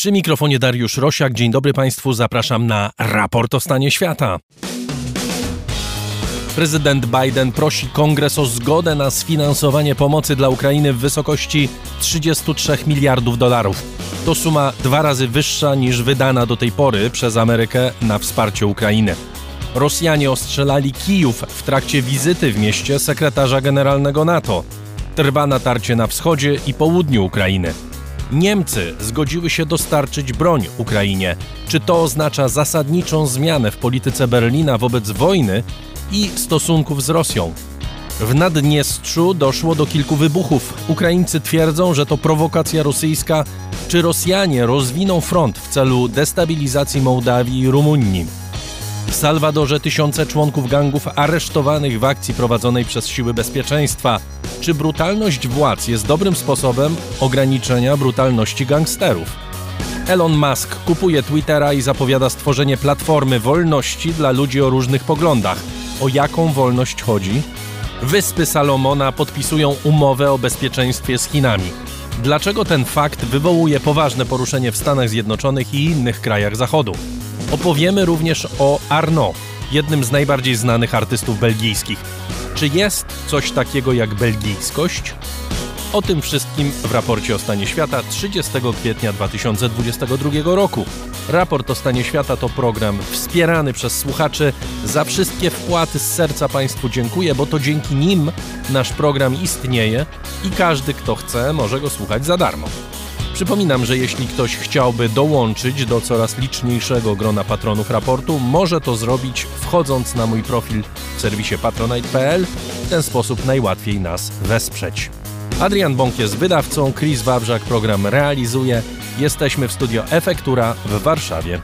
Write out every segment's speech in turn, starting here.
Przy mikrofonie Dariusz Rosiak. Dzień dobry Państwu, zapraszam na raport o stanie świata. Prezydent Biden prosi kongres o zgodę na sfinansowanie pomocy dla Ukrainy w wysokości 33 miliardów dolarów. To suma dwa razy wyższa niż wydana do tej pory przez Amerykę na wsparcie Ukrainy. Rosjanie ostrzelali Kijów w trakcie wizyty w mieście sekretarza generalnego NATO. Trwa natarcie na wschodzie i południu Ukrainy. Niemcy zgodziły się dostarczyć broń Ukrainie. Czy to oznacza zasadniczą zmianę w polityce Berlina wobec wojny i stosunków z Rosją? W Naddniestrzu doszło do kilku wybuchów. Ukraińcy twierdzą, że to prowokacja rosyjska. Czy Rosjanie rozwiną front w celu destabilizacji Mołdawii i Rumunii? W Salwadorze tysiące członków gangów aresztowanych w akcji prowadzonej przez siły bezpieczeństwa. Czy brutalność władz jest dobrym sposobem ograniczenia brutalności gangsterów? Elon Musk kupuje Twittera i zapowiada stworzenie platformy wolności dla ludzi o różnych poglądach. O jaką wolność chodzi? Wyspy Salomona podpisują umowę o bezpieczeństwie z Chinami. Dlaczego ten fakt wywołuje poważne poruszenie w Stanach Zjednoczonych i innych krajach Zachodu? Opowiemy również o Arnaud, jednym z najbardziej znanych artystów belgijskich. Czy jest coś takiego jak belgijskość? O tym wszystkim w raporcie o stanie świata 30 kwietnia 2022 roku. Raport o stanie świata to program wspierany przez słuchaczy. Za wszystkie wpłaty z serca Państwu dziękuję, bo to dzięki nim nasz program istnieje i każdy, kto chce, może go słuchać za darmo. Przypominam, że jeśli ktoś chciałby dołączyć do coraz liczniejszego grona patronów raportu, może to zrobić wchodząc na mój profil w serwisie patronite.pl. W ten sposób najłatwiej nas wesprzeć. Adrian Bąk jest wydawcą, Chris Wawrzak program realizuje. Jesteśmy w studio Efektura w Warszawie.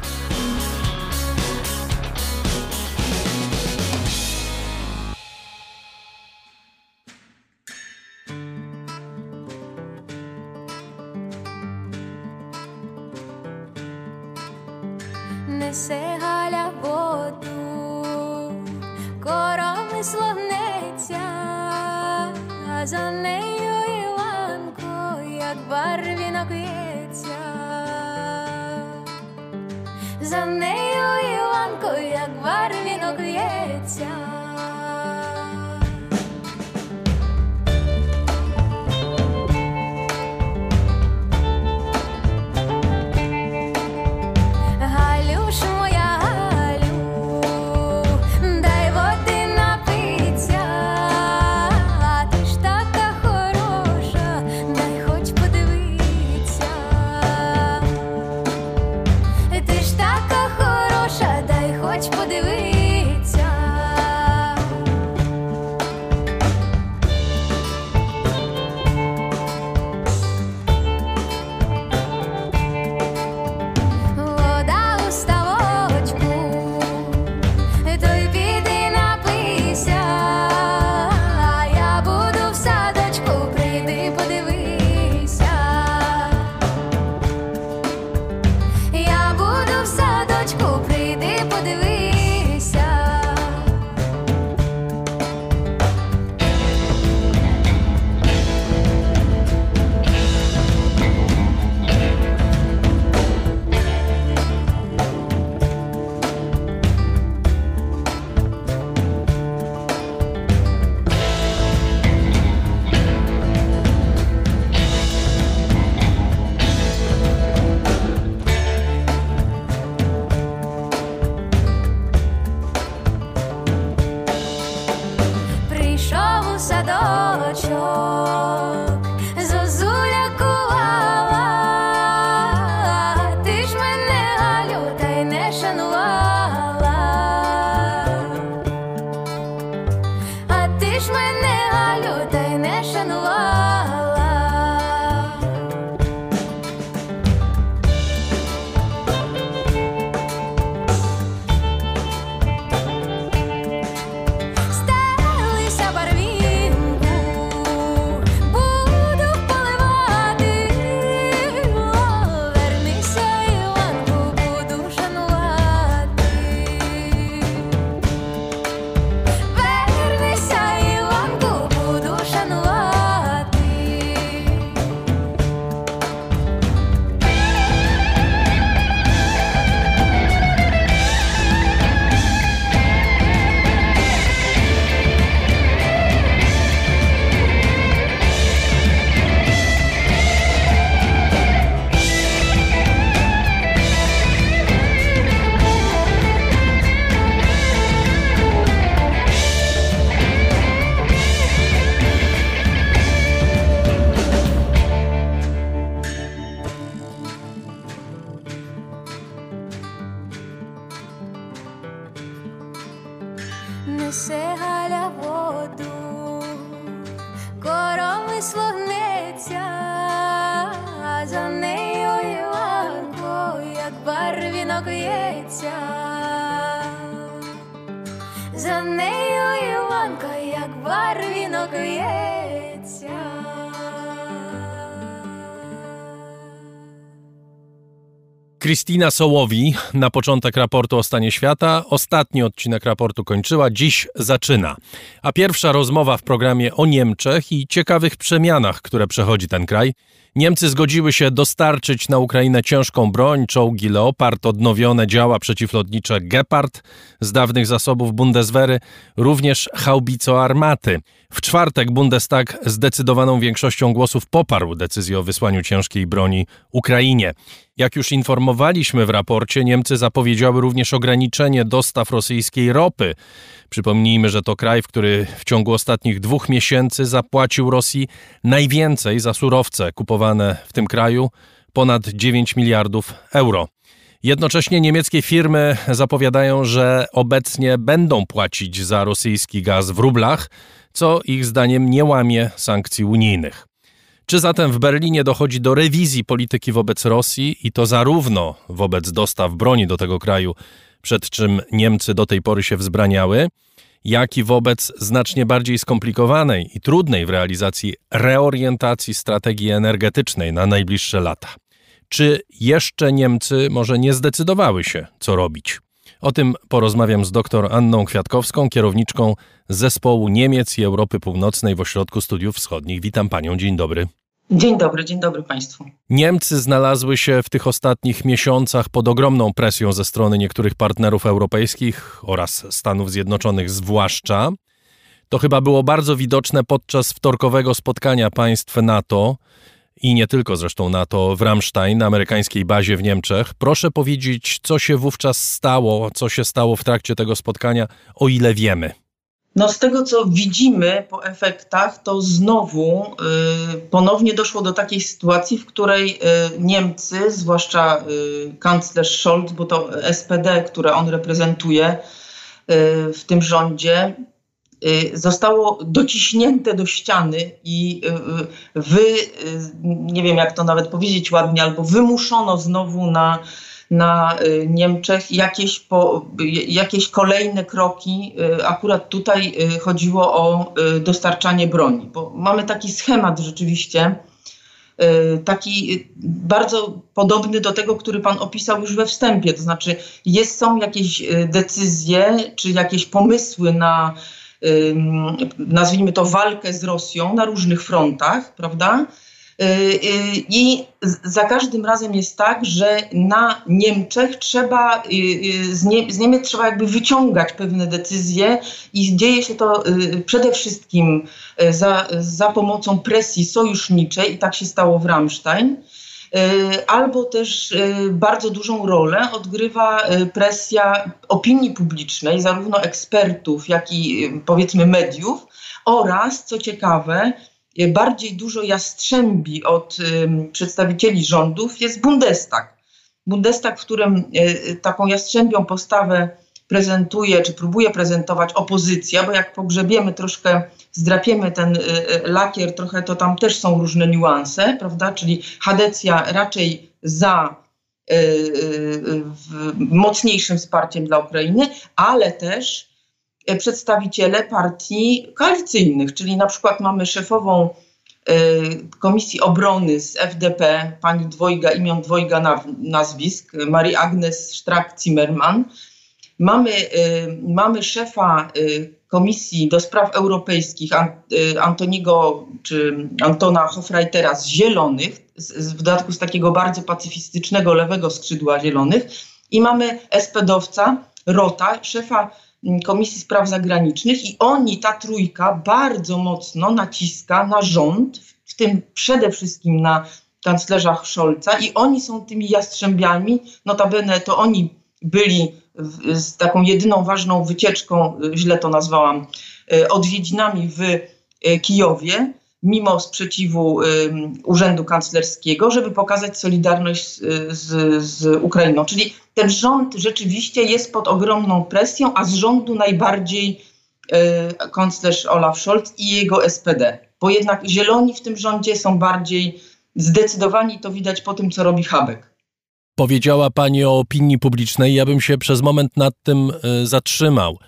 Kristina Sołowi na początek raportu o stanie świata. Ostatni odcinek raportu kończyła, dziś zaczyna. A pierwsza rozmowa w programie o Niemczech i ciekawych przemianach, które przechodzi ten kraj. Niemcy zgodziły się dostarczyć na Ukrainę ciężką broń, czołgi Leopard, odnowione działa przeciwlotnicze Gepard z dawnych zasobów Bundeswehry, również haubico armaty. W czwartek Bundestag zdecydowaną większością głosów poparł decyzję o wysłaniu ciężkiej broni Ukrainie. Jak już informowaliśmy w raporcie, Niemcy zapowiedziały również ograniczenie dostaw rosyjskiej ropy. Przypomnijmy, że to kraj, który w ciągu ostatnich dwóch miesięcy zapłacił Rosji najwięcej za surowce kupowane w tym kraju ponad 9 miliardów euro. Jednocześnie niemieckie firmy zapowiadają, że obecnie będą płacić za rosyjski gaz w rublach, co ich zdaniem nie łamie sankcji unijnych. Czy zatem w Berlinie dochodzi do rewizji polityki wobec Rosji i to zarówno wobec dostaw broni do tego kraju, przed czym Niemcy do tej pory się wzbraniały, jak i wobec znacznie bardziej skomplikowanej i trudnej w realizacji reorientacji strategii energetycznej na najbliższe lata? Czy jeszcze Niemcy może nie zdecydowały się, co robić? O tym porozmawiam z dr Anną Kwiatkowską, kierowniczką zespołu Niemiec i Europy Północnej w Ośrodku Studiów Wschodnich. Witam panią, dzień dobry. Dzień dobry, dzień dobry Państwu. Niemcy znalazły się w tych ostatnich miesiącach pod ogromną presją ze strony niektórych partnerów europejskich oraz Stanów Zjednoczonych, zwłaszcza. To chyba było bardzo widoczne podczas wtorkowego spotkania państw NATO i nie tylko zresztą NATO w Ramstein, na amerykańskiej bazie w Niemczech. Proszę powiedzieć, co się wówczas stało, co się stało w trakcie tego spotkania, o ile wiemy. No z tego co widzimy po efektach, to znowu y, ponownie doszło do takiej sytuacji, w której y, Niemcy, zwłaszcza y, kanclerz Scholz, bo to SPD, które on reprezentuje y, w tym rządzie, y, zostało dociśnięte do ściany i y, wy, nie wiem jak to nawet powiedzieć ładnie, albo wymuszono znowu na na y, Niemczech jakieś, po, jakieś kolejne kroki. Y, akurat tutaj y, chodziło o dostarczanie broni, bo mamy taki schemat rzeczywiście, taki bardzo podobny do tego, który Pan opisał już we wstępie. To znaczy, jest, są jakieś decyzje czy jakieś pomysły na, nazwijmy to, walkę z Rosją na różnych frontach, prawda? Y, y, I za każdym razem jest tak, że na Niemczech trzeba, y, z, Nie z Niemiec trzeba jakby wyciągać pewne decyzje i dzieje się to przede wszystkim za, za pomocą presji sojuszniczej i tak się stało w Ramstein albo też bardzo dużą rolę odgrywa presja opinii publicznej, zarówno ekspertów, jak i powiedzmy mediów, oraz, co ciekawe, bardziej dużo jastrzębi od przedstawicieli rządów jest Bundestag. Bundestag, w którym e, taką jastrzębią postawę prezentuje, czy próbuje prezentować opozycja, bo jak pogrzebiemy troszkę, zdrapiemy ten lakier, trochę to tam też są różne niuanse, prawda? Czyli Hadecja raczej za mocniejszym wsparciem dla Ukrainy, ale też przedstawiciele partii koalicyjnych, czyli na przykład mamy szefową e, Komisji Obrony z FDP, pani dwojga, imion dwojga nazwisk, Marii Agnes Strack-Zimmermann. Mamy, e, mamy szefa Komisji do Spraw Europejskich Antoniego czy Antona Hofreitera z Zielonych, w dodatku z takiego bardzo pacyfistycznego lewego skrzydła Zielonych. I mamy SPD-owca Rota, szefa Komisji Spraw Zagranicznych i oni, ta trójka, bardzo mocno naciska na rząd, w tym przede wszystkim na kanclerza Scholza i oni są tymi jastrzębiami, notabene to oni byli z taką jedyną ważną wycieczką, źle to nazwałam, e, odwiedzinami w e, Kijowie, mimo sprzeciwu Urzędu Kanclerskiego, żeby pokazać solidarność z, z Ukrainą. Czyli ten rząd rzeczywiście jest pod ogromną presją, a z rządu najbardziej kanclerz Olaf Scholz i jego SPD. Bo jednak zieloni w tym rządzie są bardziej zdecydowani, to widać po tym, co robi Habek. Powiedziała Pani o opinii publicznej. Ja bym się przez moment nad tym zatrzymał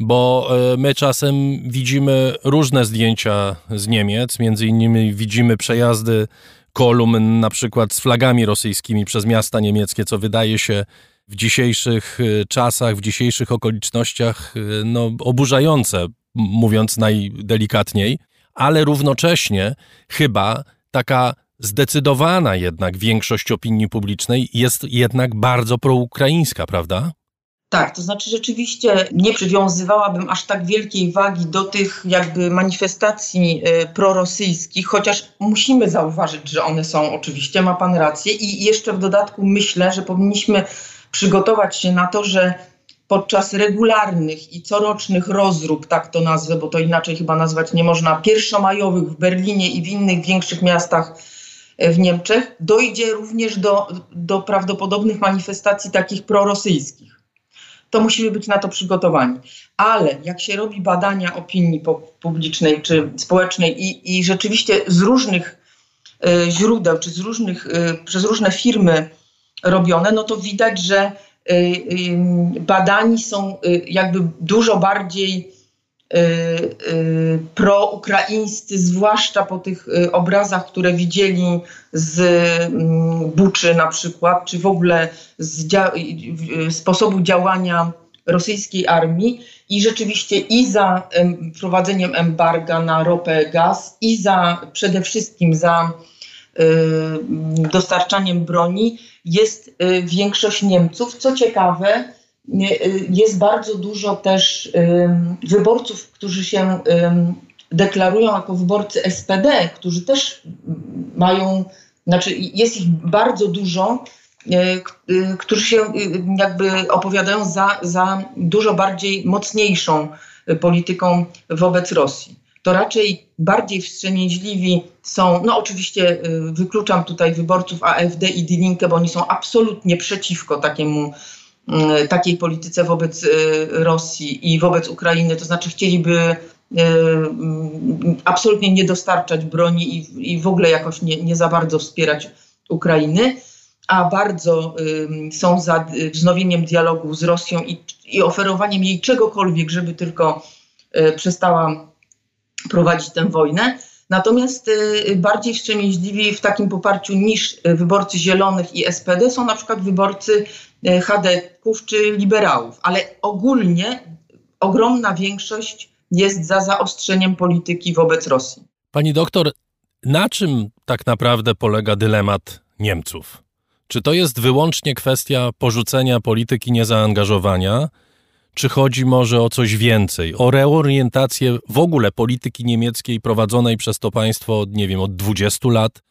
bo e, my czasem widzimy różne zdjęcia z Niemiec, między innymi widzimy przejazdy kolumn na przykład z flagami rosyjskimi przez miasta niemieckie, co wydaje się w dzisiejszych e, czasach, w dzisiejszych okolicznościach e, no, oburzające, mówiąc najdelikatniej, ale równocześnie chyba taka zdecydowana jednak większość opinii publicznej jest jednak bardzo proukraińska, prawda? Tak, to znaczy rzeczywiście nie przywiązywałabym aż tak wielkiej wagi do tych jakby manifestacji y, prorosyjskich, chociaż musimy zauważyć, że one są oczywiście, ma pan rację. I jeszcze w dodatku myślę, że powinniśmy przygotować się na to, że podczas regularnych i corocznych rozrób, tak to nazwę, bo to inaczej chyba nazwać nie można, pierwszomajowych w Berlinie i w innych większych miastach y, w Niemczech, dojdzie również do, do prawdopodobnych manifestacji takich prorosyjskich to musimy być na to przygotowani. Ale jak się robi badania opinii publicznej czy społecznej i, i rzeczywiście z różnych y, źródeł, czy z różnych, y, przez różne firmy robione, no to widać, że y, badani są jakby dużo bardziej proukraińscy, zwłaszcza po tych obrazach, które widzieli z mm, Buczy na przykład, czy w ogóle z dzia sposobu działania rosyjskiej armii i rzeczywiście i za wprowadzeniem embarga na ropę, gaz i za przede wszystkim za y, dostarczaniem broni jest y, większość Niemców. Co ciekawe, y, jest bardzo dużo też wyborców, którzy się deklarują jako wyborcy SPD, którzy też mają, znaczy jest ich bardzo dużo, którzy się jakby opowiadają za, za dużo bardziej mocniejszą polityką wobec Rosji. To raczej bardziej wstrzemięźliwi są, no oczywiście wykluczam tutaj wyborców AfD i Die Linke, bo oni są absolutnie przeciwko takiemu, takiej polityce wobec Rosji i wobec Ukrainy, to znaczy chcieliby E, mm, absolutnie nie dostarczać broni i, i w ogóle jakoś nie, nie za bardzo wspierać Ukrainy, a bardzo są za wznowieniem dialogu z Rosją i, i oferowaniem jej czegokolwiek, żeby tylko przestała prowadzić tę wojnę. Natomiast bardziej wstrzemięźliwi w takim poparciu niż wyborcy Zielonych i SPD są na przykład wyborcy Hadeków czy liberałów, ale ogólnie ogromna większość jest za zaostrzeniem polityki wobec Rosji. Pani doktor, na czym tak naprawdę polega dylemat Niemców? Czy to jest wyłącznie kwestia porzucenia polityki niezaangażowania, czy chodzi może o coś więcej, o reorientację w ogóle polityki niemieckiej prowadzonej przez to państwo nie wiem, od 20 lat,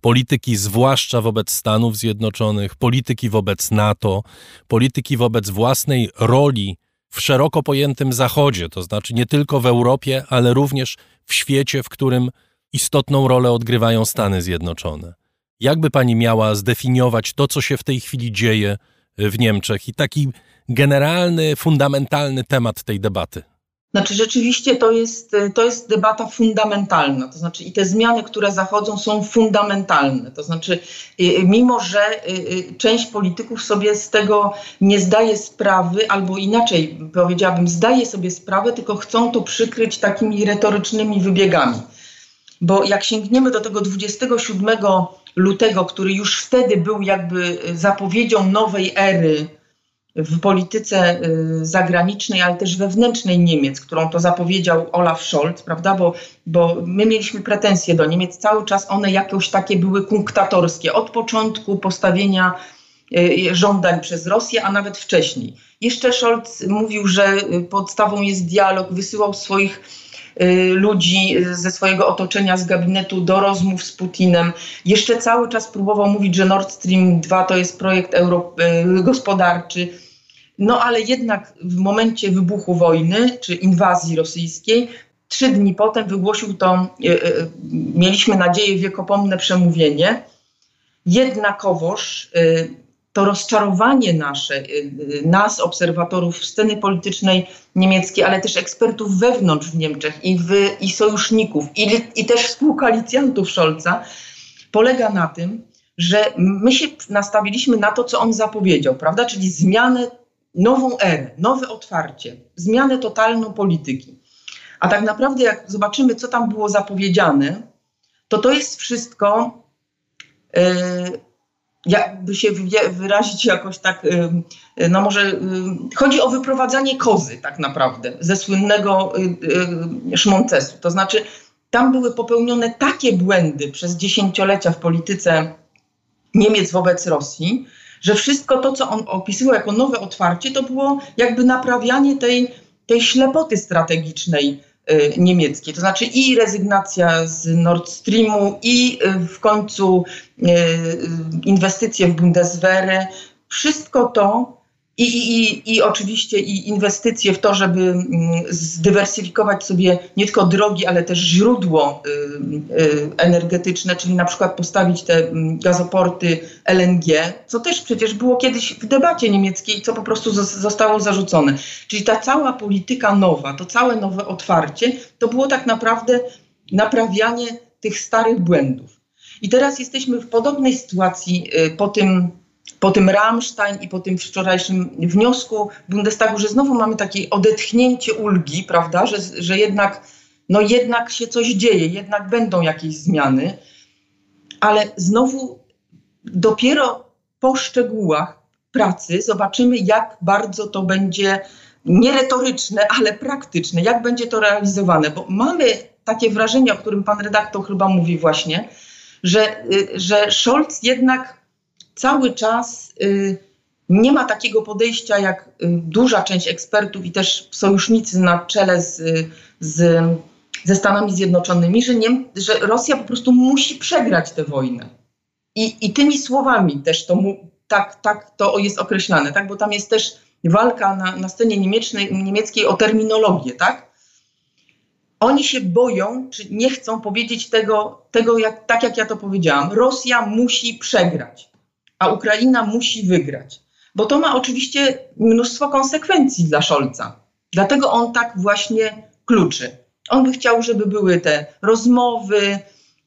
polityki zwłaszcza wobec Stanów Zjednoczonych, polityki wobec NATO, polityki wobec własnej roli w szeroko pojętym Zachodzie, to znaczy nie tylko w Europie, ale również w świecie, w którym istotną rolę odgrywają Stany Zjednoczone. Jakby pani miała zdefiniować to, co się w tej chwili dzieje w Niemczech i taki generalny, fundamentalny temat tej debaty? Znaczy rzeczywiście to jest, to jest debata fundamentalna, to znaczy i te zmiany, które zachodzą są fundamentalne, to znaczy y, y, mimo, że część polityków sobie z tego nie zdaje sprawy, albo inaczej powiedziałabym, zdaje sobie sprawę, tylko chcą to przykryć takimi retorycznymi wybiegami. Bo jak sięgniemy do tego 27 lutego, który już wtedy był jakby zapowiedzią nowej ery, w polityce y, zagranicznej, ale też wewnętrznej Niemiec, którą to zapowiedział Olaf Scholz, prawda? Bo, bo my mieliśmy pretensje do Niemiec, cały czas one jakoś takie były kunktatorskie, od początku postawienia y, żądań przez Rosję, a nawet wcześniej. Jeszcze Scholz mówił, że podstawą jest dialog, wysyłał swoich y, ludzi ze swojego otoczenia, z gabinetu do rozmów z Putinem. Jeszcze cały czas próbował mówić, że Nord Stream 2 to jest projekt euro, gospodarczy no ale jednak w momencie wybuchu wojny czy inwazji rosyjskiej, trzy dni potem wygłosił to, e, e, mieliśmy nadzieję, wiekopomne przemówienie. Jednakowoż e, to rozczarowanie nasze, nas, obserwatorów sceny politycznej niemieckiej, ale też ekspertów wewnątrz w Niemczech i, w, i sojuszników, i, i też współkoalicjantów Scholza, polega na tym, że my się nastawiliśmy na to, co on zapowiedział, prawda? Czyli zmianę, nową erę, nowe otwarcie, zmianę totalną polityki. A tak naprawdę, jak zobaczymy, co tam było zapowiedziane, to to jest wszystko, yy, jakby się wyrazić jakoś tak, yy, no może chodzi o wyprowadzanie kozy tak naprawdę ze słynnego szmoncesu. To znaczy, tam były popełnione takie błędy przez dziesięciolecia w polityce Niemiec wobec Rosji, że wszystko to, co on opisywał jako nowe otwarcie, to było jakby naprawianie tej, tej ślepoty strategicznej y, niemieckiej. To znaczy i rezygnacja z Nord Streamu, i y, w końcu y, inwestycje w Bundeswehr. Wszystko to i, i, I oczywiście i inwestycje w to, żeby mm, zdywersyfikować sobie nie tylko drogi, ale też źródło y, y, energetyczne, czyli na przykład postawić te mm, gazoporty LNG, co też przecież było kiedyś w debacie niemieckiej, co po prostu zostało zarzucone. Czyli ta cała polityka nowa, to całe nowe otwarcie, to było tak naprawdę naprawianie tych starych błędów. I teraz jesteśmy w podobnej sytuacji y, po tym po tym Rammstein i po tym wczorajszym wniosku Bundestagu, że znowu mamy takie odetchnięcie ulgi, prawda, że, że jednak, no jednak się coś dzieje, jednak będą jakieś zmiany, ale znowu dopiero po szczegółach pracy zobaczymy, jak bardzo to będzie nie retoryczne, ale praktyczne, jak będzie to realizowane, bo mamy takie wrażenie, o którym pan redaktor chyba mówi właśnie, że, y, że Scholz jednak cały czas y, nie ma takiego podejścia jak y, duża część ekspertów i też sojusznicy na czele z, z, ze Stanami Zjednoczonymi, że, nie, że Rosja po prostu musi przegrać tę wojnę. I, i tymi słowami też to mu, tak, tak to jest określane, tak? bo tam jest też walka na, na scenie niemiecznej, niemieckiej o terminologię, tak? Oni się boją, czy nie chcą powiedzieć tego, tego jak, tak jak ja to powiedziałam. Rosja musi przegrać a Ukraina musi wygrać. Bo to ma oczywiście mnóstwo konsekwencji dla Scholza. Dlatego on tak właśnie kluczy. On by chciał, żeby były te rozmowy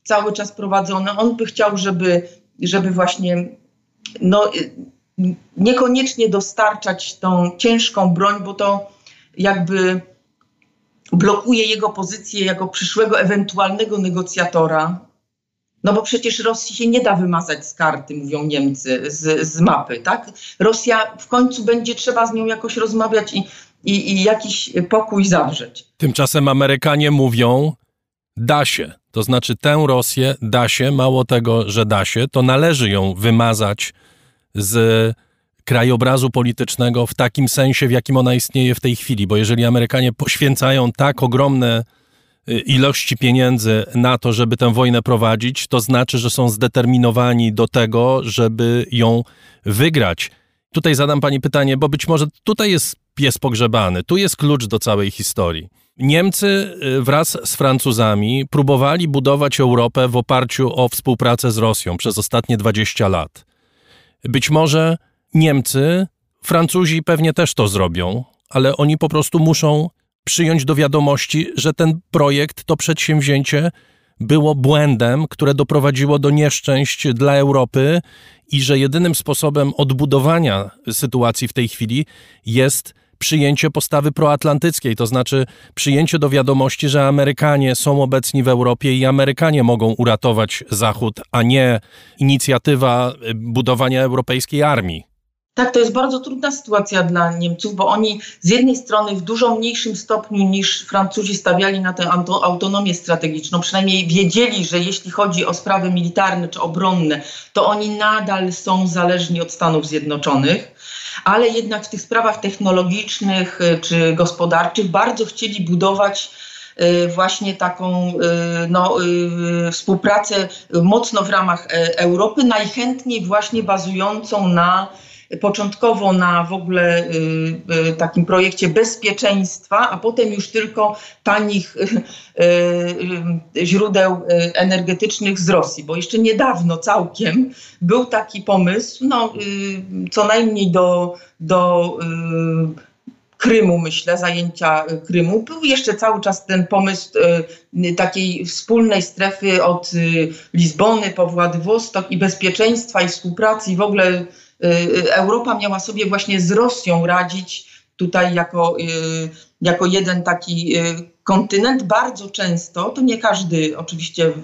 cały czas prowadzone. On by chciał, żeby, żeby właśnie no, niekoniecznie dostarczać tą ciężką broń, bo to jakby blokuje jego pozycję jako przyszłego ewentualnego negocjatora no bo przecież Rosji się nie da wymazać z karty, mówią Niemcy, z, z mapy, tak? Rosja w końcu będzie trzeba z nią jakoś rozmawiać i, i, i jakiś pokój zawrzeć. Tymczasem Amerykanie mówią, da się. To znaczy tę Rosję da się, mało tego, że da się, to należy ją wymazać z krajobrazu politycznego w takim sensie, w jakim ona istnieje w tej chwili. Bo jeżeli Amerykanie poświęcają tak ogromne ilości pieniędzy na to, żeby tę wojnę prowadzić, to znaczy, że są zdeterminowani do tego, żeby ją wygrać. Tutaj zadam pani pytanie, bo być może tutaj jest pies pogrzebany, tu jest klucz do całej historii. Niemcy y, wraz z Francuzami próbowali budować Europę w oparciu o współpracę z Rosją przez ostatnie 20 lat. Być może Niemcy, Francuzi pewnie też to zrobią, ale oni po prostu muszą przyjąć do wiadomości, że ten projekt, to przedsięwzięcie było błędem, które doprowadziło do nieszczęść dla Europy i że jedynym sposobem odbudowania sytuacji w tej chwili jest przyjęcie postawy proatlantyckiej, to znaczy przyjęcie do wiadomości, że Amerykanie są obecni w Europie i Amerykanie mogą uratować Zachód, a nie inicjatywa budowania europejskiej armii. Tak, to jest bardzo trudna sytuacja dla Niemców, bo oni z jednej strony w dużo mniejszym stopniu niż Francuzi stawiali na tę autonomię strategiczną, przynajmniej wiedzieli, że jeśli chodzi o sprawy militarne czy obronne, to oni nadal są zależni od Stanów Zjednoczonych, ale jednak w tych sprawach technologicznych y, czy gospodarczych bardzo chcieli budować y, właśnie taką y, no, współpracę mocno w ramach e, Europy, najchętniej właśnie bazującą na początkowo na w ogóle y, y, takim projekcie bezpieczeństwa, a potem już tylko tanich y, źródeł energetycznych z Rosji, bo jeszcze niedawno całkiem był taki pomysł, no co najmniej do, do Krymu, myślę, zajęcia Krymu. Był jeszcze cały czas ten pomysł takiej wspólnej strefy od Lizbony po Władywostok i bezpieczeństwa i współpracy i w ogóle Y, Europa miała sobie właśnie z Rosją radzić tutaj jako, y, jako jeden taki y, kontynent. Bardzo często, to nie każdy oczywiście w,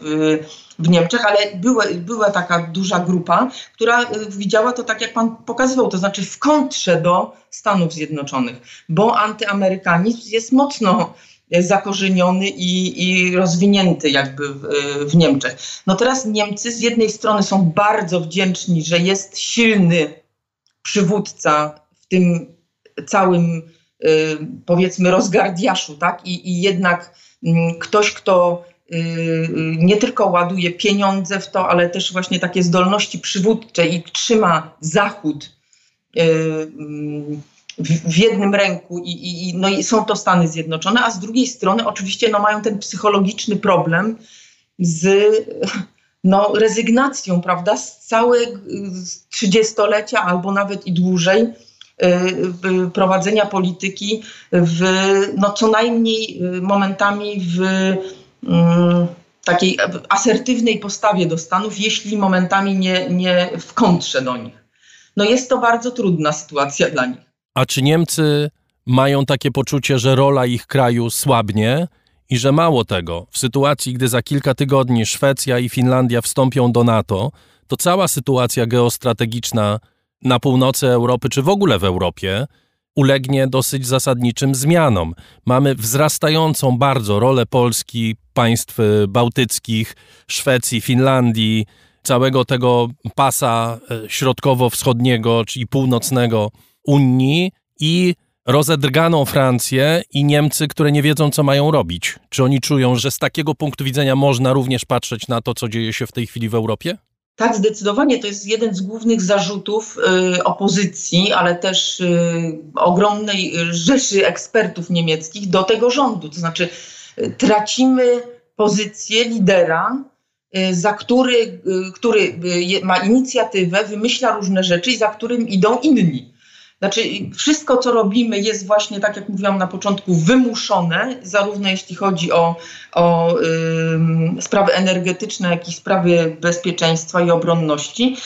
w Niemczech, ale była, była taka duża grupa, która widziała to tak, jak pan pokazywał, to znaczy w kontrze do Stanów Zjednoczonych, bo antyamerykanizm jest mocno zakorzeniony i, i rozwinięty jakby w, w, Niemczech. No teraz Niemcy z jednej strony są bardzo wdzięczni, że jest silny przywódca w tym całym y, powiedzmy rozgardiaszu, tak? I, i jednak mm, ktoś, kto y, nie tylko ładuje pieniądze w to, ale też właśnie takie zdolności przywódcze i trzyma Zachód y, mm, w, jednym ręku i, i, no i są to Stany Zjednoczone, a z drugiej strony oczywiście no, mają ten psychologiczny problem z no, rezygnacją, prawda, z całego trzydziestolecia albo nawet i dłużej y, prowadzenia polityki w no, co najmniej y, momentami w mm, takiej asertywnej postawie do Stanów, jeśli momentami nie, nie w kontrze do nich. No jest to bardzo trudna sytuacja dla nich. A czy Niemcy mają takie poczucie, że rola ich kraju słabnie i że mało tego, w sytuacji, gdy za kilka tygodni Szwecja i Finlandia wstąpią do NATO, to cała sytuacja geostrategiczna na północy Europy, czy w ogóle w Europie, ulegnie dosyć zasadniczym zmianom. Mamy wzrastającą bardzo rolę Polski, państw bałtyckich, Szwecji, Finlandii, całego tego pasa e, środkowo-wschodniego, czyli północnego Unii i rozedrganą Francję i Niemcy, które nie wiedzą, co mają robić. Czy oni czują, że z takiego punktu widzenia można również patrzeć na to, co dzieje się w tej chwili w Europie? Tak, zdecydowanie to jest jeden z głównych zarzutów y, opozycji, ale też y, ogromnej rzeszy ekspertów niemieckich do tego rządu. To znaczy, y, tracimy pozycję lidera, y, za który, y, który y, ma inicjatywę, wymyśla różne rzeczy i za którym idą inni. Znaczy, wszystko, co robimy, jest właśnie, tak jak mówiłam na początku, wymuszone, zarówno jeśli chodzi o, o y, sprawy energetyczne, jak i sprawy bezpieczeństwa i obronności.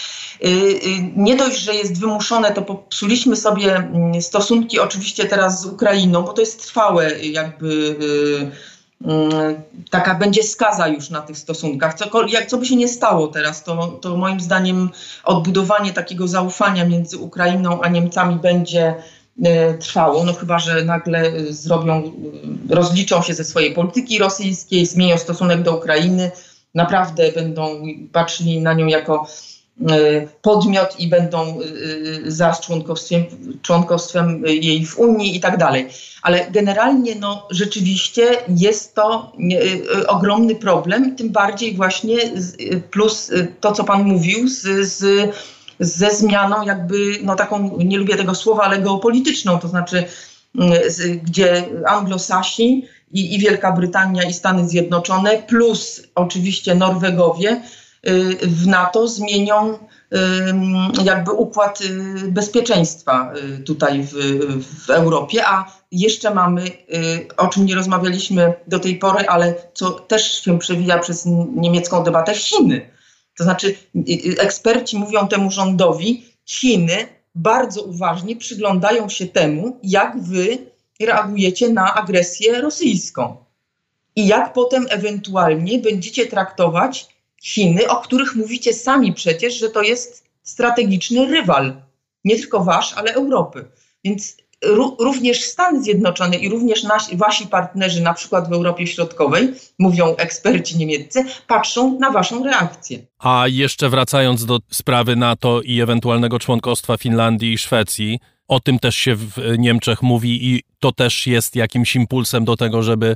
Y, y, nie dość, że jest wymuszone, to popsuliśmy sobie mm, stosunki oczywiście teraz z Ukrainą, bo to jest trwałe jakby y, taka będzie skaza już na tych stosunkach. Co, jak, co by się nie stało teraz, to, to moim zdaniem odbudowanie takiego zaufania między Ukrainą a Niemcami będzie e, trwało, no chyba, że nagle zrobią, e, rozliczą się ze swojej polityki rosyjskiej, zmienią stosunek do Ukrainy, naprawdę będą patrzyli na nią jako E, podmiot i będą e, za członkostwem, jej w Unii i tak dalej. Ale generalnie no, rzeczywiście jest to e, ogromny problem, tym bardziej właśnie plus to, co Pan mówił, z, z, ze zmianą jakby, no taką, nie lubię tego słowa, ale geopolityczną, to znaczy gdzie anglosasi i, i Wielka Brytania i Stany Zjednoczone plus oczywiście Norwegowie w NATO zmienią y, jakby układ y, bezpieczeństwa tutaj w, w Europie, a jeszcze mamy, o czym nie rozmawialiśmy do tej pory, ale co też się przewija przez niemiecką debatę, Chiny. To znaczy eksperci mówią temu rządowi, Chiny bardzo uważnie przyglądają się temu, jak wy reagujecie na agresję rosyjską i jak potem ewentualnie będziecie traktować Chiny, o których mówicie sami przecież, że to jest strategiczny rywal, nie tylko wasz, ale Europy. Więc również Stany Zjednoczone i również nasi, wasi partnerzy, na przykład w Europie Środkowej, mówią eksperci niemieccy, patrzą na waszą reakcję. A jeszcze wracając do sprawy NATO i ewentualnego członkostwa Finlandii i Szwecji, o tym też się w Niemczech mówi i to też jest jakimś impulsem do tego, żeby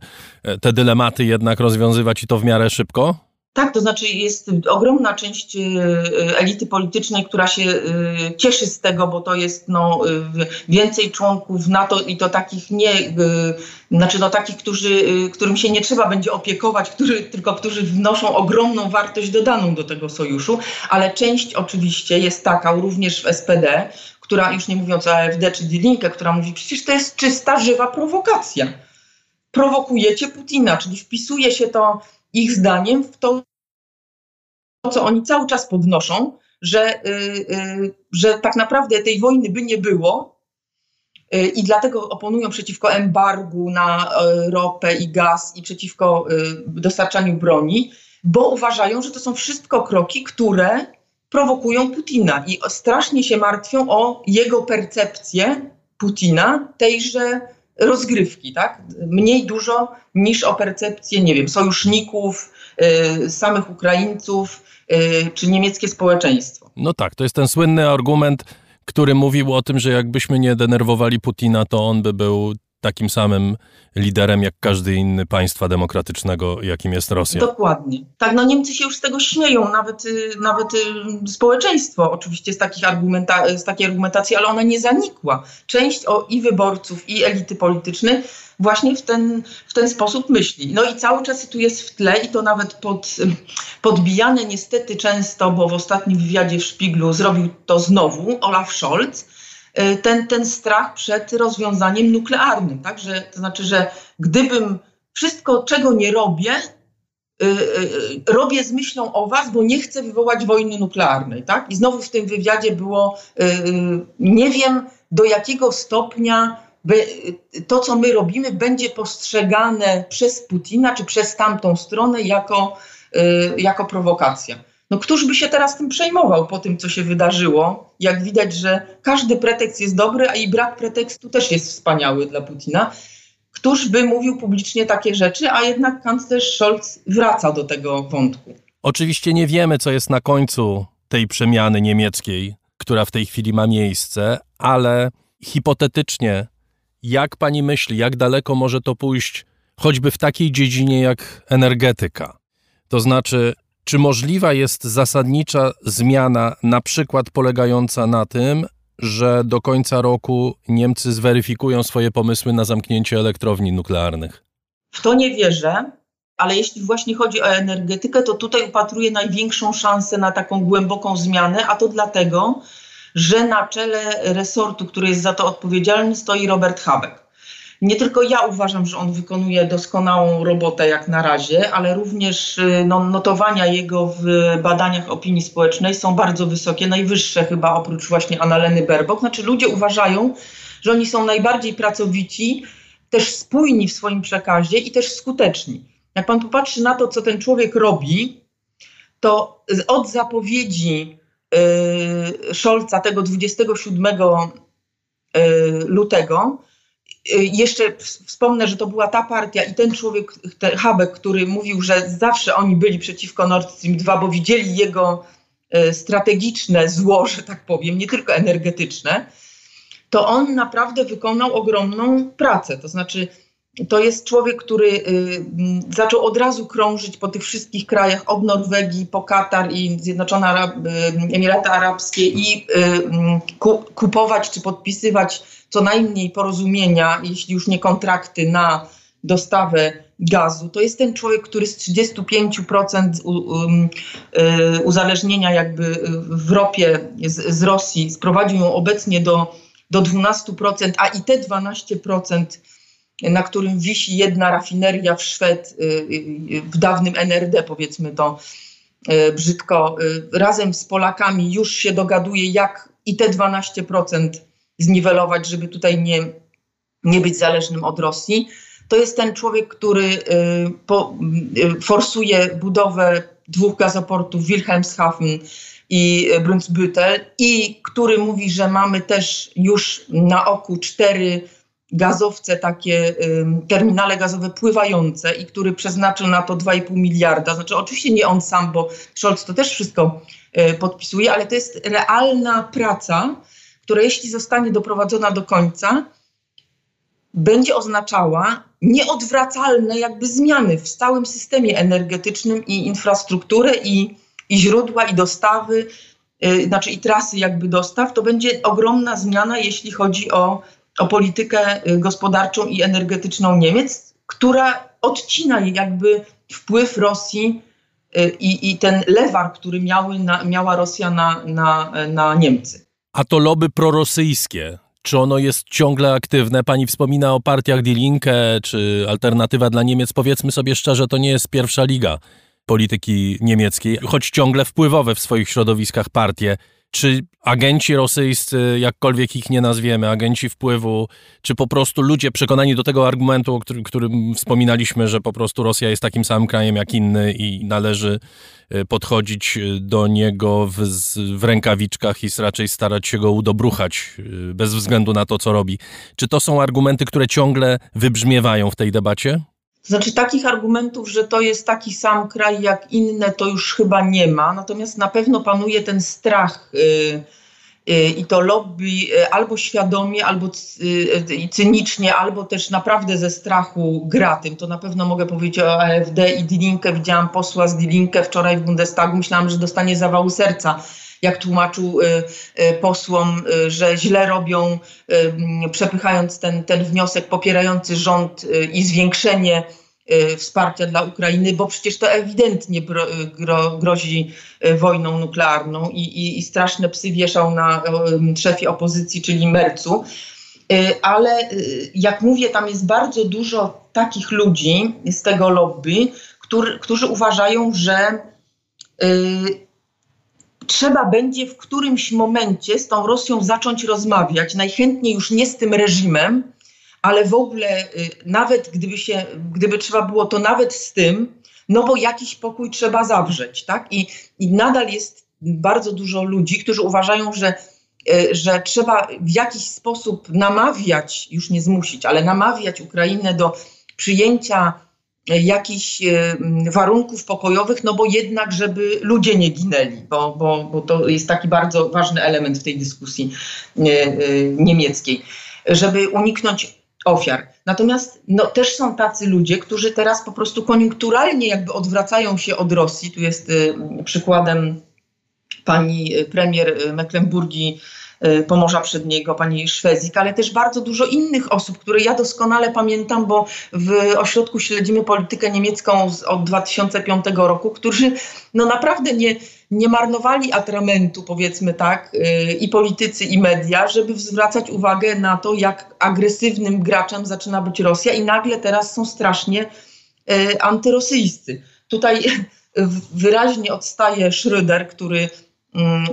te dylematy jednak rozwiązywać i to w miarę szybko? Tak, to znaczy jest ogromna część elity politycznej, która się cieszy z tego, bo to jest no, więcej członków NATO i to takich nie, znaczy no takich, którzy, którym się nie trzeba będzie opiekować, który, tylko którzy wnoszą ogromną wartość dodaną do tego sojuszu, ale część oczywiście jest taka, również w SPD, która już nie mówiąc o AfD czy Die która mówi przecież to jest czysta, żywa prowokacja. Prowokujecie Putina, czyli wpisuje się to ich zdaniem w to, co oni cały czas podnoszą, że, yy, yy, że tak naprawdę tej wojny by nie było yy, i dlatego oponują przeciwko embargu na y, ropę i gaz i przeciwko y, dostarczaniu broni, bo uważają, że to są wszystko kroki, które prowokują Putina i strasznie się martwią o jego percepcję Putina tejże rozgrywki, tak? Mniej dużo niż o percepcję, nie wiem, sojuszników, y, samych Ukraińców y, czy niemieckie społeczeństwo. No tak, to jest ten słynny argument, który mówił o tym, że jakbyśmy nie denerwowali Putina, to on by był takim samym liderem jak każdy inny państwa demokratycznego, jakim jest Rosja. Dokładnie. Tak, no Niemcy się już z tego śmieją, nawet, y, nawet y, społeczeństwo oczywiście z, takich argumenta- z takiej argumentacji, ale ona nie zanikła. Część o, i wyborców, i elity politycznej właśnie w ten, w ten sposób myśli. No i cały czas tu jest w tle i to nawet pod, podbijane niestety często, bo w ostatnim wywiadzie w Szpiglu zrobił to znowu Olaf Scholz, Y, ten, ten strach przed rozwiązaniem nuklearnym. Tak? Że, to znaczy, że gdybym wszystko, czego nie robię, y, y, robię z myślą o was, bo nie chcę wywołać wojny nuklearnej. Tak? I znowu w tym wywiadzie było, nie wiem do jakiego stopnia to, co my robimy, będzie postrzegane przez Putina czy przez tamtą stronę jako, jako prowokacja. No któż by się teraz tym przejmował po tym, co się wydarzyło? Jak widać, że każdy pretekst jest dobry, a i brak pretekstu też jest wspaniały dla Putina. Któż by mówił publicznie takie rzeczy, a jednak kanclerz Scholz wraca do tego wątku. Oczywiście nie wiemy, co jest na końcu tej przemiany niemieckiej, która w tej chwili ma miejsce, ale hipotetycznie, jak pani myśli, jak daleko może to pójść, choćby w takiej dziedzinie jak energetyka? To znaczy, czy możliwa jest zasadnicza zmiana, na przykład polegająca na tym, że do końca roku Niemcy zweryfikują swoje pomysły na zamknięcie elektrowni nuklearnych? W to nie wierzę, ale jeśli właśnie chodzi o energetykę, to tutaj upatruję największą szansę na taką głęboką zmianę, a to dlatego, że na czele resortu, który jest za to odpowiedzialny, stoi Robert Habeck nie tylko ja uważam, że on wykonuje doskonałą robotę jak na razie, ale również y, no, notowania jego w badaniach opinii społecznej są bardzo wysokie, najwyższe chyba oprócz właśnie Annaleny Berbok. Znaczy ludzie uważają, że oni są najbardziej pracowici, też spójni w swoim przekazie i też skuteczni. Jak pan popatrzy na to, co ten człowiek robi, to od zapowiedzi yy, tego 27 yy, lutego jeszcze wspomnę, że to była ta partia i ten człowiek, ten Habeck, który mówił, że zawsze oni byli przeciwko Nord Stream 2, bo widzieli jego y, strategiczne zło, że tak powiem, nie tylko energetyczne, to on naprawdę wykonał ogromną pracę. To znaczy, to jest człowiek, który y, zaczął od razu krążyć po tych wszystkich krajach, od Norwegii po Katar i Zjednoczone Arab, Emiraty Arabskie i kupować czy podpisywać co najmniej porozumienia, jeśli już nie kontrakty na dostawę gazu. To jest ten człowiek, który z 35% um, y, uzależnienia jakby w ropie z, z Rosji sprowadził ją obecnie do, do 12%, a i te 12%, na którym wisi jedna rafineria w Szwed, y, y, w dawnym NRD powiedzmy to brzydko, razem z Polakami już się dogaduje, jak i te 12% zniwelować, żeby tutaj nie, nie być zależnym od Rosji. To jest ten człowiek, który y, po, y, forsuje budowę dwóch gazoportów Wilhelmshaven i Brunsbüttel i który mówi, że mamy też już na oku cztery gazowce, takie terminale gazowe pływające i który przeznaczył na to 2,5 miliarda. Znaczy oczywiście nie on sam, bo Scholz to też wszystko y, podpisuje, ale to jest realna praca, która jeśli zostanie doprowadzona do końca, będzie oznaczała nieodwracalne jakby zmiany w całym systemie energetycznym i infrastrukturę i, i źródła i dostawy, yy, znaczy i trasy jakby dostaw. To będzie ogromna zmiana, jeśli chodzi o, o politykę y, gospodarczą i energetyczną Niemiec, która odcina jakby wpływ Rosji y, i, i ten lewar, który miały na, miała Rosja na, na, na Niemcy. A to lobby prorosyjskie, czy ono jest ciągle aktywne? Pani wspomina o partiach Die Linke czy Alternatywa dla Niemiec. Powiedzmy sobie szczerze, to nie jest pierwsza liga polityki niemieckiej, choć ciągle wpływowe w swoich środowiskach partie. Czy agenci rosyjscy, jakkolwiek ich nie nazwiemy, agenci wpływu, czy po prostu ludzie przekonani do tego argumentu, o którym, którym wspominaliśmy, że po prostu Rosja jest takim samym krajem jak inny i należy y, podchodzić do niego w, w rękawiczkach i raczej starać się go udobruchać y, bez względu na to, co robi. Czy to są argumenty, które ciągle wybrzmiewają w tej debacie? Znaczy takich argumentów, że to jest taki sam kraj jak inne, to już chyba nie ma. Natomiast na pewno panuje ten strach yy, yy, i to lobby yy, albo świadomie, albo cynicznie, albo też naprawdę ze strachu gra tym. To na pewno mogę powiedzieć o AfD i Dilinkę. Widziałam posła z Dilinkę wczoraj w Bundestagu. Myślałam, że dostanie zawału serca jak tłumaczył y, y, posłom, y, że źle robią, przepychając ten, ten wniosek popierający rząd i zwiększenie wsparcia dla Ukrainy, bo przecież to ewidentnie gro, gro, grozi wojną nuklearną i, i, i, straszne psy wieszał na szefie opozycji, czyli Mercu. Ale jak mówię, tam jest bardzo dużo takich ludzi z tego lobby, który, którzy uważają, że trzeba będzie w którymś momencie z tą Rosją zacząć rozmawiać, najchętniej już nie z tym reżimem, ale w ogóle y, nawet gdyby się, gdyby trzeba było, to nawet z tym, no bo jakiś pokój trzeba zawrzeć, tak? I, i nadal jest bardzo dużo ludzi, którzy uważają, że, y, że trzeba w jakiś sposób namawiać, już nie zmusić, ale namawiać Ukrainę do przyjęcia jakichś e, warunków pokojowych, no bo jednak, żeby ludzie nie ginęli, bo, bo, bo to jest taki bardzo ważny element w tej dyskusji e, e, niemieckiej, żeby uniknąć ofiar. Natomiast no, też są tacy ludzie, którzy teraz po prostu koniunkturalnie jakby odwracają się od Rosji. Tu jest przykładem pani premier Mecklenburgii Pomorza Przedniego, pani Szwezik, ale też bardzo dużo innych osób, które ja doskonale pamiętam, bo w ośrodku śledzimy politykę niemiecką od 2005 roku, którzy no naprawdę nie, nie marnowali atramentu, powiedzmy tak, y, i politycy, i media, żeby zwracać uwagę na to, jak agresywnym graczem zaczyna być Rosja i nagle teraz są strasznie y, antyrosyjscy. Tutaj wyraźnie odstaje Schröder, który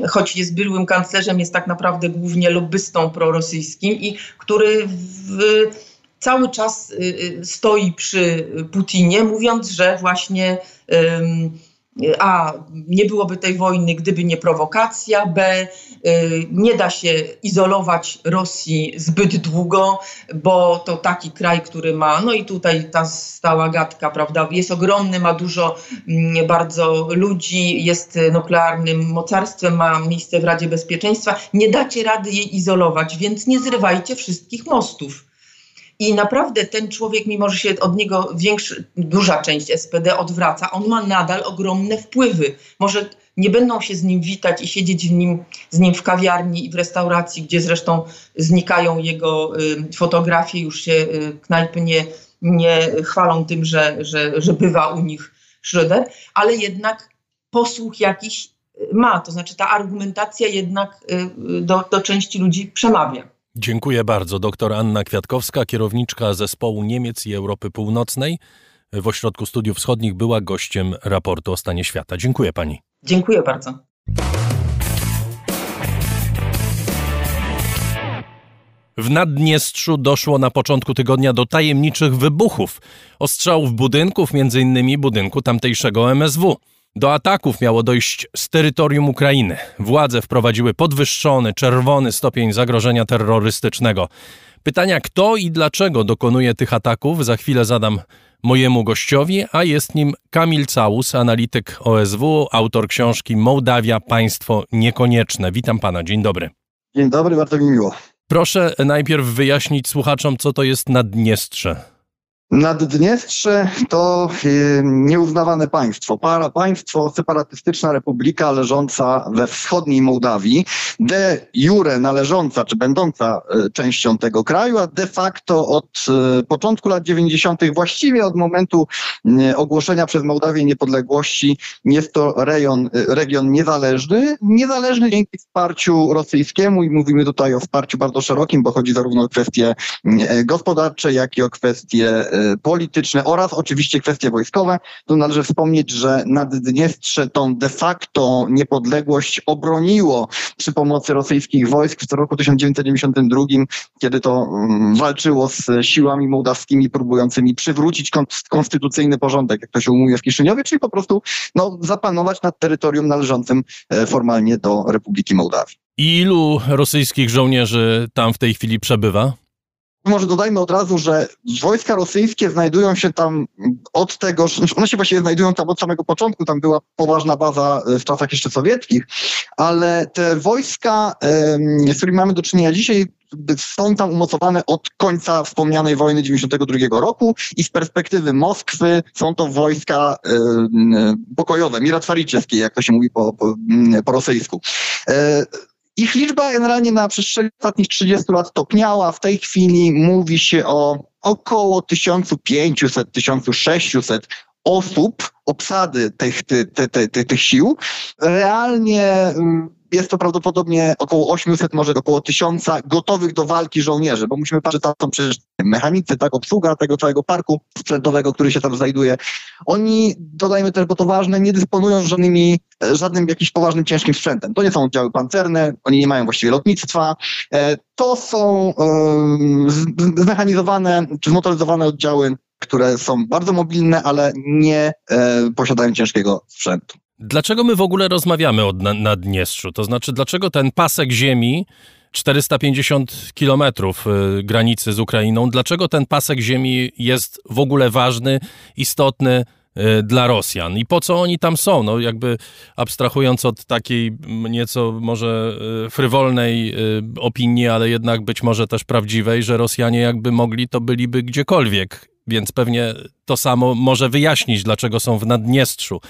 choć jest byłym kanclerzem, jest tak naprawdę głównie lobbystą prorosyjskim i który w, cały czas y, y, stoi przy Putinie, mówiąc, że właśnie a nie byłoby tej wojny, gdyby nie prowokacja, b y, nie da się izolować Rosji zbyt długo, bo to taki kraj, który ma, no i tutaj ta stała gadka, prawda, jest ogromny, ma dużo mm, bardzo ludzi, jest nuklearnym mocarstwem, ma miejsce w Radzie Bezpieczeństwa, nie dacie rady jej izolować, więc nie zrywajcie wszystkich mostów. I naprawdę ten człowiek, mimo że się od niego większa, duża część SPD odwraca, on ma nadal ogromne wpływy. Może nie będą się z nim witać i siedzieć w nim, z nim w kawiarni i w restauracji, gdzie zresztą znikają jego y, fotografie, już się y, knajpy nie, nie chwalą tym, że, że, że bywa u nich Schröder, ale jednak posłuch jakiś y, ma. To znaczy ta argumentacja jednak y, do, do części ludzi przemawia. Dziękuję bardzo. Doktor Anna Kwiatkowska, kierowniczka zespołu Niemiec i Europy Północnej w Ośrodku Studiów Wschodnich, była gościem raportu o stanie świata. Dziękuję pani. Dziękuję bardzo. W Naddniestrzu doszło na początku tygodnia do tajemniczych wybuchów, ostrzałów budynków, m.in. budynku tamtejszego MSW. Do ataków miało dojść z terytorium Ukrainy. Władze wprowadziły podwyższony, czerwony stopień zagrożenia terrorystycznego. Pytania kto i dlaczego dokonuje tych ataków za chwilę zadam mojemu gościowi, a jest nim Kamil Całus, analityk OSW, autor książki Mołdawia Państwo Niekonieczne. Witam pana, dzień dobry. Dzień dobry, bardzo mi miło. Proszę najpierw wyjaśnić słuchaczom, co to jest Naddniestrze. Naddniestrze to y, nieuznawane państwo, para państwo, separatystyczna republika leżąca we wschodniej Mołdawii, de jure należąca czy będąca y, częścią tego kraju, a de facto od y, początku lat 90., właściwie od momentu ogłoszenia przez Mołdawię niepodległości, jest to rejon, region niezależny, niezależny dzięki wsparciu rosyjskiemu i mówimy tutaj o wsparciu bardzo szerokim, bo chodzi zarówno o kwestie gospodarcze, jak i o kwestie polityczne oraz oczywiście kwestie wojskowe. Tu należy wspomnieć, że Naddniestrze tą de facto niepodległość obroniło przy pomocy rosyjskich wojsk w roku 1992, kiedy to um, walczyło z siłami mołdawskimi próbującymi przywrócić konstytucyjny porządek, jak to się umówi w Kiszyniowie, czyli po prostu no, zapanować nad terytorium należącym e, formalnie do Republiki Mołdawii. Ilu rosyjskich żołnierzy tam w tej chwili przebywa? Może dodajmy od razu, że wojska rosyjskie znajdują się tam od tego, one się właściwie znajdują tam od samego początku, tam była poważna baza e, w czasach jeszcze sowieckich, ale te wojska, z którymi mamy do czynienia dzisiaj, są tam umocowane od końca wspomnianej wojny 92 roku i z perspektywy Moskwy są to wojska pokojowe, miratwariczewskie, jak to się mówi po, po, po rosyjsku. E, ich liczba generalnie na przestrzeni ostatnich 30 lat topniała. W tej chwili mówi się o około 1500-1600 osób, obsady tych, tych, tych, tych, sił. Realnie mm, jest to prawdopodobnie około 800, może około 1000 gotowych do walki żołnierzy, bo musimy patrzeć, tam są przecież mechanicy, tak, obsługa tego całego parku sprzętowego, który się tam znajduje. Oni, dodajmy też, bo to ważne, nie dysponują żadnymi, żadnym jakimś poważnym, ciężkim sprzętem. To nie są oddziały pancerne, oni nie mają właściwie lotnictwa. E, to są zmechanizowane czy zmotoryzowane oddziały, które są bardzo mobilne, ale nie e, posiadają ciężkiego sprzętu. Dlaczego my w ogóle rozmawiamy o Naddniestrzu? To znaczy, dlaczego ten pasek ziemi, 450 kilometrów y, granicy z Ukrainą, dlaczego ten pasek ziemi jest w ogóle ważny, istotny y, dla Rosjan i po co oni tam są? No jakby abstrahując od takiej nieco może y, frywolnej opinii, ale jednak być może też prawdziwej, że Rosjanie jakby mogli, to byliby gdziekolwiek więc pewnie to samo może wyjaśnić, dlaczego są w Naddniestrzu.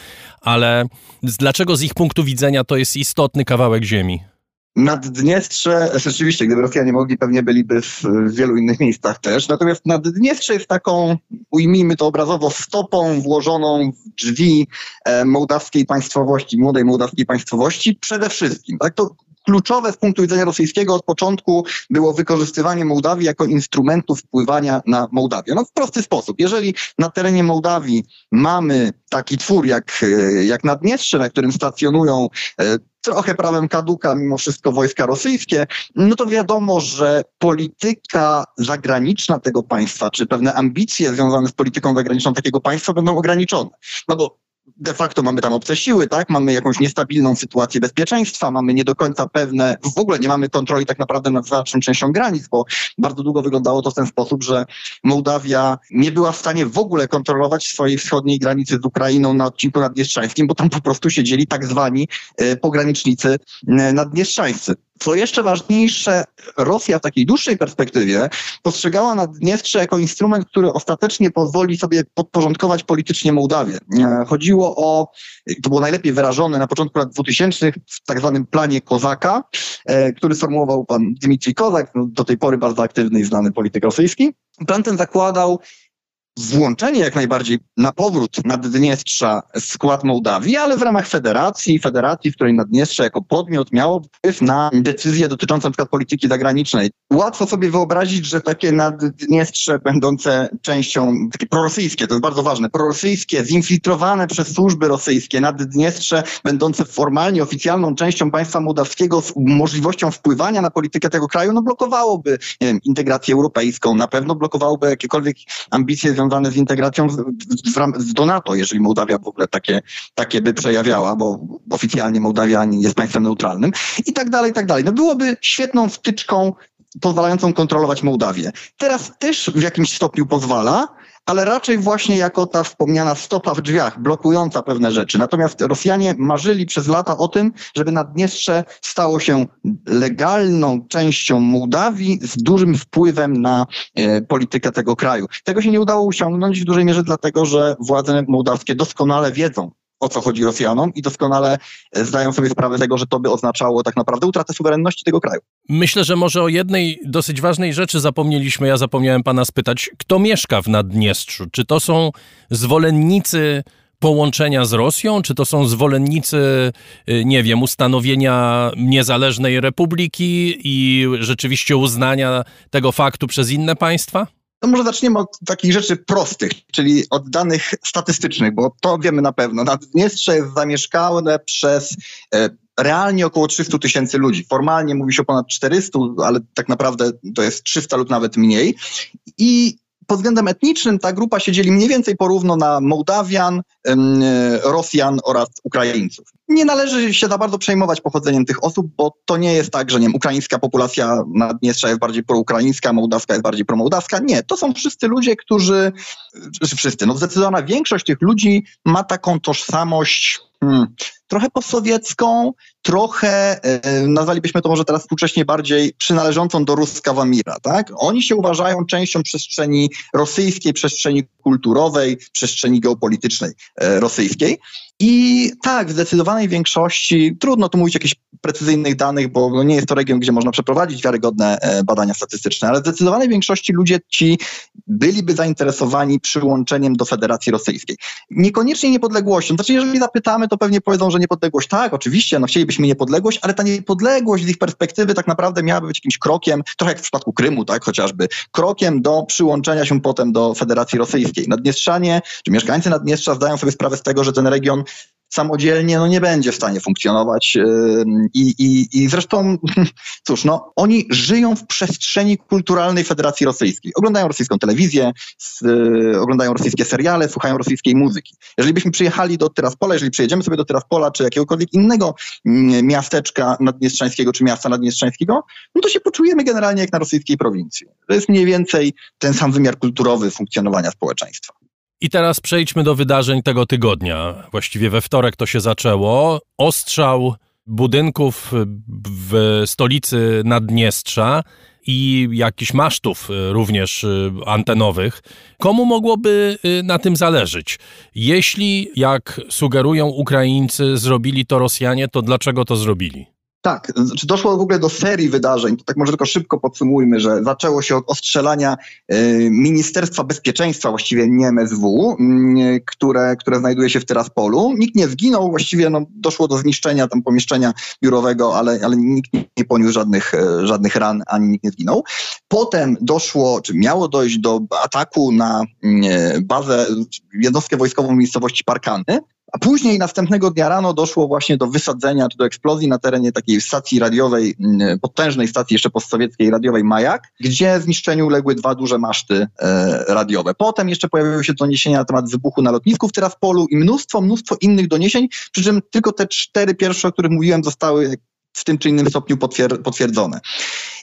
Ale dlaczego z ich punktu widzenia to jest istotny kawałek ziemi? Naddniestrze, rzeczywiście, gdyby Rosjanie mogli, pewnie byliby w, w, wielu innych miejscach też. Natomiast Naddniestrze jest taką, ujmijmy to obrazowo, stopą włożoną w drzwi e, mołdawskiej państwowości, młodej mołdawskiej państwowości przede wszystkim. Tak? To kluczowe z punktu widzenia rosyjskiego od początku było wykorzystywanie Mołdawii jako instrumentu wpływania na Mołdawię. No w prosty sposób. Jeżeli na terenie Mołdawii mamy taki twór jak, jak Naddniestrze, na którym stacjonują e, trochę prawem kaduka mimo wszystko wojska rosyjskie, no to wiadomo, że polityka zagraniczna tego państwa, czy pewne ambicje związane z polityką zagraniczną takiego państwa będą ograniczone. No bo de facto mamy tam obce siły, tak? Mamy jakąś niestabilną sytuację bezpieczeństwa, mamy nie do końca pewne, w ogóle nie mamy kontroli tak naprawdę nad znaczną częścią granic, bo bardzo długo wyglądało to w ten sposób, że Mołdawia nie była w stanie w ogóle kontrolować swojej wschodniej granicy z Ukrainą na odcinku naddniestrzańskim, bo tam po prostu siedzieli tak zwani e, pogranicznicy e, naddniestrzańscy. Co jeszcze ważniejsze, Rosja w takiej dłuższej perspektywie postrzegała Naddniestrze jako instrument, który ostatecznie pozwoli sobie podporządkować politycznie Mołdawię. E, chodziło o, to było najlepiej wyrażone na początku lat 2000 w tak zwanym planie Kozaka, e, który sformułował pan Dmitrij Kozak, no, do tej pory bardzo aktywny i znany polityk rosyjski. Plan ten zakładał włączenie jak najbardziej na powrót Naddniestrza skład Mołdawii, ale w ramach federacji, federacji, w której Naddniestrze jako podmiot miało wpływ na decyzje dotyczące np. polityki zagranicznej. Łatwo sobie wyobrazić, że takie Naddniestrze będące częścią, takie prorosyjskie, to jest bardzo ważne, prorosyjskie, zinfiltrowane przez służby rosyjskie, Naddniestrze będące formalnie oficjalną częścią państwa mołdawskiego z możliwością wpływania na politykę tego kraju, no blokowałoby nie wiem, integrację europejską, na pewno blokowałoby jakiekolwiek ambicje związane z integracją do NATO, jeżeli Mołdawia w ogóle takie, takie by przejawiała, bo oficjalnie Mołdawia jest państwem neutralnym i tak dalej, i tak dalej. No byłoby świetną wtyczką pozwalającą kontrolować Mołdawię. Teraz też w jakimś stopniu pozwala, ale raczej właśnie jako ta wspomniana stopa w drzwiach, blokująca pewne rzeczy. Natomiast Rosjanie marzyli przez lata o tym, żeby Naddniestrze stało się legalną częścią Mołdawii z dużym wpływem na e, politykę tego kraju. Tego się nie udało osiągnąć w dużej mierze dlatego, że władze mołdawskie doskonale wiedzą, o co chodzi Rosjanom i doskonale e, zdają sobie sprawę z tego, że to by oznaczało tak naprawdę utratę suwerenności tego kraju. Myślę, że może o jednej dosyć ważnej rzeczy zapomnieliśmy. Ja zapomniałem pana spytać, kto mieszka w Naddniestrzu? Czy to są zwolennicy połączenia z Rosją? Czy to są zwolennicy, y, nie wiem, ustanowienia niezależnej republiki i rzeczywiście uznania tego faktu przez inne państwa? No może zaczniemy od takich rzeczy prostych, czyli od danych statystycznych, bo to wiemy na pewno. Naddniestrze jest zamieszkane przez e, realnie około 300 tysięcy ludzi. Formalnie mówi się o ponad 400, ale tak naprawdę to jest 300 lub nawet mniej. I pod względem etnicznym ta grupa się dzieli mniej więcej porówno na Mołdawian, Rosjan oraz Ukraińców. Nie należy się za bardzo przejmować pochodzeniem tych osób, bo to nie jest tak, że nie wiem, ukraińska populacja Naddniestrza jest bardziej proukraińska, mołdawska jest bardziej promołdawska. Nie, to są wszyscy ludzie, którzy, wszyscy, no zdecydowana większość tych ludzi ma taką tożsamość hmm, trochę postsowiecką, trochę, e, nazwalibyśmy to może teraz współcześnie bardziej przynależącą do Ruska Wamira, tak? Oni się uważają częścią przestrzeni rosyjskiej, przestrzeni kulturowej, przestrzeni geopolitycznej e, rosyjskiej. I tak, w zdecydowanej większości, trudno tu mówić o jakichś precyzyjnych danych, bo no nie jest to region, gdzie można przeprowadzić wiarygodne e, badania statystyczne, ale w zdecydowanej większości ludzie ci byliby zainteresowani przyłączeniem do Federacji Rosyjskiej. Niekoniecznie niepodległością. Znaczy, jeżeli zapytamy, to pewnie powiedzą, że niepodległość, tak, oczywiście, no chcielibyśmy niepodległość, ale ta niepodległość z ich perspektywy tak naprawdę miałaby być jakimś krokiem, trochę jak w przypadku Krymu, tak, chociażby, krokiem do przyłączenia się potem do Federacji Rosyjskiej. Naddniestrzanie, czy mieszkańcy Naddniestrza zdają sobie sprawę z tego, że ten region samodzielnie no, nie będzie w stanie funkcjonować. I, i, I zresztą, cóż, no, oni żyją w przestrzeni kulturalnej Federacji Rosyjskiej. Oglądają rosyjską telewizję, z, y, oglądają rosyjskie seriale, słuchają rosyjskiej muzyki. Jeżeli byśmy przyjechali do Tyraspola, jeżeli przyjedziemy sobie do Tyraspola czy jakiegokolwiek innego mm, miasteczka naddniestrzańskiego czy miasta naddniestrzańskiego, no to się poczujemy generalnie jak na rosyjskiej prowincji. To jest mniej więcej ten sam wymiar kulturowy funkcjonowania społeczeństwa. I teraz przejdźmy do wydarzeń tego tygodnia. Właściwie we wtorek to się zaczęło. Ostrzał budynków w stolicy Naddniestrza i jakichś masztów również antenowych. Komu mogłoby y, na tym zależeć? Jeśli, jak sugerują Ukraińcy, zrobili to Rosjanie, to dlaczego to zrobili? Tak, znaczy doszło w ogóle do serii wydarzeń. Tak może tylko szybko podsumujmy, że zaczęło się od ostrzelania y, Ministerstwa Bezpieczeństwa, właściwie nie MSW, y, które, które znajduje się w Tyraspolu. Nikt nie zginął, właściwie no, doszło do zniszczenia tam pomieszczenia biurowego, ale, ale nikt nie poniósł żadnych, y, żadnych ran, ani nikt nie zginął. Potem doszło, czy miało dojść do ataku na bazę, jednostkę wojskową w miejscowości Parkany, a później następnego dnia rano doszło właśnie do wysadzenia czy do eksplozji na terenie takiej stacji radiowej, mm, potężnej stacji jeszcze postsowieckiej radiowej Majak, gdzie zniszczeniu uległy dwa duże maszty e, radiowe. Potem jeszcze pojawiły się doniesienia na temat wybuchu na lotnisku w Tyraspolu i mnóstwo, mnóstwo innych doniesień, przy czym tylko te cztery pierwsze, o których mówiłem, zostały w tym czy innym stopniu potwier potwierdzone.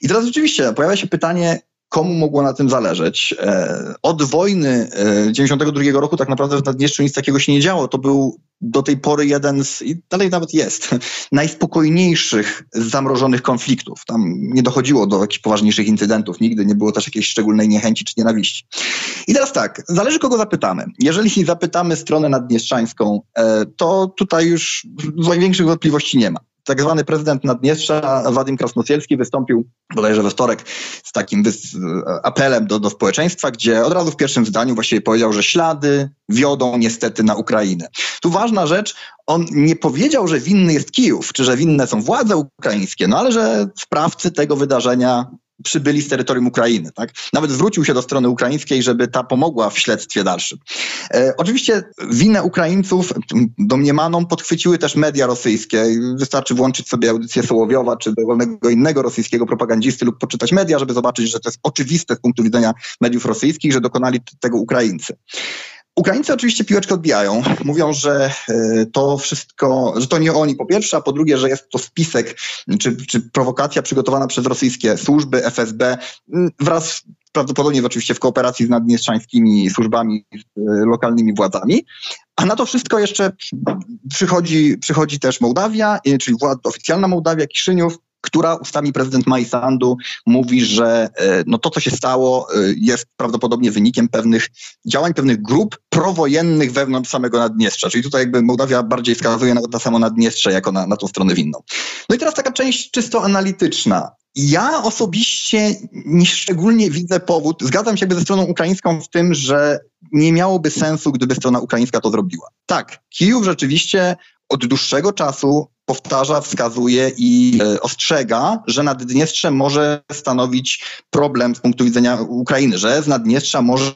I teraz rzeczywiście pojawia się pytanie, komu mogło na tym zależeć. E, od wojny 92 e, roku tak naprawdę w Naddniestrzu nic takiego się nie działo. To był do tej pory jeden z, i dalej nawet jest, najspokojniejszych zamrożonych konfliktów. Tam nie dochodziło do jakichś poważniejszych incydentów, nigdy nie było też jakiejś szczególnej niechęci czy nienawiści. I teraz tak, zależy kogo zapytamy. Jeżeli zapytamy stronę naddniestrzańską, e, to tutaj już największych wątpliwości nie ma tak zwany prezydent Naddniestrza, Wadim Krasnosielski, wystąpił bodajże we wtorek z takim apelem do, do społeczeństwa, gdzie od razu w pierwszym zdaniu właściwie powiedział, że ślady wiodą niestety na Ukrainę. Tu ważna rzecz, on nie powiedział, że winny jest Kijów, czy że winne są władze ukraińskie, no ale że sprawcy tego wydarzenia przybyli z terytorium Ukrainy. Tak? Nawet zwrócił się do strony ukraińskiej, żeby ta pomogła w śledztwie dalszym. E, oczywiście winę Ukraińców domniemaną podchwyciły też media rosyjskie. Wystarczy włączyć sobie audycję Sołowiowa czy dowolnego innego rosyjskiego propagandzisty lub poczytać media, żeby zobaczyć, że to jest oczywiste z punktu widzenia mediów rosyjskich, że dokonali tego Ukraińcy. Ukraińcy oczywiście piłeczkę odbijają. Mówią, że e, to wszystko, że to nie oni po pierwsze, a po drugie, że jest to spisek czy, czy prowokacja przygotowana przez rosyjskie służby, FSB wraz prawdopodobnie oczywiście w kooperacji z naddniestrzańskimi służbami, lokalnymi władzami. A na to wszystko jeszcze przychodzi, przychodzi też Mołdawia, czyli władza oficjalna Mołdawia, Kiszyniów, która ustami prezydent Majsandu mówi, że e, no to, co się stało, e, jest prawdopodobnie wynikiem pewnych działań, pewnych grup prowojennych wewnątrz samego Naddniestrza. Czyli tutaj jakby Mołdawia bardziej wskazuje na, na samo Naddniestrze jako na, na tą stronę winną. No i teraz taka część czysto analityczna. Ja osobiście nieszczególnie widzę powód, zgadzam się jakby ze stroną ukraińską w tym, że nie miałoby sensu, gdyby strona ukraińska to zrobiła. Tak, Kijów rzeczywiście od dłuższego czasu powtarza, wskazuje i e, ostrzega, że Naddniestrze może stanowić problem z punktu widzenia Ukrainy, że z Naddniestrza może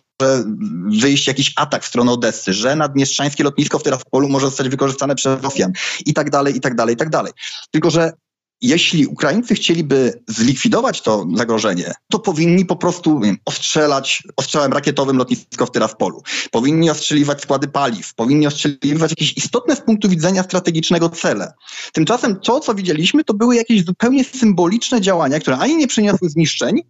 wyjść jakiś atak w stronę Odessy, że naddniestrzańskie lotnisko w Tyraspolu może zostać wykorzystane przez Rosjan i tak dalej, i tak dalej, i tak dalej. Tylko, że jeśli Ukraińcy chcieliby zlikwidować to zagrożenie, to powinni po prostu wiem, ostrzelać ostrzałem rakietowym lotnisko w Tyraspolu. Powinni ostrzeliwać składy paliw, powinni ostrzeliwać jakieś istotne z punktu widzenia strategicznego cele. Tymczasem to, co widzieliśmy, to były jakieś zupełnie symboliczne działania, które ani nie przyniosły zniszczeń,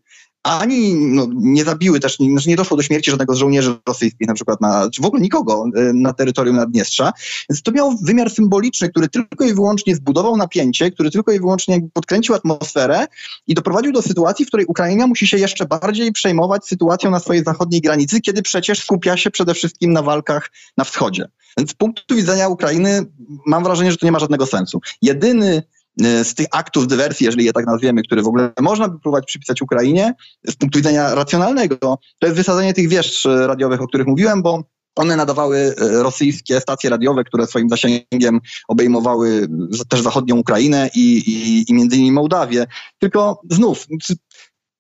ani no, nie zabiły też, nie, znaczy nie doszło do śmierci żadnego z żołnierzy rosyjskich na przykład, na, czy w ogóle nikogo y, na terytorium Naddniestrza. Więc to miało wymiar symboliczny, który tylko i wyłącznie zbudował napięcie, który tylko i wyłącznie podkręcił atmosferę i doprowadził do sytuacji, w której Ukraina musi się jeszcze bardziej przejmować sytuacją na swojej zachodniej granicy, kiedy przecież skupia się przede wszystkim na walkach na wschodzie. Więc z punktu widzenia Ukrainy mam wrażenie, że to nie ma żadnego sensu. Jedyny z tych aktów dywersji, jeżeli je tak nazwiemy, które w ogóle można by próbować przypisać Ukrainie, z punktu widzenia racjonalnego, to jest wysadzenie tych wież radiowych, o których mówiłem, bo one nadawały e, rosyjskie stacje radiowe, które swoim zasięgiem obejmowały też zachodnią Ukrainę i, i, i między innymi Mołdawię. Tylko znów,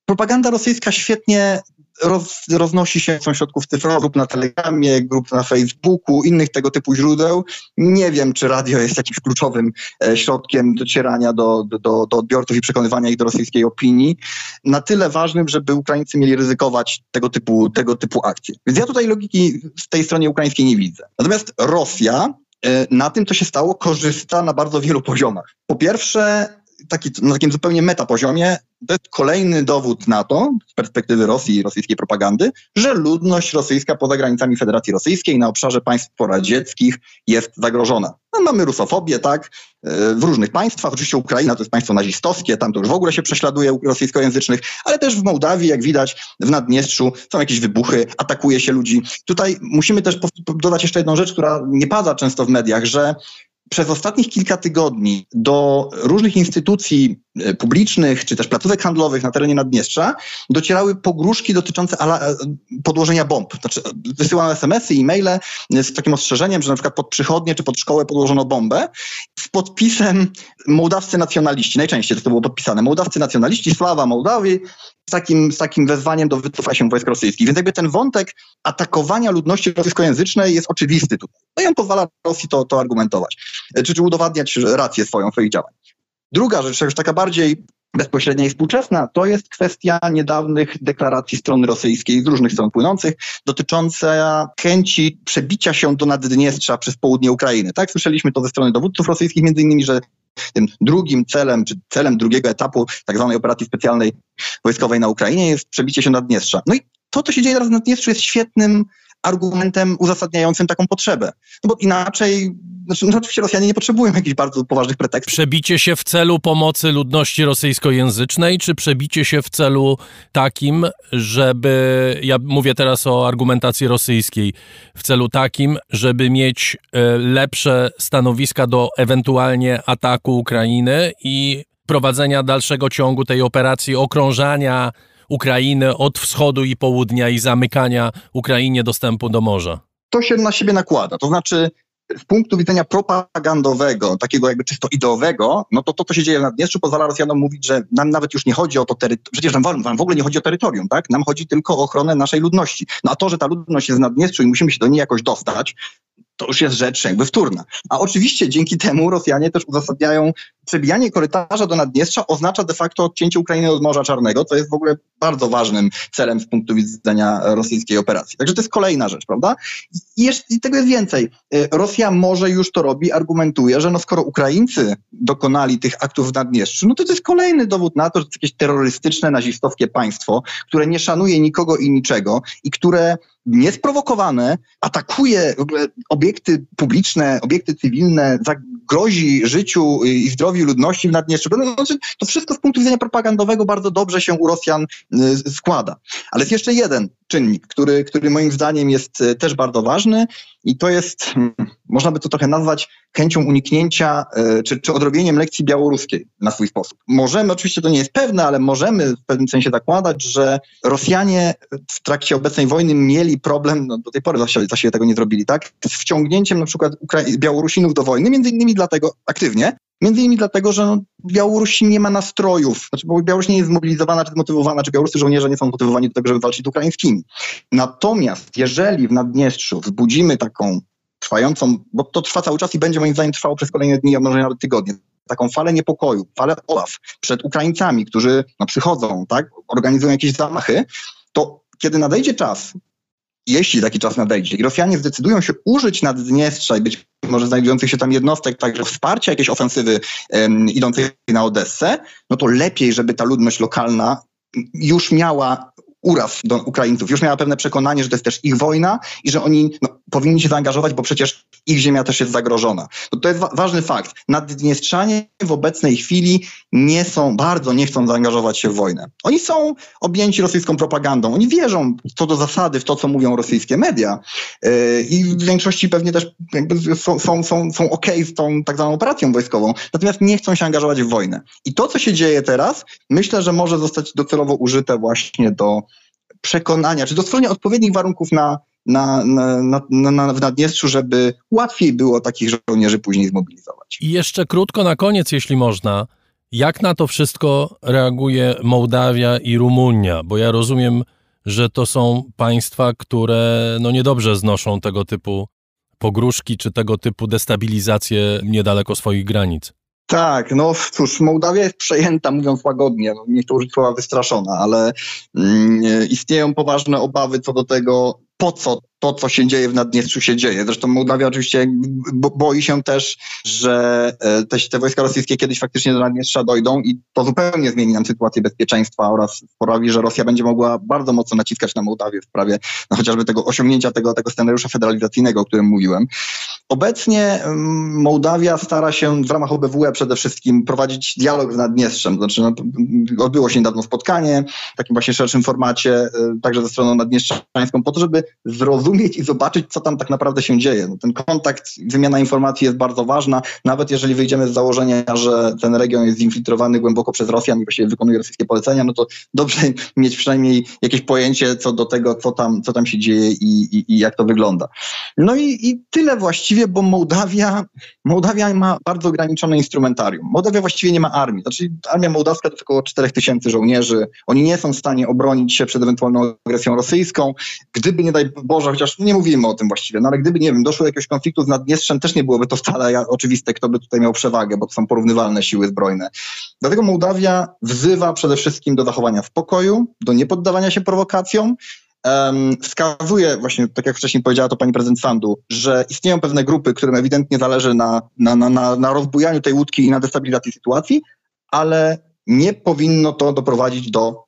propaganda rosyjska świetnie roz, roznosi się są środków cyfrowych, grup na Telegramie, grup na Facebooku, innych tego typu źródeł. Nie wiem, czy radio jest jakimś kluczowym e, środkiem docierania do, do, do odbiorców i przekonywania ich do rosyjskiej opinii. Na tyle ważnym, żeby Ukraińcy mieli ryzykować tego typu, tego typu akcje. Więc ja tutaj logiki w tej stronie ukraińskiej nie widzę. Natomiast Rosja e, na tym, co się stało, korzysta na bardzo wielu poziomach. Po pierwsze, taki, na takim zupełnie metapoziomie to jest kolejny dowód na to, z perspektywy Rosji i rosyjskiej propagandy, że ludność rosyjska poza granicami Federacji Rosyjskiej na obszarze państw poradzieckich jest zagrożona. No, mamy rusofobię, tak, e, w różnych państwach. Oczywiście Ukraina to jest państwo nazistowskie, tam to już w ogóle się prześladuje rosyjskojęzycznych, ale też w Mołdawii, jak widać, w Naddniestrzu są jakieś wybuchy, atakuje się ludzi. Tutaj musimy też dodać jeszcze jedną rzecz, która nie pada często w mediach, że przez ostatnich kilka tygodni do różnych instytucji publicznych czy też placówek handlowych na terenie Naddniestrza docierały pogróżki dotyczące e, podłożenia bomb. Znaczy, wysyłano SMS-y, e-maile z takim ostrzeżeniem, że na przykład pod przychodnie czy pod szkołę podłożono bombę z podpisem mołdawscy nacjonaliści. Najczęściej to było podpisane. Mołdawcy nacjonaliści, sława Mołdawii, z takim, z takim wezwaniem do wycofania się wojsk rosyjskich. Więc jakby ten wątek atakowania ludności rosyjskojęzycznej jest oczywisty tutaj. No i on pozwala Rosji to, to argumentować, czy, czy udowadniać rację swoją swoich działań. Druga rzecz, już taka bardziej bezpośrednia i współczesna, to jest kwestia niedawnych deklaracji strony rosyjskiej z różnych stron płynących, dotycząca chęci przebicia się do Naddniestrza przez południe Ukrainy. Tak, słyszeliśmy to ze strony dowódców rosyjskich, między innymi, że tym drugim celem, czy celem drugiego etapu tak zwanej operacji specjalnej wojskowej na Ukrainie jest przebicie się Naddniestrza. No i to, co się dzieje teraz w Naddniestrzu jest świetnym argumentem uzasadniającym taką potrzebę. No bo inaczej, znaczy, no oczywiście Rosjanie nie potrzebują jakichś bardzo poważnych pretekstów. Przebicie się w celu pomocy ludności rosyjskojęzycznej, czy przebicie się w celu takim, żeby, ja mówię teraz o argumentacji rosyjskiej, w celu takim, żeby mieć e, lepsze stanowiska do ewentualnie ataku Ukrainy i prowadzenia dalszego ciągu tej operacji okrążania Ukrainy od wschodu i południa i zamykania Ukrainie dostępu do morza? To się na siebie nakłada. To znaczy, z punktu widzenia propagandowego, takiego jakby czysto ideowego, no to to, co się dzieje w Naddniestrzu, pozwala Rosjanom mówić, że nam nawet już nie chodzi o to terytorium, przecież nam, nam w ogóle nie chodzi o terytorium, tak? Nam chodzi tylko o ochronę naszej ludności. No a to, że ta ludność jest w Naddniestrzu i musimy się do niej jakoś dostać, to już jest rzecz jakby wtórna. A oczywiście dzięki temu Rosjanie też uzasadniają przebijanie korytarza do Naddniestrza oznacza de facto odcięcie Ukrainy od Morza Czarnego, co jest w ogóle bardzo ważnym celem z punktu widzenia rosyjskiej operacji. Także to jest kolejna rzecz, prawda? I, jeszcze, i tego jest więcej. Y, Rosja może już to robi, argumentuje, że no skoro Ukraińcy dokonali tych aktów w Naddniestrzu, no to to jest kolejny dowód na to, że to jest jakieś terrorystyczne, nazistowskie państwo, które nie szanuje nikogo i niczego i które niesprowokowane atakuje obiekty publiczne, obiekty cywilne, grozi życiu i zdrowiu ludności w Naddniestrzu. No, znaczy, to wszystko z punktu widzenia propagandowego bardzo dobrze się u Rosjan y, składa. Ale jest jeszcze jeden czynnik, który, który moim zdaniem jest y, też bardzo ważny i to jest, hmm, można by to trochę nazwać chęcią uniknięcia y, czy, czy odrobieniem lekcji białoruskiej na swój sposób. Możemy, oczywiście to nie jest pewne, ale możemy w pewnym sensie zakładać, że Rosjanie w trakcie obecnej wojny mieli problem, no do tej pory właściwie tego nie zrobili, tak, z wciągnięciem na przykład Ukra- Białorusinów do wojny, między innymi dlatego aktywnie, Między innymi dlatego, że no, Białoruś nie ma nastrojów, znaczy, bo Białoruś nie jest zmobilizowana czy zmotywowana, czy białoruscy żołnierze nie są motywowani do tego, żeby walczyć z ukraińskimi. Natomiast jeżeli w Naddniestrzu wzbudzimy taką trwającą, bo to trwa cały czas i będzie moim zdaniem trwało przez kolejne dni, a może nawet tygodnie, taką falę niepokoju, falę obaw przed Ukraińcami, którzy no, przychodzą, tak, organizują jakieś zamachy, to kiedy nadejdzie czas, jeśli taki czas nadejdzie. I Rosjanie zdecydują się użyć Naddniestrza i być może znajdujących się tam jednostek, także wsparcia jakiejś ofensywy um, idącej na Odessę, no to lepiej, żeby ta ludność lokalna już miała uraz do Ukraińców, już miała pewne przekonanie, że to jest też ich wojna i że oni no, powinni się zaangażować, bo przecież ich ziemia też jest zagrożona. To, to jest wa ważny fakt. Naddniestrzanie w obecnej chwili nie są, bardzo nie chcą zaangażować się w wojnę. Oni są objęci rosyjską propagandą. Oni wierzą co do zasady w to, co mówią rosyjskie media yy, i w większości pewnie też są, są, są, są z tą tak zwaną operacją wojskową, natomiast nie chcą się angażować w wojnę. I to, co się dzieje teraz, myślę, że może zostać docelowo użyte właśnie do przekonania, czy do stworzenia odpowiednich warunków na, na, na, na, na, w Naddniestrzu, żeby łatwiej było takich żołnierzy później zmobilizować. I jeszcze krótko na koniec, jeśli można. Jak na to wszystko reaguje Mołdawia i Rumunia? Bo ja rozumiem, że to są państwa, które no niedobrze znoszą tego typu pogróżki czy tego typu destabilizację niedaleko swoich granic. Tak, no cóż, Mołdawia jest przejęta, mówiąc łagodnie, no, nie chcę użyć słowa wystraszona, ale mm, istnieją poważne obawy co do tego, po co to, co się dzieje w Naddniestrzu, się dzieje. Zresztą Mołdawia oczywiście boi się też, że e, te, te wojska rosyjskie kiedyś faktycznie do Naddniestrza dojdą i to zupełnie zmieni nam sytuację bezpieczeństwa oraz sprawi, że Rosja będzie mogła bardzo mocno naciskać na Mołdawię w sprawie no, chociażby tego osiągnięcia tego, tego scenariusza federalizacyjnego, o którym mówiłem. Obecnie mm, Mołdawia stara się w ramach OBWE przede wszystkim prowadzić dialog z Naddniestrzem. Znaczy, no, odbyło się niedawno spotkanie w takim właśnie szerszym formacie, e, także ze stroną naddniestrzańską, po to, żeby zrozumieć i zobaczyć, co tam tak naprawdę się dzieje. No, ten kontakt, wymiana informacji jest bardzo ważna, nawet jeżeli wyjdziemy z założenia, że ten region jest zinfiltrowany głęboko przez Rosjan i właściwie wykonuje rosyjskie polecenia, no to dobrze mieć przynajmniej jakieś pojęcie co do tego, co tam, co tam się dzieje i, i, i jak to wygląda. No i, i tyle właściwie, bo Mołdawia, Mołdawia ma bardzo ograniczone instrumentarium. Mołdawia właściwie nie ma armii. Znaczy armia mołdawska to około 4 tysięcy żołnierzy. Oni nie są w stanie obronić się przed ewentualną agresją rosyjską. Gdyby, nie daj Boże, chociaż nie mówimy o tym właściwie, no ale gdyby, nie wiem, doszło do jakiegoś konfliktu z Naddniestrzem, też nie byłoby to wcale oczywiste, kto by tutaj miał przewagę, bo to są porównywalne siły zbrojne. Dlatego Mołdawia wzywa przede wszystkim do zachowania spokoju, do niepoddawania się prowokacjom, um, wskazuje właśnie, tak jak wcześniej powiedziała to pani prezydent Sandu, że istnieją pewne grupy, którym ewidentnie zależy na, na, na, na, na rozbujaniu tej łódki i na destabilizacji sytuacji, ale nie powinno to doprowadzić do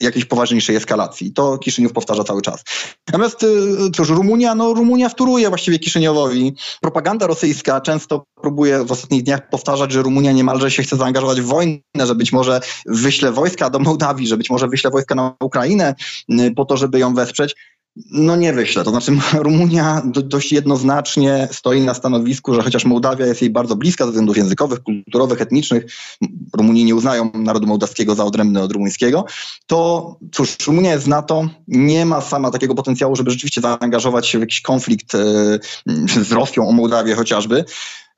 jakiejś poważniejszej eskalacji. To Kiszyniów powtarza cały czas. Natomiast y, cóż, Rumunia, no Rumunia wtóruje właściwie Kiszyniowowi. Propaganda rosyjska często próbuje w ostatnich dniach powtarzać, że Rumunia niemalże się chce zaangażować w wojnę, że być może wyśle wojska do Mołdawii, że być może wyśle wojska na Ukrainę y, po to, żeby ją wesprzeć. No nie wyślę. To znaczy Rumunia do, dość jednoznacznie stoi na stanowisku, że chociaż Mołdawia jest jej bardzo bliska ze względów językowych, kulturowych, etnicznych, Rumuni nie uznają narodu mołdawskiego za odrębny od rumuńskiego, to cóż, Rumunia jest NATO, nie ma sama takiego potencjału, żeby rzeczywiście zaangażować się w jakiś konflikt e, z Rosją o Mołdawię chociażby.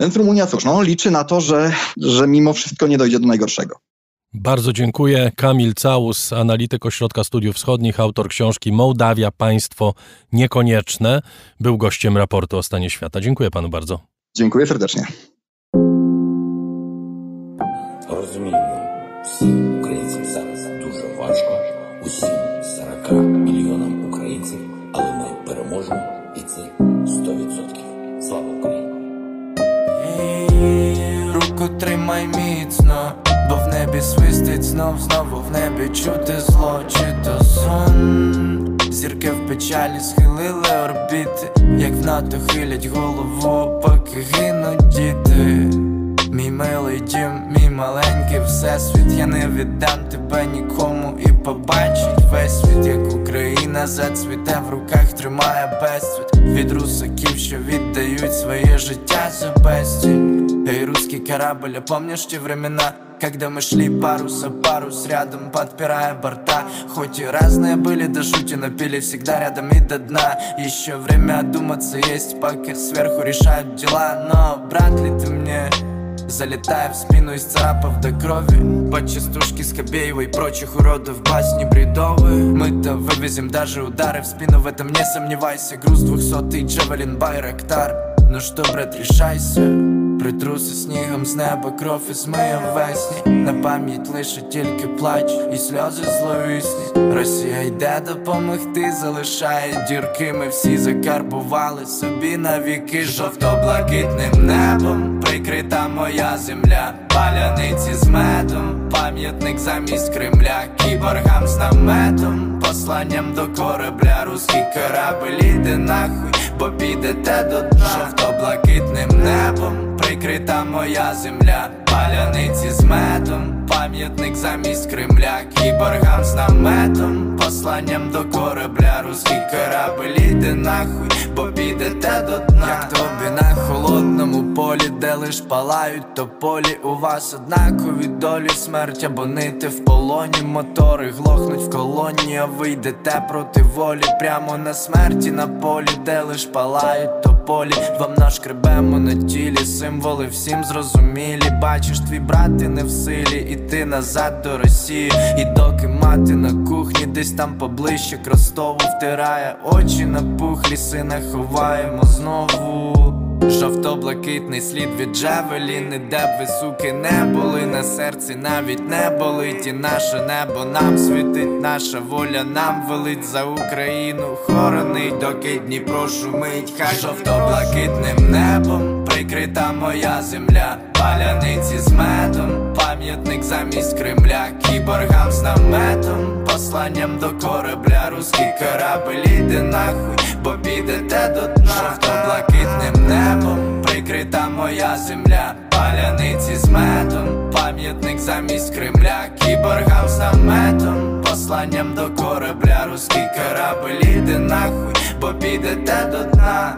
Więc Rumunia cóż, no, liczy na to, że, że mimo wszystko nie dojdzie do najgorszego. Bardzo dziękuję. Kamil Całus, analityk Ośrodka Studiów Wschodnich, autor książki Mołdawia, państwo niekonieczne, był gościem raportu o stanie świata. Dziękuję panu bardzo. Dziękuję serdecznie. Розуміємо, всім українцям зараз дуже важко, усім 40 мільйонам українців, але ми переможемо, і це 100%. Слава Україні! І Руку тримай міцно, Бо в небі свистить знов, знову в небі чути зло, чи то сон. Зірки в печалі схилили орбіти, як в НАТО хилять голову, поки гинуть діти. Мій милий дім, мій маленький всесвіт, я не віддам тебе нікому і побачить весь світ, як Україна зацвіте в руках, тримає безцвіт від русаків, що віддають своє життя за безцінь. Эй, русский корабль, а помнишь те времена? Когда мы шли парус за парус рядом, подпирая борта Хоть и разные были, да шути, но пили всегда рядом и до дна Еще время одуматься есть, пока сверху решают дела Но брат ли ты мне? Залетая в спину из царапов до крови. Под частушки Скобеева и прочих уродов Басни бредовые Мы-то вывезем даже удары в спину В этом не сомневайся. Груз двухсотый Джавелин Байрактар. Ну что, брат, решайся Притруси снігом з неба кров і змиє весні. На пам'ять лише тільки плач і сльози зловісні. Росія йде допомогти, залишає дірки. Ми всі закарбували собі навіки. Жовто-блакитним небом Прикрита моя земля. Паляниці з медом Пам'ятник замість Кремля. Кіборгам з наметом Посланням до корабля. Руський корабель іде нахуй Бо підете до дна. Жовто-блакитним небом Прикрита моя земля. Паляниці з медом Пам'ятник замість Кремля. Кіборгам з наметом Посланням до корабля. Руський корабель іде нахуй Бо підете до дна. Як тобі на холодному полі, де лиш палають тополі У вас однакові долі смерть або нити в полоні Мотори глохнуть в колоні, а ви йдете проти волі. Прямо на смерті на полі, де лиш палають тополі Вам нашкребемо на тілі символи всім зрозумілі. Бачиш, твій брат і не в силі, іти назад до Росії. І доки мати на кухні, десь там поближче кростову втирає очі напухлі, сина ховаємо знову Жовто-блакитний слід від Джавеліни, де б ви суки не були. На серці, навіть не болить І наше небо нам світить, наша воля нам велить за Україну. Хоронить, доки Дніпро шумить, хай жовто-блакитним небом прикрита моя земля, паляниці з медом, пам'ятник замість Кремля, кіборгам з наметом, посланням до корабля, руський корабель іде нахуй, бо підете до дна. Жовто-блакитним небом, прикрита моя земля, паляниці з медом, пам'ятник замість Кремля, кіборгам з наметом, посланням до корабля, руський корабель іде нахуй, бо підете до дна.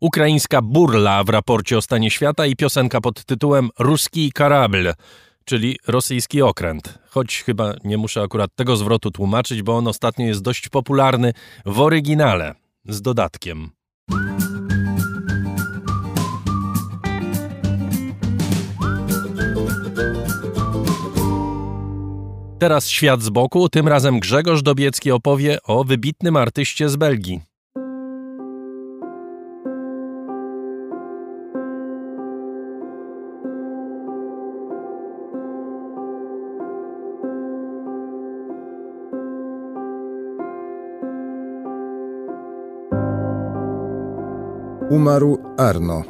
Ukraińska burla w raporcie o stanie świata i piosenka pod tytułem Ruski Karabl, czyli rosyjski okręt. Choć chyba nie muszę akurat tego zwrotu tłumaczyć, bo on ostatnio jest dość popularny w oryginale, z dodatkiem. Teraz świat z boku, tym razem Grzegorz Dobiecki opowie o wybitnym artyście z Belgii. Umarł Arno.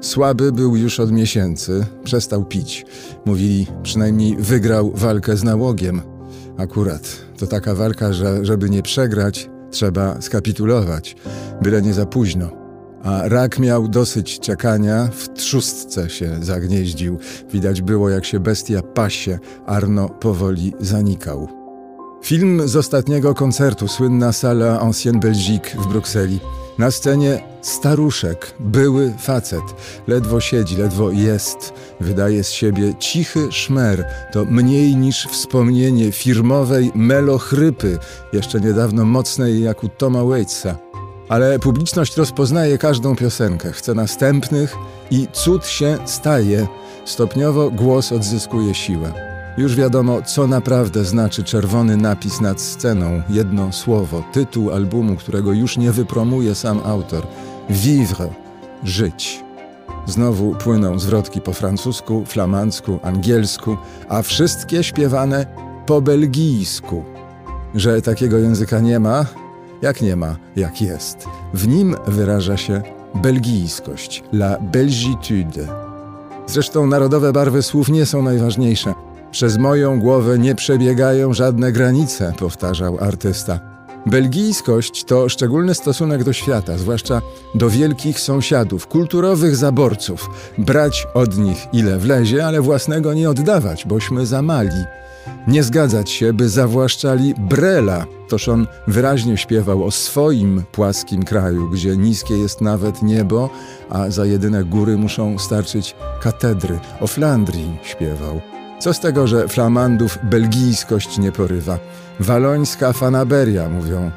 Słaby był już od miesięcy, przestał pić. Mówili, przynajmniej wygrał walkę z nałogiem. Akurat to taka walka, że żeby nie przegrać, trzeba skapitulować, byle nie za późno. A rak miał dosyć czekania, w trzustce się zagnieździł. Widać było, jak się bestia pasie, Arno powoli zanikał. Film z ostatniego koncertu, słynna sala Ancienne Belgique w Brukseli. Na scenie staruszek, były facet. Ledwo siedzi, ledwo jest. Wydaje z siebie cichy szmer. To mniej niż wspomnienie firmowej melochrypy, jeszcze niedawno mocnej jak u Toma Waitsa. Ale publiczność rozpoznaje każdą piosenkę, chce następnych i cud się staje. Stopniowo głos odzyskuje siłę. Już wiadomo, co naprawdę znaczy czerwony napis nad sceną, jedno słowo, tytuł albumu, którego już nie wypromuje sam autor. Vivre, żyć. Znowu płyną zwrotki po francusku, flamandzku, angielsku, a wszystkie śpiewane po belgijsku. Że takiego języka nie ma, jak nie ma, jak jest. W nim wyraża się belgijskość, la belgitude. Zresztą narodowe barwy słów nie są najważniejsze. Przez moją głowę nie przebiegają żadne granice, powtarzał artysta. Belgijskość to szczególny stosunek do świata, zwłaszcza do wielkich sąsiadów, kulturowych zaborców. Brać od nich ile wlezie, ale własnego nie oddawać, bośmy za mali. Nie zgadzać się, by zawłaszczali Brela, toż on wyraźnie śpiewał o swoim płaskim kraju, gdzie niskie jest nawet niebo, a za jedyne góry muszą starczyć katedry. O Flandrii śpiewał. Co z tego, że flamandów belgijskość nie porywa? Walońska fanaberia, mówią.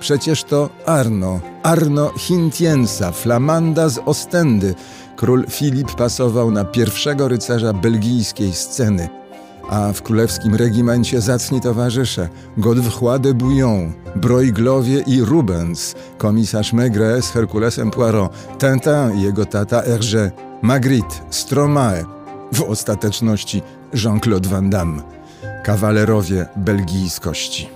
Przecież to Arno, Arno Hintiensa, flamanda z Ostendy. Król Filip pasował na pierwszego rycerza belgijskiej sceny. A w królewskim regimencie zacni towarzysze Godefroy de Bouillon, Broiglowie i Rubens, komisarz Maigret z Herkulesem Poirot, Tintin i jego tata Hergé, Magritte, Stromae, w ostateczności Jean-Claude Van Damme, kawalerowie belgijskości.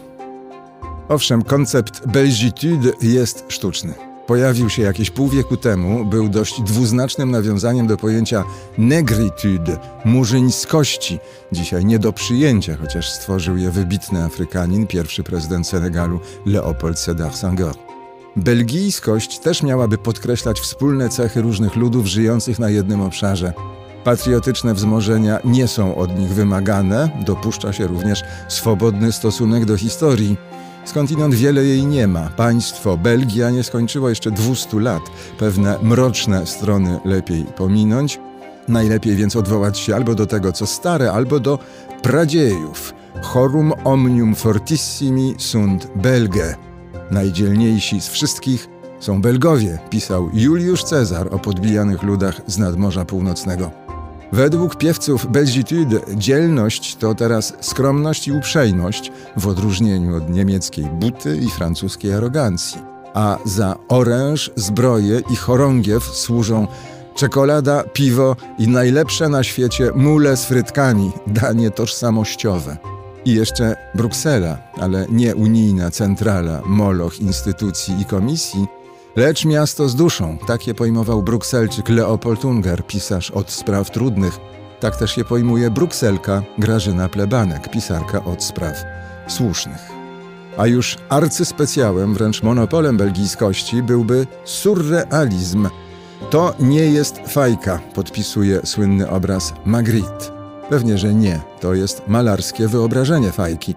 Owszem, koncept belgitude jest sztuczny. Pojawił się jakieś pół wieku temu, był dość dwuznacznym nawiązaniem do pojęcia negritude, murzyńskości, dzisiaj nie do przyjęcia, chociaż stworzył je wybitny Afrykanin, pierwszy prezydent Senegalu Leopold Sédar Senghor. Belgijskość też miałaby podkreślać wspólne cechy różnych ludów żyjących na jednym obszarze. Patriotyczne wzmożenia nie są od nich wymagane, dopuszcza się również swobodny stosunek do historii. Skądinąd wiele jej nie ma. Państwo Belgia nie skończyło jeszcze 200 lat. Pewne mroczne strony lepiej pominąć. Najlepiej więc odwołać się albo do tego, co stare, albo do pradziejów. Chorum omnium fortissimi sunt Belge. Najdzielniejsi z wszystkich są Belgowie, pisał Juliusz Cezar o podbijanych ludach z nadmorza północnego. Według piewców Belgitude dzielność to teraz skromność i uprzejmość w odróżnieniu od niemieckiej buty i francuskiej arogancji. A za oręż, zbroję i chorągiew służą czekolada, piwo i najlepsze na świecie mule z frytkami, danie tożsamościowe. I jeszcze Bruksela, ale nie unijna centrala moloch instytucji i komisji, lecz miasto z duszą. Tak je pojmował Brukselczyk Leopold Unger, pisarz od spraw trudnych. Tak też je pojmuje Brukselka Grażyna Plebanek, pisarka od spraw słusznych. A już arcyspecjałem, wręcz monopolem belgijskości byłby surrealizm. To nie jest fajka, podpisuje słynny obraz Magritte. Pewnie, że nie. To jest malarskie wyobrażenie fajki.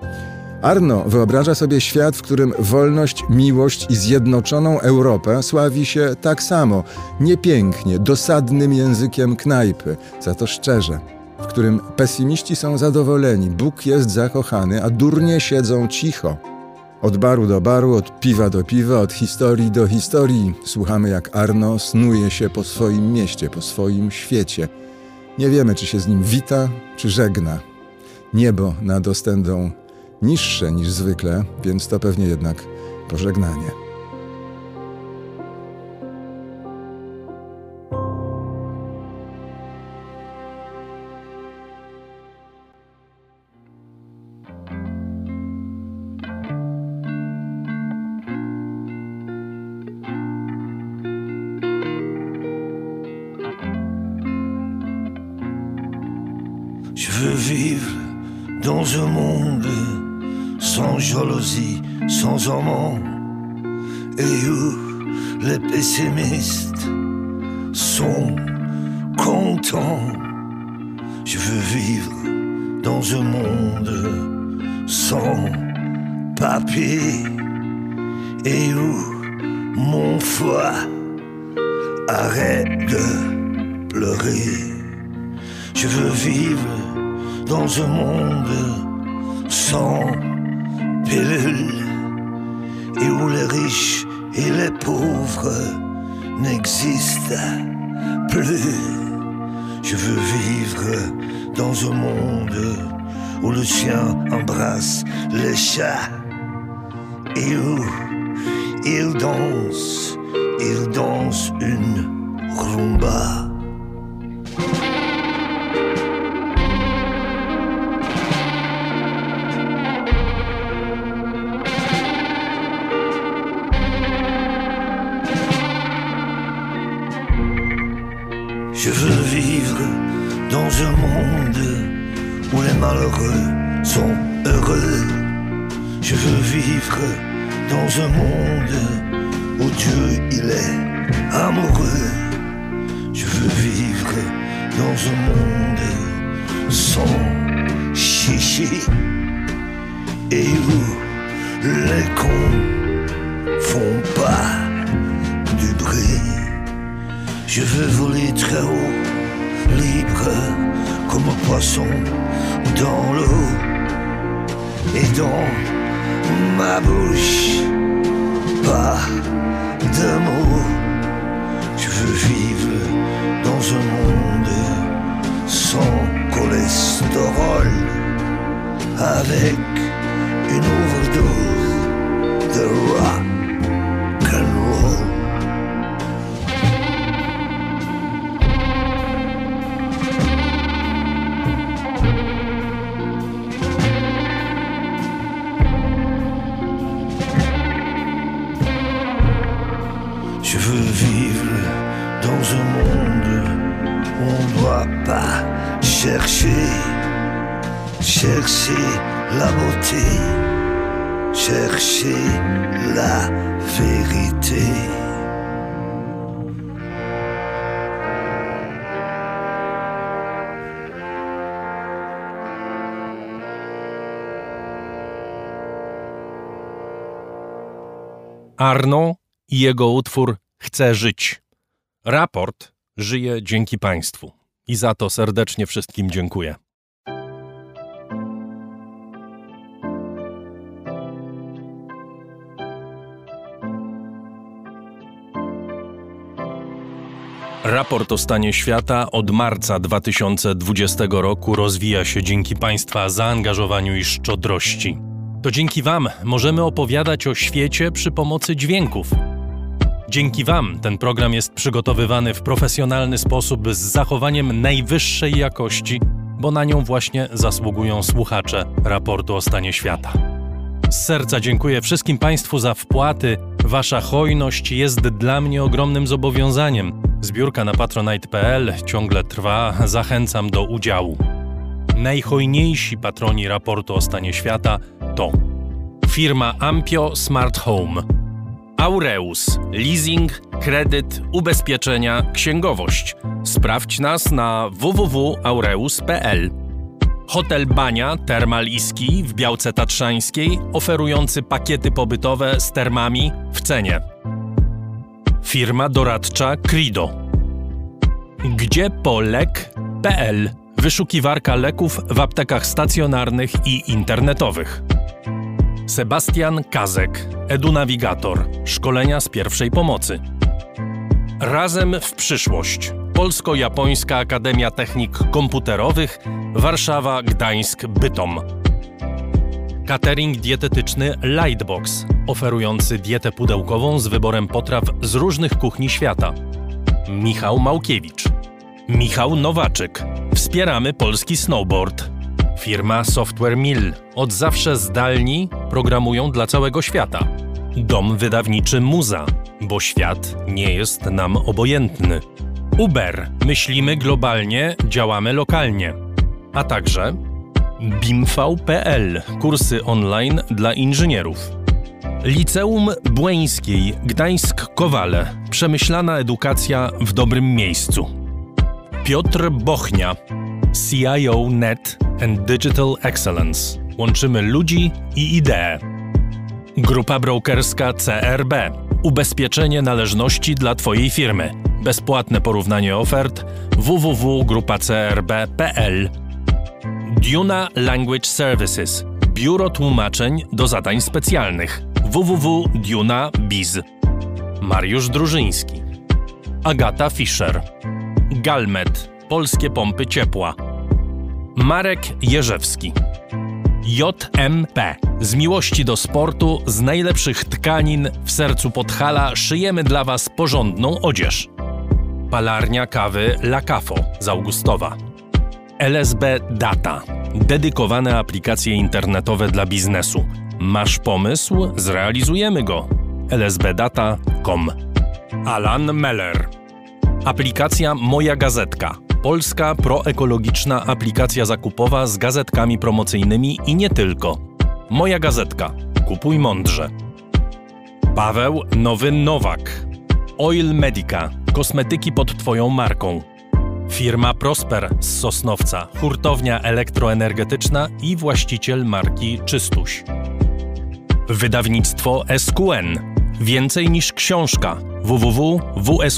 Arno wyobraża sobie świat, w którym wolność, miłość i zjednoczoną Europę sławi się tak samo, niepięknie, dosadnym językiem knajpy, za to szczerze, w którym pesymiści są zadowoleni, Bóg jest zakochany, a durnie siedzą cicho. Od baru do baru, od piwa do piwa, od historii do historii słuchamy, jak Arno snuje się po swoim mieście, po swoim świecie. Nie wiemy, czy się z nim wita, czy żegna. Niebo nad Ostendą niższe niż zwykle, więc to pewnie jednak pożegnanie. Rumba. Arno i jego utwór Chcę żyć. Raport żyje dzięki państwu. I za to serdecznie wszystkim dziękuję. Raport o stanie świata od marca 2020 roku rozwija się dzięki Państwa zaangażowaniu i szczodrości. To dzięki Wam możemy opowiadać o świecie przy pomocy dźwięków. Dzięki Wam ten program jest przygotowywany w profesjonalny sposób z zachowaniem najwyższej jakości, bo na nią właśnie zasługują słuchacze raportu o stanie świata. Z serca dziękuję wszystkim Państwu za wpłaty. Wasza hojność jest dla mnie ogromnym zobowiązaniem. Zbiórka na patronite.pl ciągle trwa, zachęcam do udziału. Najhojniejsi patroni raportu o stanie świata firma Ampio Smart Home, Aureus, leasing, kredyt, ubezpieczenia, księgowość. Sprawdź nas na www.aureus.pl. Hotel Bania Termal Iski w Białce Tatrzańskiej, oferujący pakiety pobytowe z termami w cenie. Firma doradcza Crido. Gdzie polek.pl Wyszukiwarka leków w aptekach stacjonarnych i internetowych. Sebastian Kazek, edunawigator, szkolenia z pierwszej pomocy. Razem w przyszłość. Polsko-Japońska Akademia Technik Komputerowych, Warszawa, Gdańsk, Bytom. Catering dietetyczny Lightbox, oferujący dietę pudełkową z wyborem potraw z różnych kuchni świata. Michał Małkiewicz. Michał Nowaczyk. Wspieramy polski snowboard. Firma Software Mill. Od zawsze zdalni programują dla całego świata. Dom wydawniczy Muza, bo świat nie jest nam obojętny. Uber. Myślimy globalnie, działamy lokalnie. A także BIMV.pl. Kursy online dla inżynierów. Liceum Błeńskiej Gdańsk-Kowale. Przemyślana edukacja w dobrym miejscu. Piotr Bochnia. CIO Net and Digital Excellence. Łączymy ludzi i idee. Grupa brokerska CRB. Ubezpieczenie należności dla Twojej firmy. Bezpłatne porównanie ofert www.grupacrb.pl. Duna Language Services. Biuro tłumaczeń do zadań specjalnych www.duna.biz. Mariusz Drużyński, Agata Fischer, Galmet, polskie pompy ciepła, Marek Jerzewski, JMP. Z miłości do sportu, z najlepszych tkanin w sercu Podhala szyjemy dla Was porządną odzież. Palarnia kawy La Cafo z Augustowa. LSB Data. Dedykowane aplikacje internetowe dla biznesu. Masz pomysł? Zrealizujemy go. lsbdata.com Alan Meller. Aplikacja Moja Gazetka. Polska proekologiczna aplikacja zakupowa z gazetkami promocyjnymi i nie tylko. Moja Gazetka. Kupuj mądrze. Paweł Nowy Nowak. Oil Medica. Kosmetyki pod Twoją marką. Firma Prosper z Sosnowca, hurtownia elektroenergetyczna i właściciel marki Czystuś. Wydawnictwo SQN. Więcej niż książka. www.wsqn.pl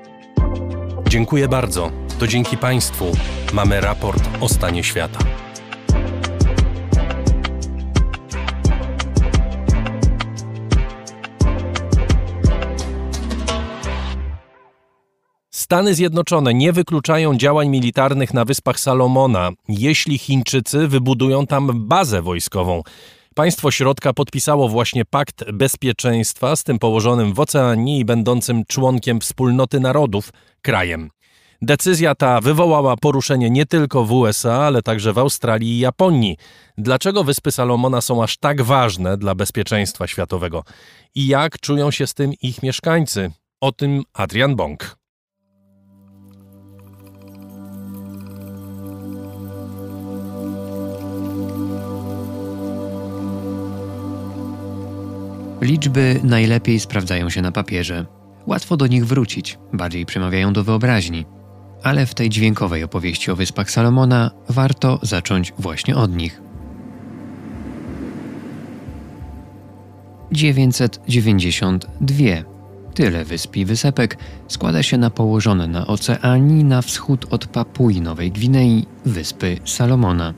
Dziękuję bardzo. To dzięki Państwu mamy raport o stanie świata. Stany Zjednoczone nie wykluczają działań militarnych na Wyspach Salomona, jeśli Chińczycy wybudują tam bazę wojskową. Państwo środka podpisało właśnie pakt bezpieczeństwa z tym położonym w oceanie i będącym członkiem wspólnoty narodów krajem. Decyzja ta wywołała poruszenie nie tylko w USA, ale także w Australii i Japonii. Dlaczego Wyspy Salomona są aż tak ważne dla bezpieczeństwa światowego? I jak czują się z tym ich mieszkańcy? O tym Adrian Bąk. Liczby najlepiej sprawdzają się na papierze. Łatwo do nich wrócić, bardziej przemawiają do wyobraźni. Ale w tej dźwiękowej opowieści o Wyspach Salomona warto zacząć właśnie od nich. 992. Tyle wysp i wysepek składa się na położone na oceanii na wschód od Papui Nowej Gwinei wyspy Salomona.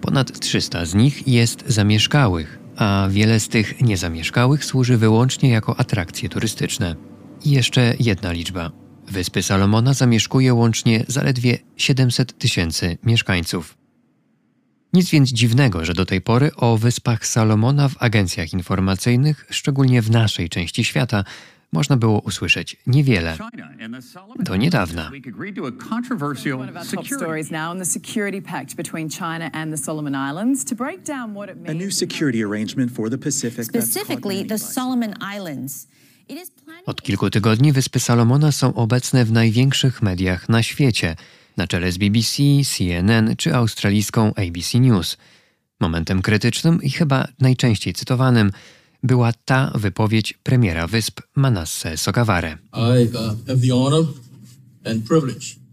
Ponad 300 z nich jest zamieszkałych, a wiele z tych niezamieszkałych służy wyłącznie jako atrakcje turystyczne. I jeszcze jedna liczba. Wyspy Salomona zamieszkuje łącznie zaledwie 700 tysięcy mieszkańców. Nic więc dziwnego, że do tej pory o Wyspach Salomona w agencjach informacyjnych, szczególnie w naszej części świata, można było usłyszeć niewiele. Do niedawna. Od kilku tygodni Wyspy Salomona są obecne w największych mediach na świecie, na czele z BBC, CNN czy australijską ABC News. Momentem krytycznym i chyba najczęściej cytowanym była ta wypowiedź premiera wysp Manasseh Sogavare. I uh, have the honor and privilege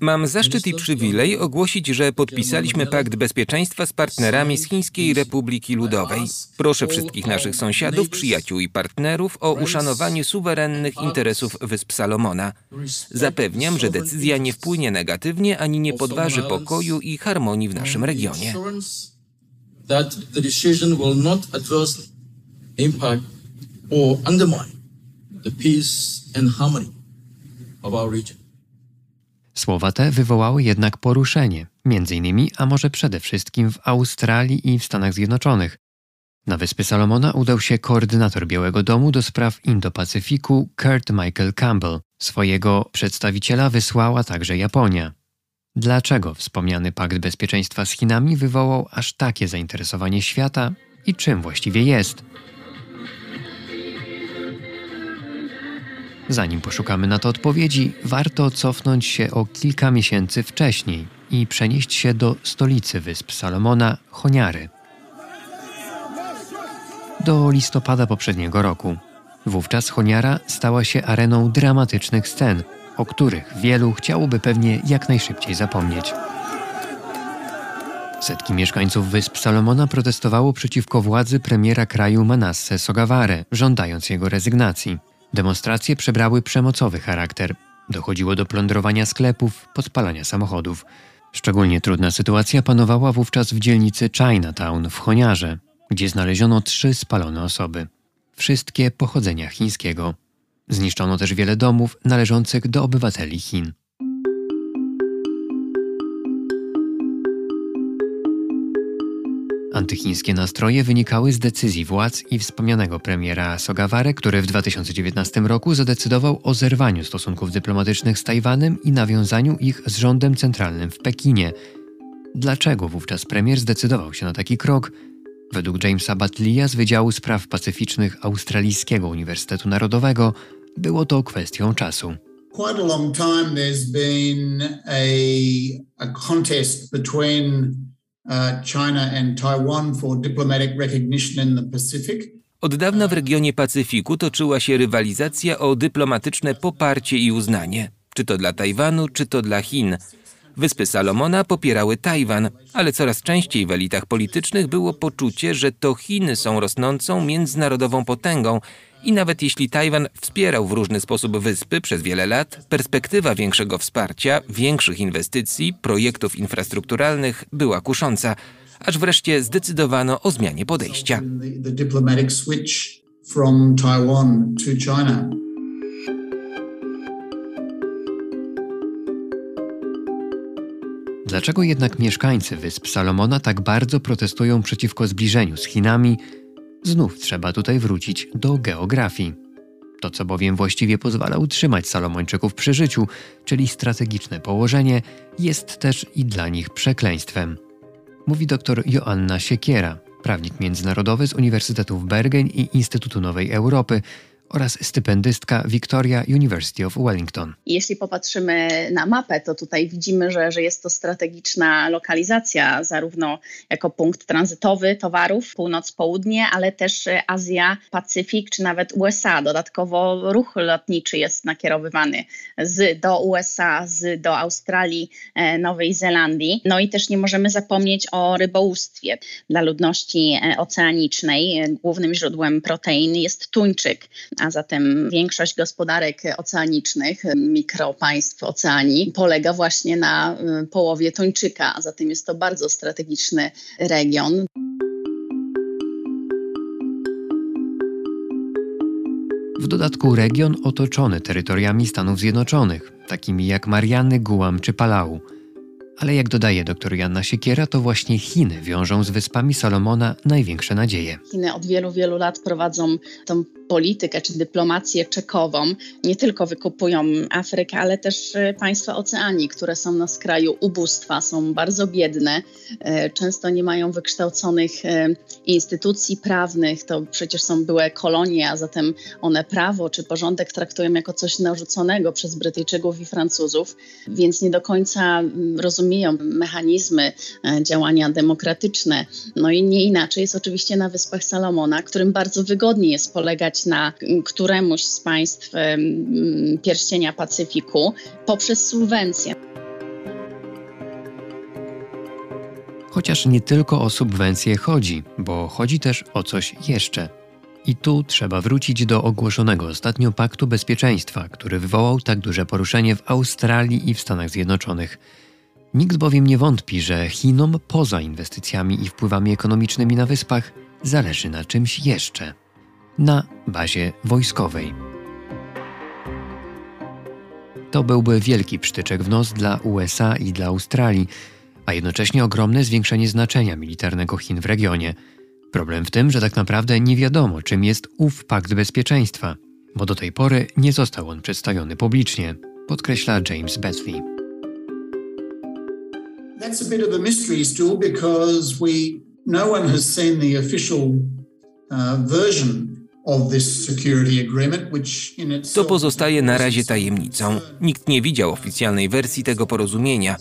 Mam zaszczyt i przywilej ogłosić, że podpisaliśmy pakt bezpieczeństwa z partnerami z Chińskiej Republiki Ludowej. Proszę wszystkich naszych sąsiadów, przyjaciół i partnerów o uszanowanie suwerennych interesów Wysp Salomona. Zapewniam, że decyzja nie wpłynie negatywnie ani nie podważy pokoju i harmonii w naszym regionie. That the decision will not adversely impact or undermine the peace and harmony of our region. Słowa te wywołały jednak poruszenie, między innymi, a może przede wszystkim w Australii i w Stanach Zjednoczonych. Na Wyspy Salomona udał się koordynator Białego Domu do spraw Indo-Pacyfiku Kurt Michael Campbell. Swojego przedstawiciela wysłała także Japonia. Dlaczego wspomniany pakt bezpieczeństwa z Chinami wywołał aż takie zainteresowanie świata i czym właściwie jest? Zanim poszukamy na to odpowiedzi, warto cofnąć się o kilka miesięcy wcześniej i przenieść się do stolicy Wysp Salomona, Honiary. do listopada poprzedniego roku. Wówczas Honiara stała się areną dramatycznych scen, o których wielu chciałoby pewnie jak najszybciej zapomnieć. Setki mieszkańców Wysp Salomona protestowało przeciwko władzy premiera kraju Manasse Sogavare, żądając jego rezygnacji. Demonstracje przybrały przemocowy charakter. Dochodziło do plądrowania sklepów, podpalania samochodów. Szczególnie trudna sytuacja panowała wówczas w dzielnicy Chinatown w Honiarze, gdzie znaleziono trzy spalone osoby. Wszystkie pochodzenia chińskiego. Zniszczono też wiele domów należących do obywateli Chin. Antychińskie nastroje wynikały z decyzji władz i wspomnianego premiera Sogaware, który w 2019 roku zadecydował o zerwaniu stosunków dyplomatycznych z Tajwanem i nawiązaniu ich z rządem centralnym w Pekinie. Dlaczego wówczas premier zdecydował się na taki krok? Według Jamesa Batleya z Wydziału Spraw Pacyficznych Australijskiego Uniwersytetu Narodowego było to kwestią czasu. Quite a long time there's been a, a contest between uh, China and Taiwan for diplomatic recognition in the Pacific. Od dawna w regionie Pacyfiku toczyła się rywalizacja o dyplomatyczne poparcie i uznanie, czy to dla Tajwanu, czy to dla Chin. Wyspy Salomona popierały Tajwan, ale coraz częściej w elitach politycznych było poczucie, że to Chiny są rosnącą międzynarodową potęgą i nawet jeśli Tajwan wspierał w różny sposób wyspy przez wiele lat, perspektywa większego wsparcia, większych inwestycji, projektów infrastrukturalnych była kusząca, aż wreszcie zdecydowano o zmianie podejścia. Dlaczego jednak mieszkańcy Wysp Salomona tak bardzo protestują przeciwko zbliżeniu z Chinami? Znów trzeba tutaj wrócić do geografii. To, co bowiem właściwie pozwala utrzymać Salomończyków przy życiu, czyli strategiczne położenie, jest też i dla nich przekleństwem. Mówi dr Joanna Siekiera, prawnik międzynarodowy z Uniwersytetów Bergen i Instytutu Nowej Europy, oraz stypendystka Victoria University of Wellington. Jeśli popatrzymy na mapę, to tutaj widzimy, że, że jest to strategiczna lokalizacja, zarówno jako punkt tranzytowy towarów, północ-południe, ale też Azja, Pacyfik czy nawet USA. Dodatkowo ruch lotniczy jest nakierowywany z do USA, z do Australii, e, Nowej Zelandii. No i też nie możemy zapomnieć o rybołówstwie. Dla ludności e, oceanicznej e, głównym źródłem proteiny jest tuńczyk a zatem większość gospodarek oceanicznych, mikropaństw oceanii, polega właśnie na y, połowie tuńczyka, a zatem jest to bardzo strategiczny region. W dodatku region otoczony terytoriami Stanów Zjednoczonych, takimi jak Mariany, Guam czy Palau – ale jak dodaje dr Janna Siekiera, to właśnie Chiny wiążą z wyspami Salomona największe nadzieje. Chiny od wielu, wielu lat prowadzą tą politykę czy dyplomację czekową. Nie tylko wykupują Afrykę, ale też e, państwa oceanii, które są na skraju ubóstwa, są bardzo biedne, e, często nie mają wykształconych e, instytucji prawnych. To przecież są były kolonie, a zatem one prawo czy porządek traktują jako coś narzuconego przez Brytyjczyków i Francuzów, więc nie do końca rozumieją, mechanizmy działania demokratyczne. No i nie inaczej jest oczywiście na Wyspach Salomona, którym bardzo wygodnie jest polegać na któremuś z państw pierścienia Pacyfiku poprzez subwencje. Chociaż nie tylko o subwencje chodzi, bo chodzi też o coś jeszcze. I tu trzeba wrócić do ogłoszonego ostatnio Paktu Bezpieczeństwa, który wywołał tak duże poruszenie w Australii i w Stanach Zjednoczonych. Nikt bowiem nie wątpi, że Chinom poza inwestycjami i wpływami ekonomicznymi na wyspach zależy na czymś jeszcze na bazie wojskowej. To byłby wielki przytyczek w nos dla USA i dla Australii, a jednocześnie ogromne zwiększenie znaczenia militarnego Chin w regionie. Problem w tym, że tak naprawdę nie wiadomo, czym jest ów pakt bezpieczeństwa, bo do tej pory nie został on przedstawiony publicznie, podkreśla James Betley. That's a bit of a mystery still because we no one has seen the official uh, version to pozostaje na razie tajemnicą. Nikt nie widział oficjalnej wersji tego porozumienia.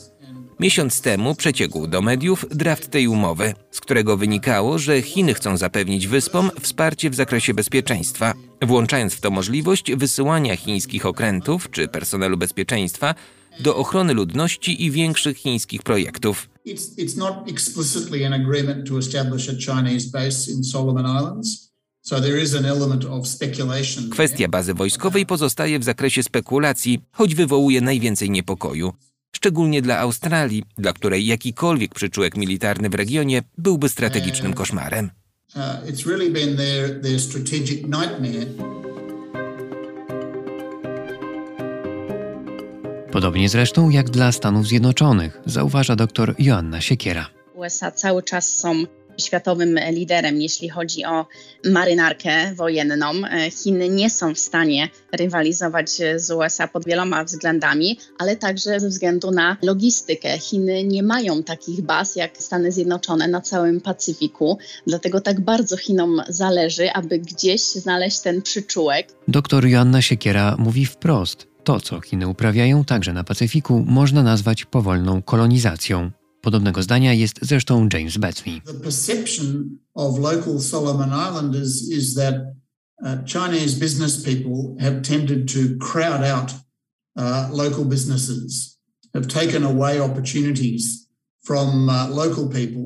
Miesiąc temu przeciekł do mediów draft tej umowy, z którego wynikało, że Chiny chcą zapewnić wyspom wsparcie w zakresie bezpieczeństwa, włączając w to możliwość wysyłania chińskich okrętów czy personelu bezpieczeństwa do ochrony ludności i większych chińskich projektów. It's, it's not explicitly an agreement to establish a Chinese base in Solomon Islands. So there is an element of speculation. Kwestia bazy wojskowej pozostaje w zakresie spekulacji, choć wywołuje najwięcej niepokoju. Szczególnie dla Australii, dla której jakikolwiek przyczółek militarny w regionie byłby strategicznym koszmarem. Uh, it's really been their, their strategic nightmare. Podobnie zresztą jak dla Stanów Zjednoczonych, zauważa dr Joanna Siekiera. USA cały czas są światowym liderem, jeśli chodzi o marynarkę wojenną. Chiny nie są w stanie rywalizować z USA pod wieloma względami, ale także ze względu na logistykę. Chiny nie mają takich baz jak Stany Zjednoczone na całym Pacyfiku, dlatego tak bardzo Chinom zależy, aby gdzieś znaleźć ten przyczółek. Doktor Joanna Siekiera mówi wprost. To, co Chiny uprawiają także na Pacyfiku, można nazwać powolną kolonizacją. Podobnego zdania jest zresztą James Betsy. The perception of local Solomon Islanders is that uh, Chinese business people have tended to crowd out uh, local businesses, have taken away opportunities from uh, local people.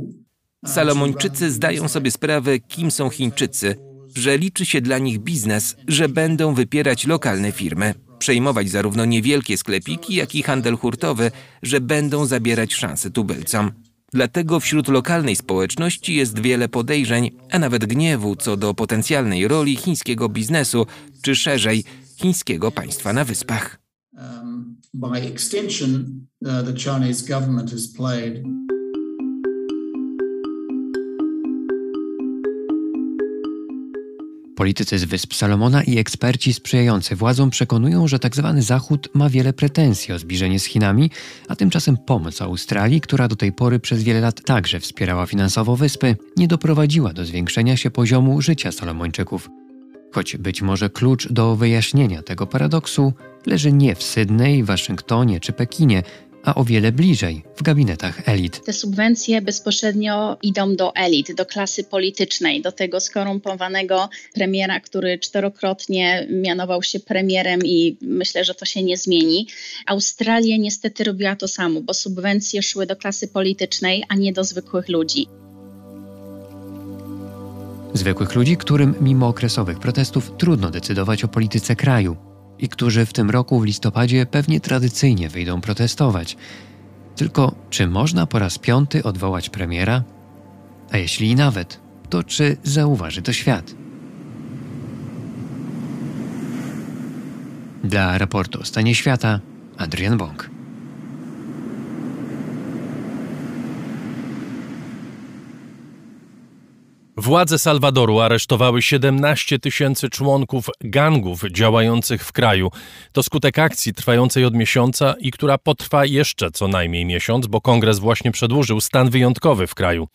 Salomończycy zdają sobie sprawę, kim są Chińczycy, że liczy się dla nich biznes, że będą wypierać lokalne firmy, przejmować zarówno niewielkie sklepiki, jak i handel hurtowy, że będą zabierać szanse tubylcom. Dlatego wśród lokalnej społeczności jest wiele podejrzeń, a nawet gniewu co do potencjalnej roli chińskiego biznesu, czy szerzej chińskiego państwa na wyspach. Um, Politycy z Wysp Salomona i eksperci sprzyjający władzom przekonują, że tzw. Tak Zachód ma wiele pretensji o zbliżenie z Chinami, a tymczasem pomoc Australii, która do tej pory przez wiele lat także wspierała finansowo wyspy, nie doprowadziła do zwiększenia się poziomu życia Salomończyków. Choć być może klucz do wyjaśnienia tego paradoksu leży nie w Sydney, Waszyngtonie czy Pekinie, a o wiele bliżej w gabinetach elit. Te subwencje bezpośrednio idą do elit, do klasy politycznej, do tego skorumpowanego premiera, który czterokrotnie mianował się premierem i myślę, że to się nie zmieni. Australia niestety robiła to samo, bo subwencje szły do klasy politycznej, a nie do zwykłych ludzi. Zwykłych ludzi, którym mimo okresowych protestów trudno decydować o polityce kraju, i którzy w tym roku w listopadzie pewnie tradycyjnie wyjdą protestować. Tylko czy można po raz piąty odwołać premiera? A jeśli i nawet, to czy zauważy to świat? Dla raportu o stanie świata Adrian Bąk. Władze Salwadoru aresztowały 17 tysięcy członków gangów działających w kraju. To skutek akcji trwającej od miesiąca i która potrwa jeszcze co najmniej miesiąc, bo kongres właśnie przedłużył stan wyjątkowy w kraju.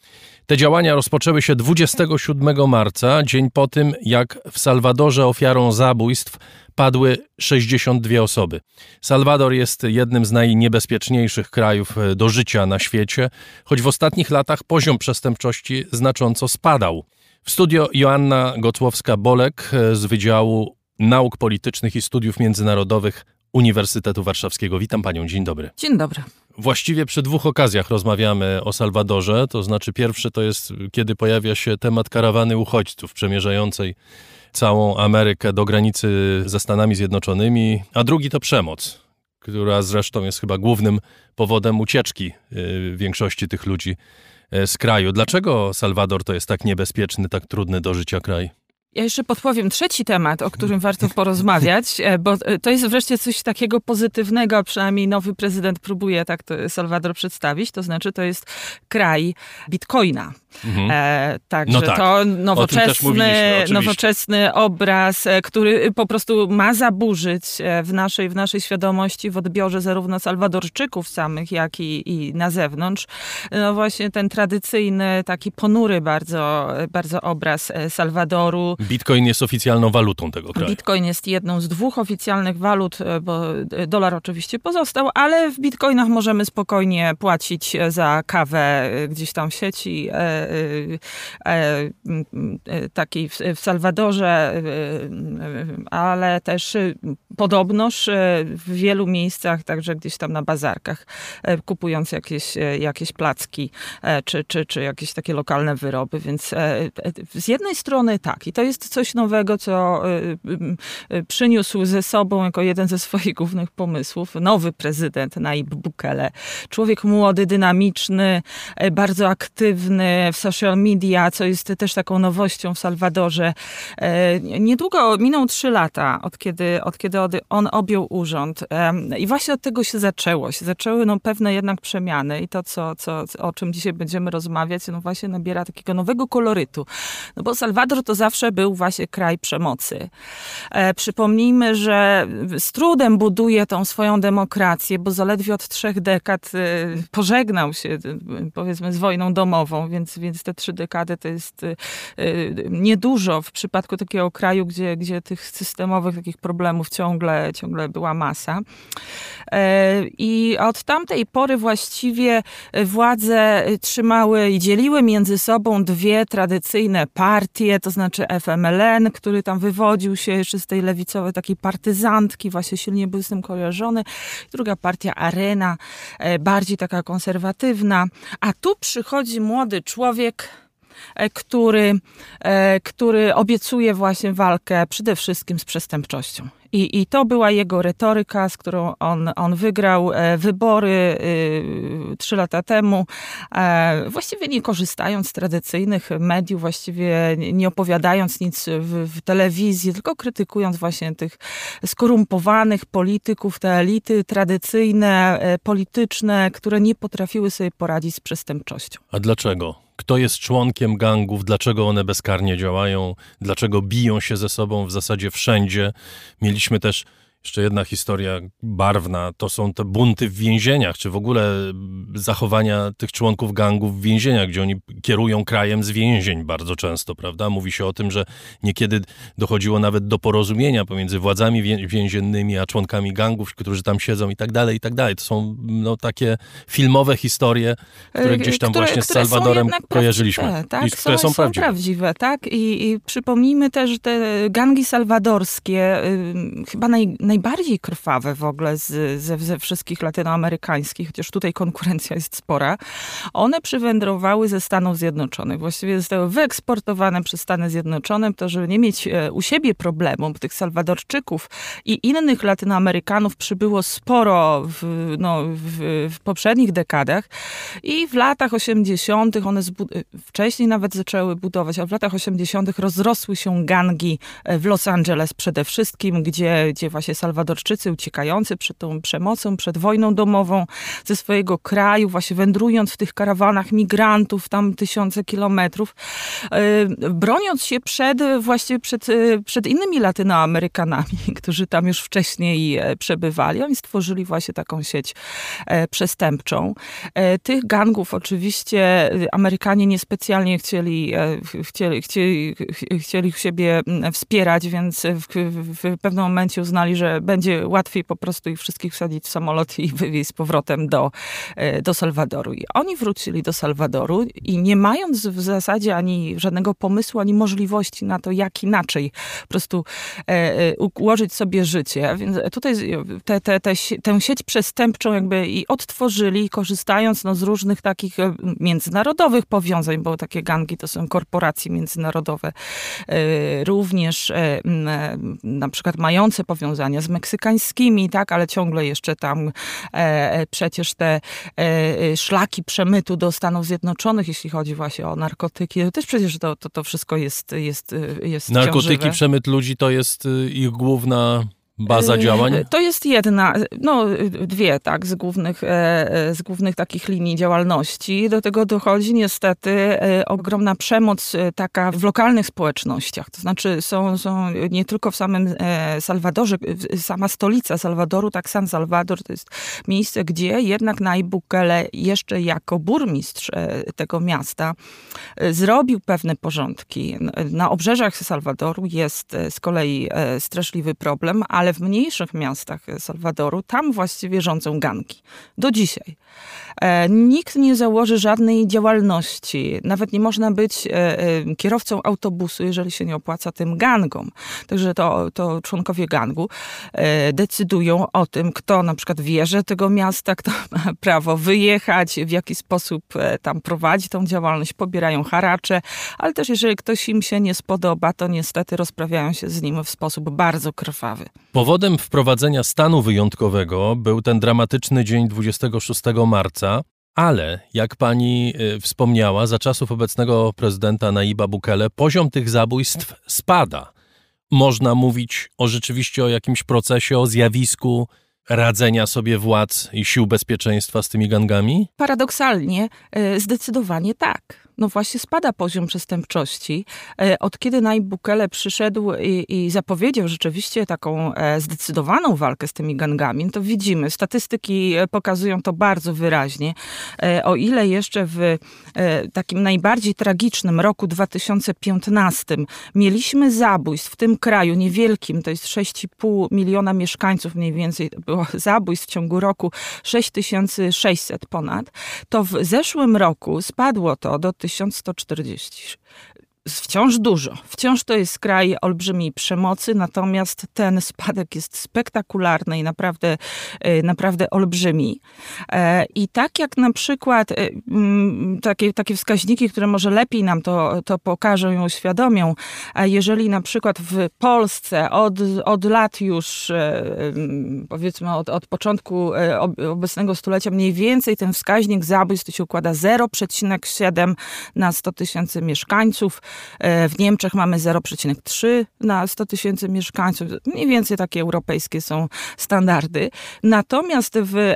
Te działania rozpoczęły się 27 marca, dzień po tym, jak w Salwadorze ofiarą zabójstw padły 62 osoby. Salwador jest jednym z najniebezpieczniejszych krajów e, do życia na świecie, choć w ostatnich latach poziom przestępczości znacząco spadał. W studio Joanna Gocłowska-Bolek e, z Wydziału Nauk Politycznych i Studiów Międzynarodowych Uniwersytetu Warszawskiego. Witam panią, dzień dobry. Dzień dobry. Właściwie przy dwóch okazjach rozmawiamy o Salwadorze. To znaczy, pierwszy to jest, kiedy pojawia się temat karawany uchodźców przemierzającej całą Amerykę do granicy ze Stanami Zjednoczonymi, a drugi to przemoc, która zresztą jest chyba głównym powodem ucieczki y, większości tych ludzi y, z kraju. Dlaczego Salwador to jest tak niebezpieczny, tak trudny do życia kraj? Ja jeszcze podpowiem trzeci temat, o którym warto porozmawiać, e, bo e, to jest wreszcie coś takiego pozytywnego, przynajmniej nowy prezydent próbuje tak to Salwador przedstawić, to znaczy to jest kraj bitcoina. Mhm. E, także no tak. to nowoczesny, nowoczesny obraz, e, który po prostu ma zaburzyć w naszej, w naszej świadomości, w odbiorze zarówno Salwadorczyków samych, jak i, i na zewnątrz. No właśnie ten tradycyjny, taki ponury bardzo, bardzo obraz Salwadoru Bitcoin jest oficjalną walutą tego kraju. Bitcoin jest jedną z dwóch oficjalnych walut, e, bo dolar oczywiście pozostał, ale w bitcoinach możemy spokojnie płacić za kawę gdzieś tam w sieci. Takiej w Salwadorze, ale też podobnoż w wielu miejscach, także gdzieś tam na bazarkach, kupując jakieś, jakieś placki czy, czy, czy jakieś takie lokalne wyroby, więc z jednej strony tak, i to jest coś nowego, co przyniósł ze sobą jako jeden ze swoich głównych pomysłów nowy prezydent Naib Bukele. Człowiek młody, dynamiczny, bardzo aktywny w social media, co jest też taką nowością w Salwadorze. Niedługo miną trzy lata, od kiedy, od kiedy on objął urząd i właśnie od tego się zaczęło. Się zaczęły no, pewne jednak przemiany i to, co, co, o czym dzisiaj będziemy rozmawiać, no właśnie nabiera takiego nowego kolorytu. No bo Salwador to zawsze był właśnie kraj przemocy. E, przypomnijmy, że z trudem buduje tą swoją demokrację, bo zaledwie od trzech dekad e, pożegnał się, e, powiedzmy, z wojną domową, więc, więc te trzy dekady to jest niedużo w przypadku takiego kraju, gdzie, gdzie tych systemowych takich problemów ciągle, ciągle była masa. I od tamtej pory właściwie władze trzymały i dzieliły między sobą dwie tradycyjne partie, to znaczy FMLN, który tam wywodził się jeszcze z tej lewicowej takiej partyzantki, właśnie silnie był z tym kojarzony. Druga partia Arena, e, bardziej taka konserwatywna. A tu przychodzi młody człowiek, który, który obiecuje właśnie walkę przede wszystkim z przestępczością. I, I to była jego retoryka, z którą on, on wygrał e, wybory trzy lata temu, e, właściwie nie korzystając z tradycyjnych mediów, właściwie nie opowiadając nic w, w telewizji, tylko krytykując właśnie tych skorumpowanych polityków, te elity tradycyjne, e, polityczne, które nie potrafiły sobie poradzić z przestępczością. A dlaczego? Kto jest członkiem gangów, dlaczego one bezkarnie działają, dlaczego biją się ze sobą w zasadzie wszędzie. Mieliśmy też jeszcze jedna historia barwna, to są te bunty w więzieniach, czy w ogóle zachowania tych członków gangów w więzieniach, gdzie oni kierują krajem z więzień bardzo często, prawda? Mówi się o tym, że niekiedy dochodziło nawet do porozumienia pomiędzy władzami więziennymi a członkami gangów, którzy tam siedzą i tak dalej, i tak dalej. To są no, takie filmowe historie, które e, gdzieś tam które, właśnie z Salwadorem kojarzyliśmy. Tak, i które są, są, prawdziwe. prawdziwe tak? I, I, przypomnijmy też, że te gangi salwadorskie, y, chyba naj, naj najbardziej krwawe w ogóle z, ze, ze wszystkich latynoamerykańskich, chociaż tutaj konkurencja jest spora, one przywędrowały ze Stanów Zjednoczonych. Właściwie zostały wyeksportowane przez Stany Zjednoczone, to żeby nie mieć e, u siebie problemu, bo tych Salwadorczyków i innych Latynoamerykanów przybyło sporo w, no, w, w poprzednich dekadach i w latach 80. one wcześniej nawet zaczęły budować, ale w latach 80. rozrosły się gangi e, w Los Angeles przede wszystkim, gdzie, gdzie właśnie Salwadorczycy uciekający przed tą przemocą, przed wojną domową ze swojego kraju, właśnie wędrując w tych karawanach migrantów tam tysiące kilometrów, e, broniąc się przed właśnie przed, e, przed innymi Latynoamerykanami, którzy tam już wcześniej e, przebywali. Oni stworzyli właśnie taką sieć przestępczą. Tych gangów oczywiście Amerykanie niespecjalnie chcieli, chcieli, chcieli, chcieli siebie wspierać, więc w, w pewnym momencie uznali, że będzie łatwiej po prostu ich wszystkich wsadzić w samolot i wywieźć z powrotem do, e, do Salwadoru. I oni wrócili do Salwadoru i nie mając w zasadzie ani żadnego pomysłu, ani możliwości na to, jak inaczej po prostu e, e, ułożyć sobie życie. Więc tutaj te, te, te, tę sieć przestępczą jakby i odtworzyli, korzystając no, z różnych takich międzynarodowych powiązań, bo takie gangi to są korporacje międzynarodowe, również na przykład mające powiązania z meksykańskimi, tak, ale ciągle jeszcze tam e, e, przecież te e, e, szlaki przemytu do Stanów Zjednoczonych, jeśli chodzi właśnie o narkotyki, to też przecież to, to, to wszystko jest, jest, jest Narkotyki, ciążywe. przemyt ludzi to jest y, ich główna baza działań? To jest jedna, no dwie, tak, z głównych, z głównych takich linii działalności. Do tego dochodzi niestety ogromna przemoc taka w lokalnych społecznościach. To znaczy są, są nie tylko w samym Salwadorze, sama stolica Salwadoru, tak San Salvador, to jest miejsce, gdzie jednak Nayib Bukele jeszcze jako burmistrz tego miasta zrobił pewne porządki. Na obrzeżach Salwadoru jest z kolei straszliwy problem, ale w mniejszych miastach Salwadoru tam właściwie rządzą ganki. Do dzisiaj. E, nikt nie założy żadnej działalności. Nawet nie można być e, e, kierowcą autobusu, jeżeli się nie opłaca tym gangom. Także to, to członkowie gangu decydują o tym, kto na przykład wierzy tego miasta, kto ma prawo wyjechać, w jaki sposób tam prowadzi tą działalność, pobierają haracze, ale też jeżeli ktoś im się nie spodoba, to niestety rozprawiają się z nim w sposób bardzo krwawy. Powodem wprowadzenia stanu wyjątkowego był ten dramatyczny dzień 26 marca, ale jak pani y, wspomniała, za czasów obecnego prezydenta Naiba Bukele poziom tych zabójstw spada. Można mówić o rzeczywiście o jakimś procesie, o zjawisku radzenia sobie władz i sił bezpieczeństwa z tymi gangami? Paradoksalnie, y, zdecydowanie tak no właśnie spada poziom przestępczości. E, od kiedy Nayib Bukele przyszedł i, i zapowiedział rzeczywiście taką e, zdecydowaną walkę z tymi gangami, no to widzimy, statystyki e, pokazują to bardzo wyraźnie. O ile jeszcze w takim najbardziej tragicznym roku 2015 mieliśmy zabójstw w tym kraju niewielkim, to jest 6,5 miliona mieszkańców mniej więcej, było zabójstw w ciągu roku 6600 ponad, to w zeszłym roku spadło to do 1140 wciąż dużo. Wciąż to jest kraj olbrzymiej przemocy, natomiast ten spadek jest spektakularny i naprawdę, e, naprawdę olbrzymi. E, I tak jak na przykład e, mm, takie, takie wskaźniki, które może lepiej nam to, to pokażą i uświadomią, jeżeli na przykład w Polsce od, od lat już, mm, powiedzmy od, od początku obecnego stulecia, mniej więcej ten wskaźnik zabójstw się układa 0,7 na 100 tysięcy mieszkańców, w Niemczech mamy 0,3 na 100 tysięcy mieszkańców. Mniej więcej takie europejskie są standardy. Natomiast w,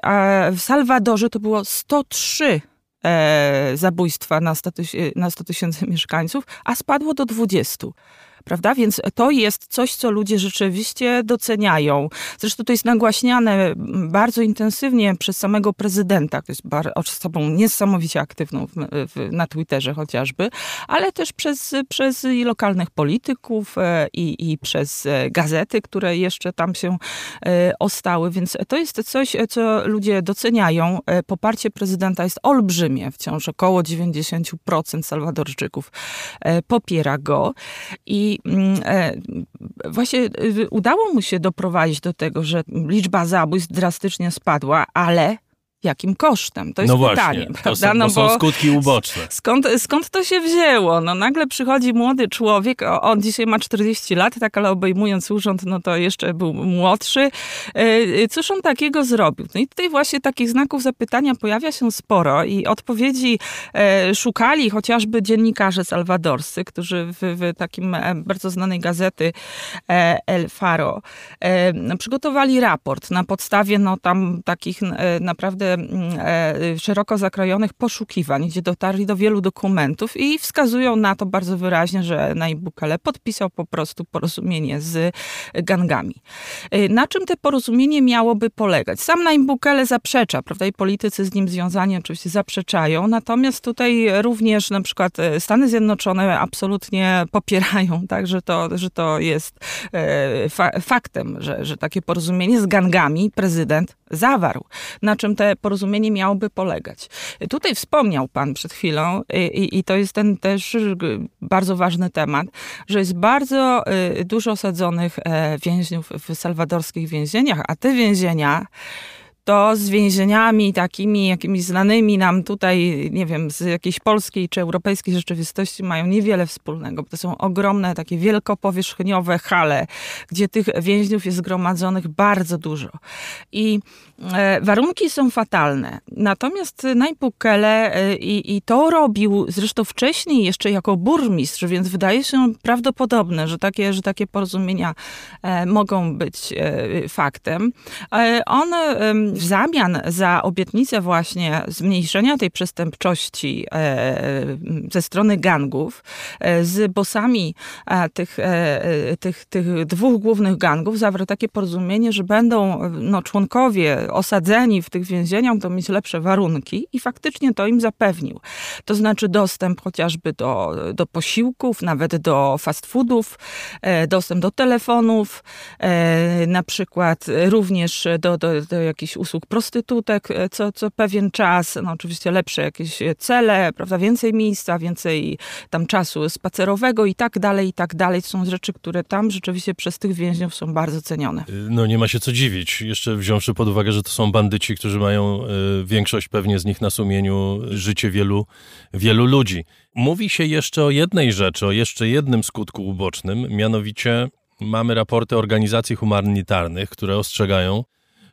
w Salwadorze to było 103 e, zabójstwa na 100 tysięcy mieszkańców, a spadło do 20 prawda? Więc to jest coś, co ludzie rzeczywiście doceniają. Zresztą to jest nagłaśniane bardzo intensywnie przez samego prezydenta, który jest osobą niesamowicie aktywną w, w, na Twitterze chociażby, ale też przez, przez i lokalnych polityków e, i, i przez e, gazety, które jeszcze tam się e, ostały, więc to jest coś, co ludzie doceniają. Poparcie prezydenta jest olbrzymie, wciąż około 90% Salwadorczyków popiera go i Mm, e, właśnie y, udało mu się doprowadzić do tego, że liczba zabójstw drastycznie spadła, ale jakim kosztem? To jest no pytanie, właśnie, prawda? To są, no są skutki uboczne. Skąd, skąd to się wzięło? No nagle przychodzi młody człowiek, on dzisiaj ma 40 lat, tak, ale obejmując urząd, no to jeszcze był młodszy. E, e, cóż on takiego zrobił? No i tutaj właśnie takich znaków zapytania pojawia się sporo i odpowiedzi e, szukali chociażby dziennikarze salwadorscy, którzy w, w takim bardzo znanej gazety El Faro przygotowali raport na podstawie no tam takich naprawdę e, szeroko zakrojonych poszukiwań, gdzie dotarli do wielu dokumentów i wskazują na to bardzo wyraźnie, że Nayib Bukele podpisał po prostu porozumienie z gangami. E, na czym to porozumienie miałoby polegać? Sam Nayib Bukele zaprzecza, prawda, i politycy z nim związani oczywiście zaprzeczają, natomiast tutaj również na przykład e, Stany Zjednoczone absolutnie popierają, tak, że to, że to jest fa faktem, że, że takie porozumienie z gangami prezydent zawarł. Na czym te porozumienie miałoby polegać. Tutaj wspomniał Pan przed chwilą, i, i to jest ten też bardzo ważny temat, że jest bardzo y, dużo osadzonych e, więźniów w salwadorskich więzieniach, a te więzienia to z więzieniami takimi jakimiś znanymi nam tutaj, nie wiem, z jakiejś polskiej czy europejskiej rzeczywistości mają niewiele wspólnego. To są ogromne, takie wielkopowierzchniowe hale, gdzie tych więźniów jest zgromadzonych bardzo dużo. I warunki są fatalne. Natomiast Najib Bukele e, i, i to robił zresztą wcześniej jeszcze jako burmistrz, więc wydaje się prawdopodobne, że takie, że takie porozumienia e, mogą być e, faktem. E, on w zamian za obietnicę właśnie zmniejszenia tej przestępczości e, ze strony gangów e, z bosami tych, e, tych, tych dwóch głównych gangów zawarł takie porozumienie, że będą no, członkowie osadzeni w tych więzieniach, to mieć lepsze warunki i faktycznie to im zapewnił. To znaczy dostęp chociażby do, do posiłków, nawet do fast foodów, dostęp do telefonów, na przykład również do, do, do jakichś usług prostytutek e, co, co pewien czas, no oczywiście lepsze jakieś cele, prawda, więcej miejsca, więcej tam czasu spacerowego i tak dalej, i tak dalej. To są rzeczy, które tam rzeczywiście przez tych więźniów są bardzo cenione. No nie ma się co dziwić, jeszcze wziąwszy pod uwagę, że to są bandyci, którzy mają y, większość pewnie z nich na sumieniu życie wielu, wielu ludzi. Mówi się jeszcze o jednej rzeczy, o jeszcze jednym skutku ubocznym, mianowicie mamy raporty organizacji humanitarnych, które ostrzegają,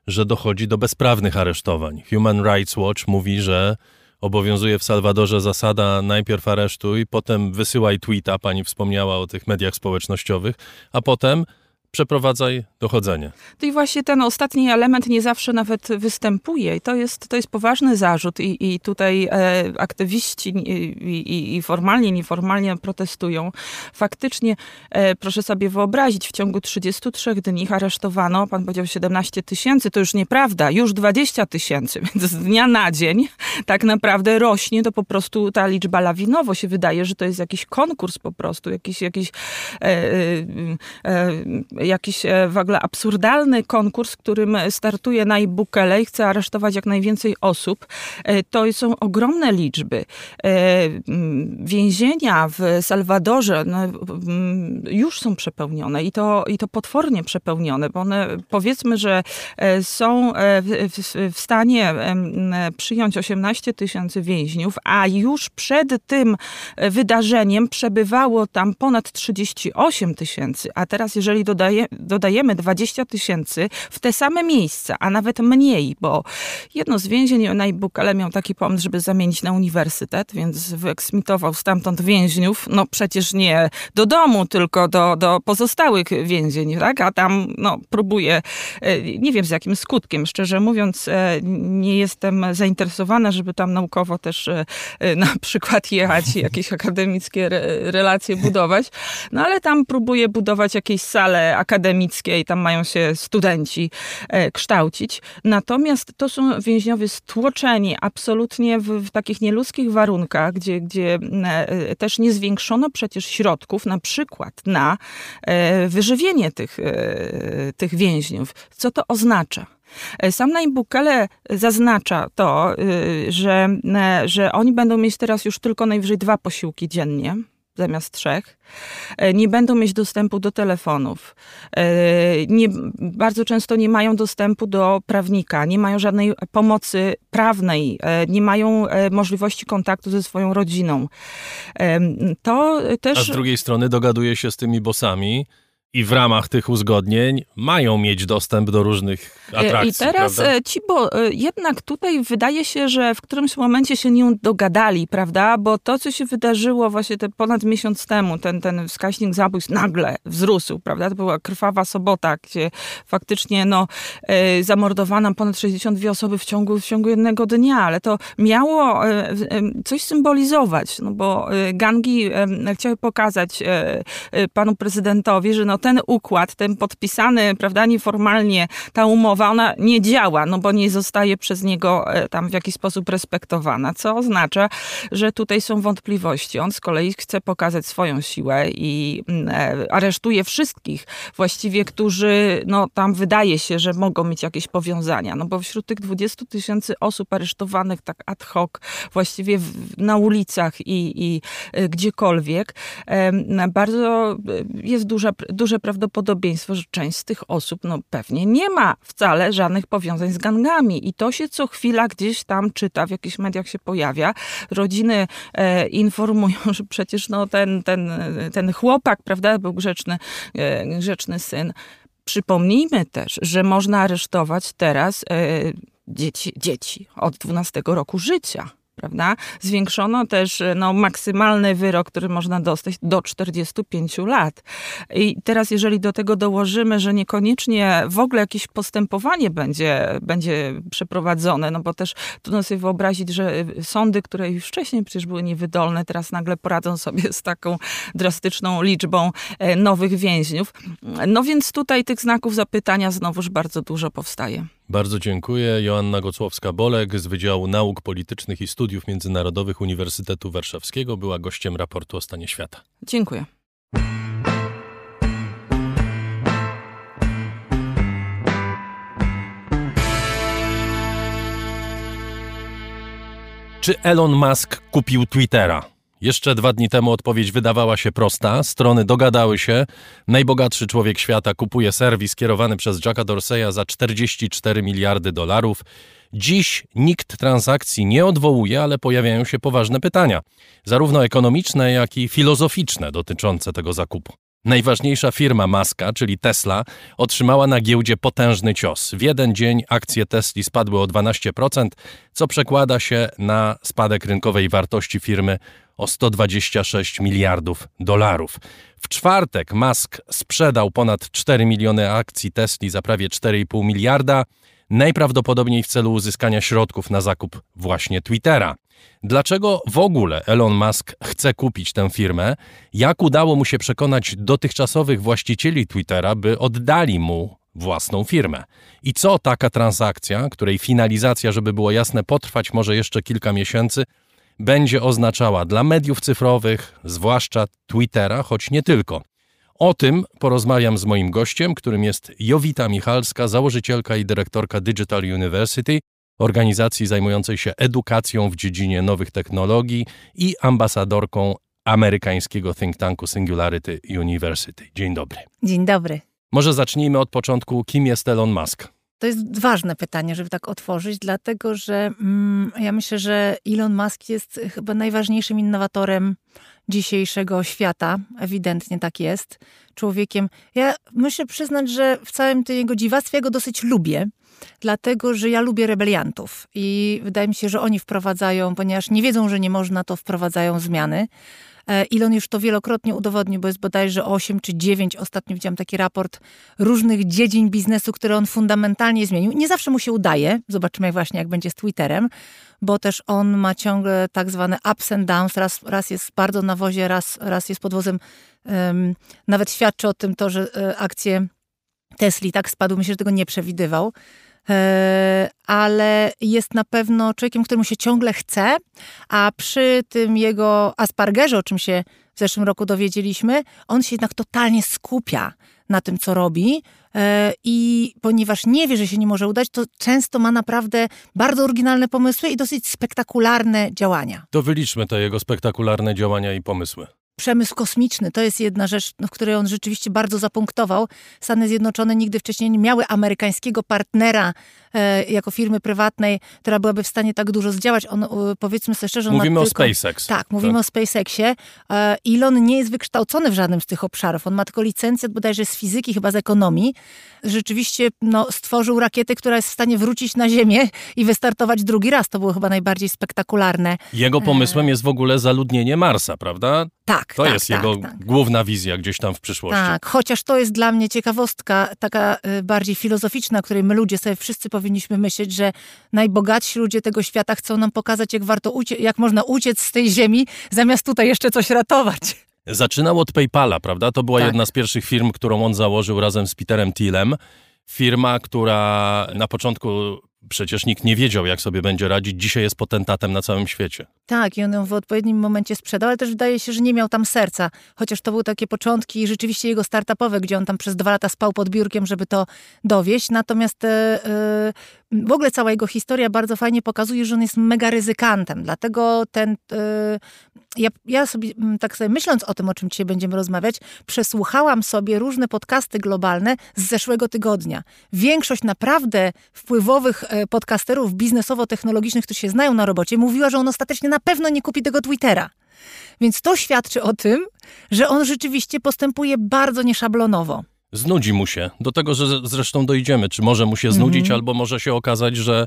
że dochodzi do bezprawnych aresztowań. Human Rights Watch mówi, że obowiązuje w Salwadorze zasada najpierw aresztuj, potem wysyłaj tweeta, pani wspomniała o tych mediach społecznościowych, a potem przeprowadzaj dochodzenie. To i właśnie ten ostatni element nie zawsze nawet występuje. I to jest, to jest poważny zarzut. I, i tutaj e, aktywiści i, i, i, formalnie, nieformalnie protestują. Faktycznie, e, proszę sobie wyobrazić, w ciągu 33 dni aresztowano, pan powiedział 17 tysięcy, to już nieprawda, już 20 tysięcy, więc z dnia na dzień tak naprawdę rośnie to po prostu ta liczba lawinowo. Się wydaje, że to jest jakiś konkurs po prostu, jakiś, jakiś e, e, e jakiś e, w ogóle absurdalny konkurs, którym startuje Nayib Bukele i chce aresztować jak najwięcej osób. E, to są ogromne liczby. E, więzienia w Salwadorze no, już są przepełnione i to, i to potwornie przepełnione, bo one powiedzmy, że są w, w stanie przyjąć 18 tysięcy więźniów, a już przed tym wydarzeniem przebywało tam ponad 38 tysięcy, a teraz jeżeli dodaje dodaje, dodajemy 20 tysięcy w te same miejsca, a nawet mniej, bo jedno z więzień Najbukale miał taki pomysł, żeby zamienić na uniwersytet, więc wyeksmitował stamtąd więźniów, no przecież nie do domu, tylko do, do pozostałych więzień, tak? A tam, no, próbuje, e, nie wiem z jakim skutkiem, szczerze mówiąc, e, nie jestem zainteresowana, żeby tam naukowo też e, na przykład jechać i jakieś akademickie relacje budować, no ale tam próbuje budować jakieś sale akademickie i tam mają się studenci e, kształcić. Natomiast to są więźniowie stłoczeni absolutnie w, w takich nieludzkich warunkach, gdzie, gdzie e, też nie zwiększono przecież środków na przykład na e, wyżywienie tych, tych więźniów. Co to oznacza? Sam Naim Bukele zaznacza to, że, że oni będą mieć teraz już tylko najwyżej dwa posiłki dziennie zamiast trzech. E, nie będą mieć dostępu do telefonów. E, nie, bardzo często nie mają dostępu do prawnika, nie mają żadnej pomocy prawnej, e, nie mają możliwości kontaktu ze swoją rodziną. To też... A z drugiej strony dogaduje się z tymi bosami, i w ramach tych uzgodnień mają mieć dostęp do różnych atrakcji. I teraz prawda? ci, bo jednak tutaj wydaje się, że w którymś momencie się nie dogadali, prawda? Bo to, co się wydarzyło właśnie te ponad miesiąc temu, ten, ten wskaźnik zabójstw nagle wzrósł, prawda? To była krwawa sobota, gdzie faktycznie no, e, zamordowano ponad 62 osoby w ciągu, w ciągu jednego dnia, ale to miało e, coś symbolizować, no bo e, gangi chciały pokazać panu prezydentowi, że no ten układ, ten podpisany, prawda, nieformalnie ta umowa, ona nie działa, no bo nie zostaje przez niego e, tam w jakiś sposób respektowana, co oznacza, że tutaj są wątpliwości. On z kolei chce pokazać swoją siłę i mm, e, aresztuje wszystkich właściwie, którzy, no tam wydaje się, że mogą mieć jakieś powiązania, no bo wśród tych 20 tysięcy osób aresztowanych tak ad hoc, właściwie w, na ulicach i, i e, gdziekolwiek, bardzo jest duża, duży duże prawdopodobieństwo, że część z tych osób no, pewnie nie ma wcale żadnych powiązań z gangami. I to się co chwila gdzieś tam czyta, w jakichś mediach się pojawia. Rodziny e, informują, że przecież no, ten, ten, ten chłopak, prawda, był grzeczny, e, grzeczny syn. Przypomnijmy też, że można aresztować teraz e, dzieci, dzieci od 12 roku życia prawda? Zwiększono też no, maksymalny wyrok, który można dostać do 45 lat. I teraz, jeżeli do tego dołożymy, że niekoniecznie w ogóle jakieś postępowanie będzie, będzie przeprowadzone, no bo też trudno sobie wyobrazić, że sądy, które już wcześniej przecież były niewydolne, teraz nagle poradzą sobie z taką drastyczną liczbą e, nowych więźniów. No więc tutaj tych znaków zapytania znowuż bardzo dużo powstaje. Bardzo dziękuję. Joanna Gocłowska-Bolek z Wydziału Nauk Politycznych i Studiów Międzynarodowych Uniwersytetu Warszawskiego była gościem raportu o stanie świata. Dziękuję. Czy Elon Musk kupił Twittera? Jeszcze dwa dni temu odpowiedź wydawała się prosta. Strony dogadały się. Najbogatszy człowiek świata kupuje serwis kierowany przez Jacka Dorseya za 44 miliardy dolarów. Dziś nikt transakcji nie odwołuje, ale pojawiają się poważne pytania, zarówno ekonomiczne, jak i filozoficzne dotyczące tego zakupu. Najważniejsza firma Maska, czyli Tesla, otrzymała na giełdzie potężny cios. W jeden dzień akcje Tesli spadły o 12%, co przekłada się na spadek rynkowej wartości firmy o 126 miliardów dolarów. W czwartek Musk sprzedał ponad 4 miliony akcji Tesli za prawie 4,5 miliarda, najprawdopodobniej w celu uzyskania środków na zakup właśnie Twittera. Dlaczego w ogóle Elon Musk chce kupić tę firmę? Jak udało mu się przekonać dotychczasowych właścicieli Twittera, by oddali mu własną firmę? I co taka transakcja, której finalizacja, żeby było jasne, potrwać może jeszcze kilka miesięcy, będzie oznaczała dla mediów cyfrowych, zwłaszcza Twittera, choć nie tylko. O tym porozmawiam z moim gościem, którym jest Jowita Michalska, założycielka i dyrektorka Digital University, organizacji zajmującej się edukacją w dziedzinie nowych technologii i ambasadorką amerykańskiego think tanku Singularity University. Dzień dobry. Dzień dobry. Może zacznijmy od początku. Kim jest Elon Musk? To jest ważne pytanie, żeby tak otworzyć, dlatego że mm, ja myślę, że Elon Musk jest chyba najważniejszym innowatorem dzisiejszego świata. Ewidentnie tak jest. Człowiekiem. Ja muszę przyznać, że w całym tym jego dziwactwie ja go dosyć lubię dlatego że ja lubię rebeliantów i wydaje mi się, że oni wprowadzają, ponieważ nie wiedzą, że nie można, to wprowadzają zmiany. E, Elon już to wielokrotnie udowodnił, bo jest bodajże 8 czy 9, ostatnio widziałam taki raport różnych dziedzin biznesu, które on fundamentalnie zmienił. Nie zawsze mu się udaje, zobaczymy właśnie jak będzie z Twitterem, bo też on ma ciągle tak zwane ups and downs, raz, raz jest bardzo na wozie, raz, raz jest pod wozem. Um, nawet świadczy o tym to, że e, akcje Tesli tak spadły, myślę, że tego nie przewidywał. E, ale jest na pewno człowiekiem, któremu się ciągle chce, a przy tym jego aspargerze, o czym się w zeszłym roku dowiedzieliśmy, on się jednak totalnie skupia na tym, co robi. E, I ponieważ nie wie, że się nie może udać, to często ma naprawdę bardzo oryginalne pomysły i dosyć spektakularne działania. To wyliczmy te jego spektakularne działania i pomysły przemysł kosmiczny to jest jedna rzecz, no, w której on rzeczywiście bardzo zapunktował. Stany Zjednoczone nigdy wcześniej nie miały amerykańskiego partnera e, jako firmy prywatnej, która byłaby w stanie tak dużo zdziałać. On, e, powiedzmy sobie szczerze, Mówimy o tylko, SpaceX. Tak, mówimy tak. o SpaceXie. E, Elon nie jest wykształcony w żadnym z tych obszarów. On ma tylko licencję bodajże z fizyki, chyba z ekonomii. Rzeczywiście no, stworzył rakietę, która jest w stanie wrócić na Ziemię i wystartować drugi raz. To było chyba najbardziej spektakularne. Jego pomysłem jest w ogóle zaludnienie Marsa, prawda? Tak, To tak, jest tak, jego tak. główna wizja gdzieś tam w przyszłości. Tak, chociaż to jest dla mnie ciekawostka taka y, bardziej filozoficzna, której my ludzie sobie wszyscy powinniśmy myśleć, że najbogatsi ludzie tego świata chcą nam pokazać, jak warto ucie- jak można uciec z tej ziemi, zamiast tutaj jeszcze coś ratować. Zaczynał od PayPala, prawda? To była Tak. jedna z pierwszych firm, którą on założył razem z Peterem Thielem. Firma, która na początku przecież nikt nie wiedział, jak sobie będzie radzić. Dzisiaj jest potentatem na całym świecie. Tak, i on ją w odpowiednim momencie sprzedał, ale też wydaje się, że nie miał tam serca. Chociaż to były takie początki rzeczywiście jego startupowe, gdzie on tam przez dwa lata spał pod biurkiem, żeby to dowieść. Natomiast e, w ogóle cała jego historia bardzo fajnie pokazuje, że on jest mega ryzykantem. Dlatego ten, e, ja, ja sobie, mm, tak sobie myśląc o tym, o czym dzisiaj będziemy rozmawiać, przesłuchałam sobie różne podcasty globalne z zeszłego tygodnia. Większość naprawdę wpływowych e, podcasterów biznesowo-technologicznych, którzy się znają na robocie, mówiła, że on ostatecznie na pewno nie kupi tego Twittera. Więc to świadczy o tym, że on rzeczywiście postępuje bardzo nieszablonowo. Znudzi mu się. Do tego, że zresztą dojdziemy. Czy może mu się znudzić, Mhm. albo może się okazać, że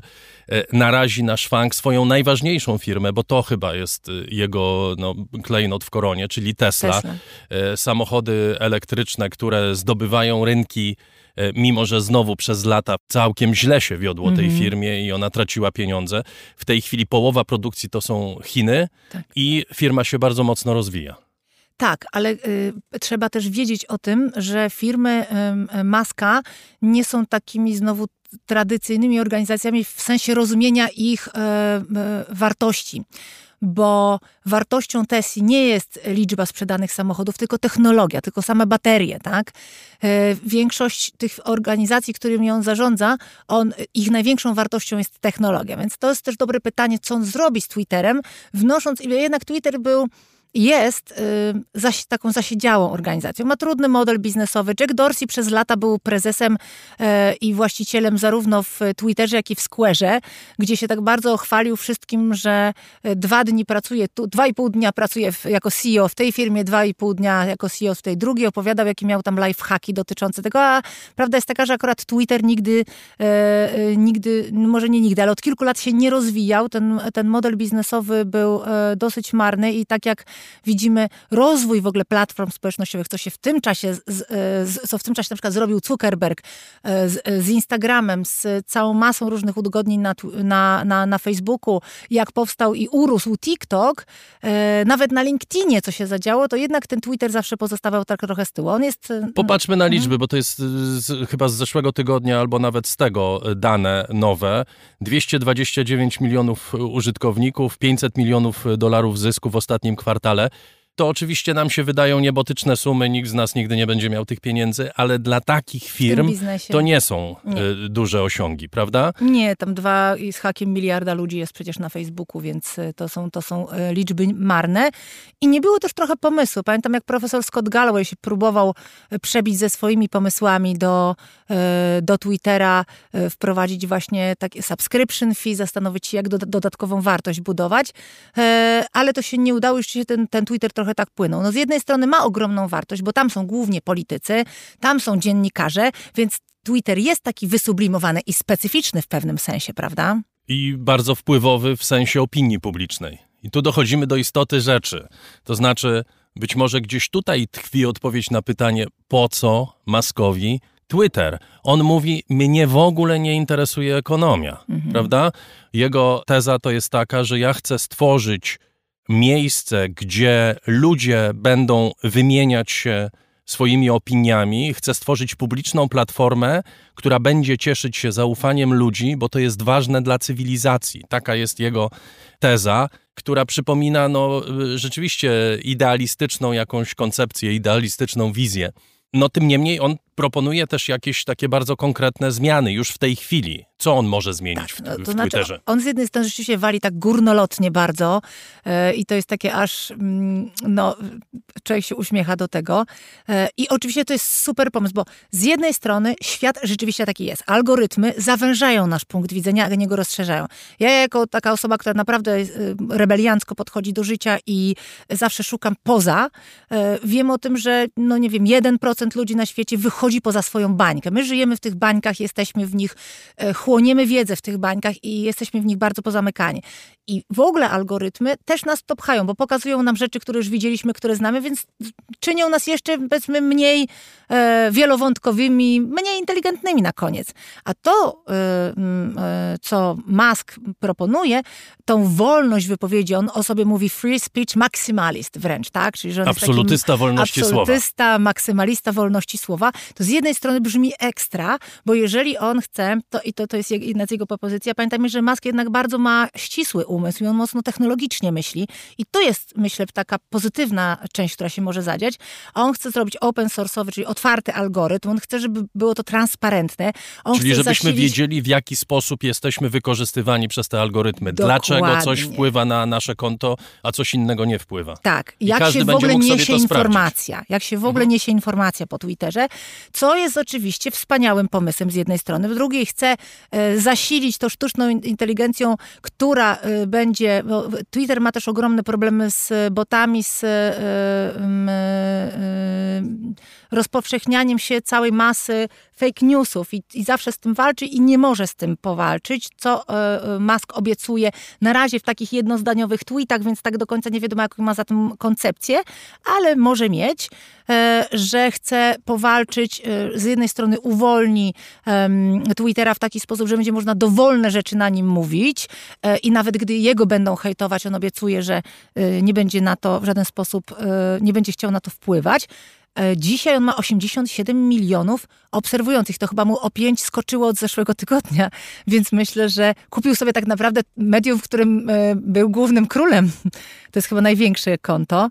e, narazi na szwank swoją najważniejszą firmę, bo to chyba jest e, jego no, klejnot w koronie, czyli Tesla. Tesla. E, Samochody elektryczne, które zdobywają rynki, mimo że znowu przez lata całkiem źle się wiodło tej Mhm. firmie i ona traciła pieniądze. W tej chwili połowa produkcji to są Chiny Tak. i firma się bardzo mocno rozwija. Tak, ale y, trzeba też wiedzieć o tym, że firmy y, Maska nie są takimi znowu tradycyjnymi organizacjami w sensie rozumienia ich y, y, wartości. Bo wartością Tesli nie jest liczba sprzedanych samochodów, tylko technologia, tylko same baterie, tak? E, Większość tych organizacji, którymi on zarządza, on, ich największą wartością jest technologia. Więc to jest też dobre pytanie, co on zrobi z Twitterem, wnosząc, jednak Twitter był jest y, taką zasiedziałą organizacją. Ma trudny model biznesowy. Jack Dorsey przez lata był prezesem e, i właścicielem zarówno w Twitterze, jak i w Square'ze, gdzie się tak bardzo chwalił wszystkim, że e, dwa dni pracuje, tu, dwa i pół dnia pracuje w, jako CEO w tej firmie, dwa i pół dnia jako CEO w tej drugiej. Opowiadał, jakie miał tam life hacki dotyczące tego, a prawda jest taka, że akurat Twitter nigdy, e, nigdy, no może nie nigdy, ale od kilku lat się nie rozwijał. Ten, ten model biznesowy był dosyć marny i tak jak widzimy rozwój w ogóle platform społecznościowych, co się w tym czasie, z, z, co w tym czasie na przykład zrobił Zuckerberg e, z, z Instagramem, z całą masą różnych udogodnień na, na, na, na Facebooku, jak powstał i urósł TikTok, e, nawet na LinkedInie, co się zadziało, to jednak ten Twitter zawsze pozostawał tak trochę z tyłu. On jest... e, Popatrzmy na liczby, bo to jest z, chyba z zeszłego tygodnia albo nawet z tego dane nowe. 229 milionów użytkowników, 500 milionów dolarów zysku w ostatnim kwartale ale to oczywiście nam się wydają niebotyczne sumy, nikt z nas nigdy nie będzie miał tych pieniędzy, ale dla takich firm to nie są nie. y, duże osiągi, prawda? Nie, tam dwa z hakiem miliarda ludzi jest przecież na Facebooku, więc y, to są, to są y, liczby marne. I nie było też trochę pomysłu. Pamiętam, jak profesor Scott Galloway się próbował przebić ze swoimi pomysłami do, do Twittera, wprowadzić właśnie takie subscription fee, zastanowić się, jak do, dodatkową wartość budować, ale to się nie udało, już się ten, ten Twitter trochę tak płynął. No z jednej strony ma ogromną wartość, bo tam są głównie politycy, tam są dziennikarze, więc Twitter jest taki wysublimowany i specyficzny w pewnym sensie, prawda? i bardzo wpływowy w sensie opinii publicznej. I tu dochodzimy do istoty rzeczy. To znaczy, być może gdzieś tutaj tkwi odpowiedź na pytanie, po co Maskowi Twitter. On mówi, mnie w ogóle nie interesuje ekonomia, prawda? Jego teza to jest taka, że ja chcę stworzyć miejsce, gdzie ludzie będą wymieniać się swoimi opiniami. Chcę stworzyć publiczną platformę, która będzie cieszyć się zaufaniem ludzi, bo to jest ważne dla cywilizacji. Taka jest jego teza, która przypomina no, rzeczywiście idealistyczną jakąś koncepcję, idealistyczną wizję. No tym niemniej on proponuje też jakieś takie bardzo konkretne zmiany już w tej chwili. Co on może zmienić w, No, w to znaczy, Twitterze? on z jednej strony rzeczywiście wali tak górnolotnie bardzo e, i to jest takie aż, mm, no, człowiek się uśmiecha do tego. E, I oczywiście to jest super pomysł, bo z jednej strony świat rzeczywiście taki jest. Algorytmy zawężają nasz punkt widzenia, a nie go rozszerzają. Ja jako taka osoba, która naprawdę e, rebeliancko podchodzi do życia i zawsze szukam poza, e, wiem o tym, że, no nie wiem, 1% ludzi na świecie wychodzi poza swoją bańkę. My żyjemy w tych bańkach, jesteśmy w nich, e, chłoniemy wiedzę w tych bańkach i jesteśmy w nich bardzo pozamykani. I w ogóle algorytmy też nas to pchają, bo pokazują nam rzeczy, które już widzieliśmy, które znamy, więc czynią nas jeszcze, powiedzmy, mniej e, wielowątkowymi, mniej inteligentnymi na koniec. A to, e, e, co Musk proponuje, tą wolność wypowiedzi, on o sobie mówi free speech maximalist wręcz, tak? Czyli, że on Absolutysta wolności słowa. absolutysta, maksymalista wolności słowa, to z jednej strony brzmi ekstra, bo jeżeli on chce, to i to, to jest jedna z jego propozycji. A pamiętajmy, że Musk jednak bardzo ma ścisły umysł i on mocno technologicznie myśli. I to jest, myślę, taka pozytywna część, która się może zadziać. A on chce zrobić open source'owy, czyli otwarty algorytm. On chce, żeby było to transparentne. On czyli żebyśmy zasilić... wiedzieli, w jaki sposób jesteśmy wykorzystywani przez te algorytmy. Dokładnie. Dlaczego coś wpływa na nasze konto, a coś innego nie wpływa. Tak. I jak się w ogóle niesie informacja. Jak się w ogóle mhm. niesie informacja po Twitterze, co jest oczywiście wspaniałym pomysłem z jednej strony. W drugiej chce zasilić to sztuczną inteligencją, która e, będzie. Twitter ma też ogromne problemy z botami, z e, rozpowszechnianiem się całej masy fake newsów i, i, zawsze z tym walczy i nie może z tym powalczyć, co Musk obiecuje na razie w takich jednozdaniowych tweetach, więc tak do końca nie wiadomo, jaką ma za tym koncepcję, ale może mieć, że chce powalczyć, z jednej strony uwolni Twittera w taki sposób, że będzie można dowolne rzeczy na nim mówić i nawet gdy jego będą hejtować, on obiecuje, że nie będzie na to w żaden sposób, nie będzie chciał na to wpływać. Dzisiaj on ma 87 milionów obserwujących. To chyba mu o 5 skoczyło od zeszłego tygodnia, więc myślę, że kupił sobie tak naprawdę medium, w którym był głównym królem. To jest chyba największe konto.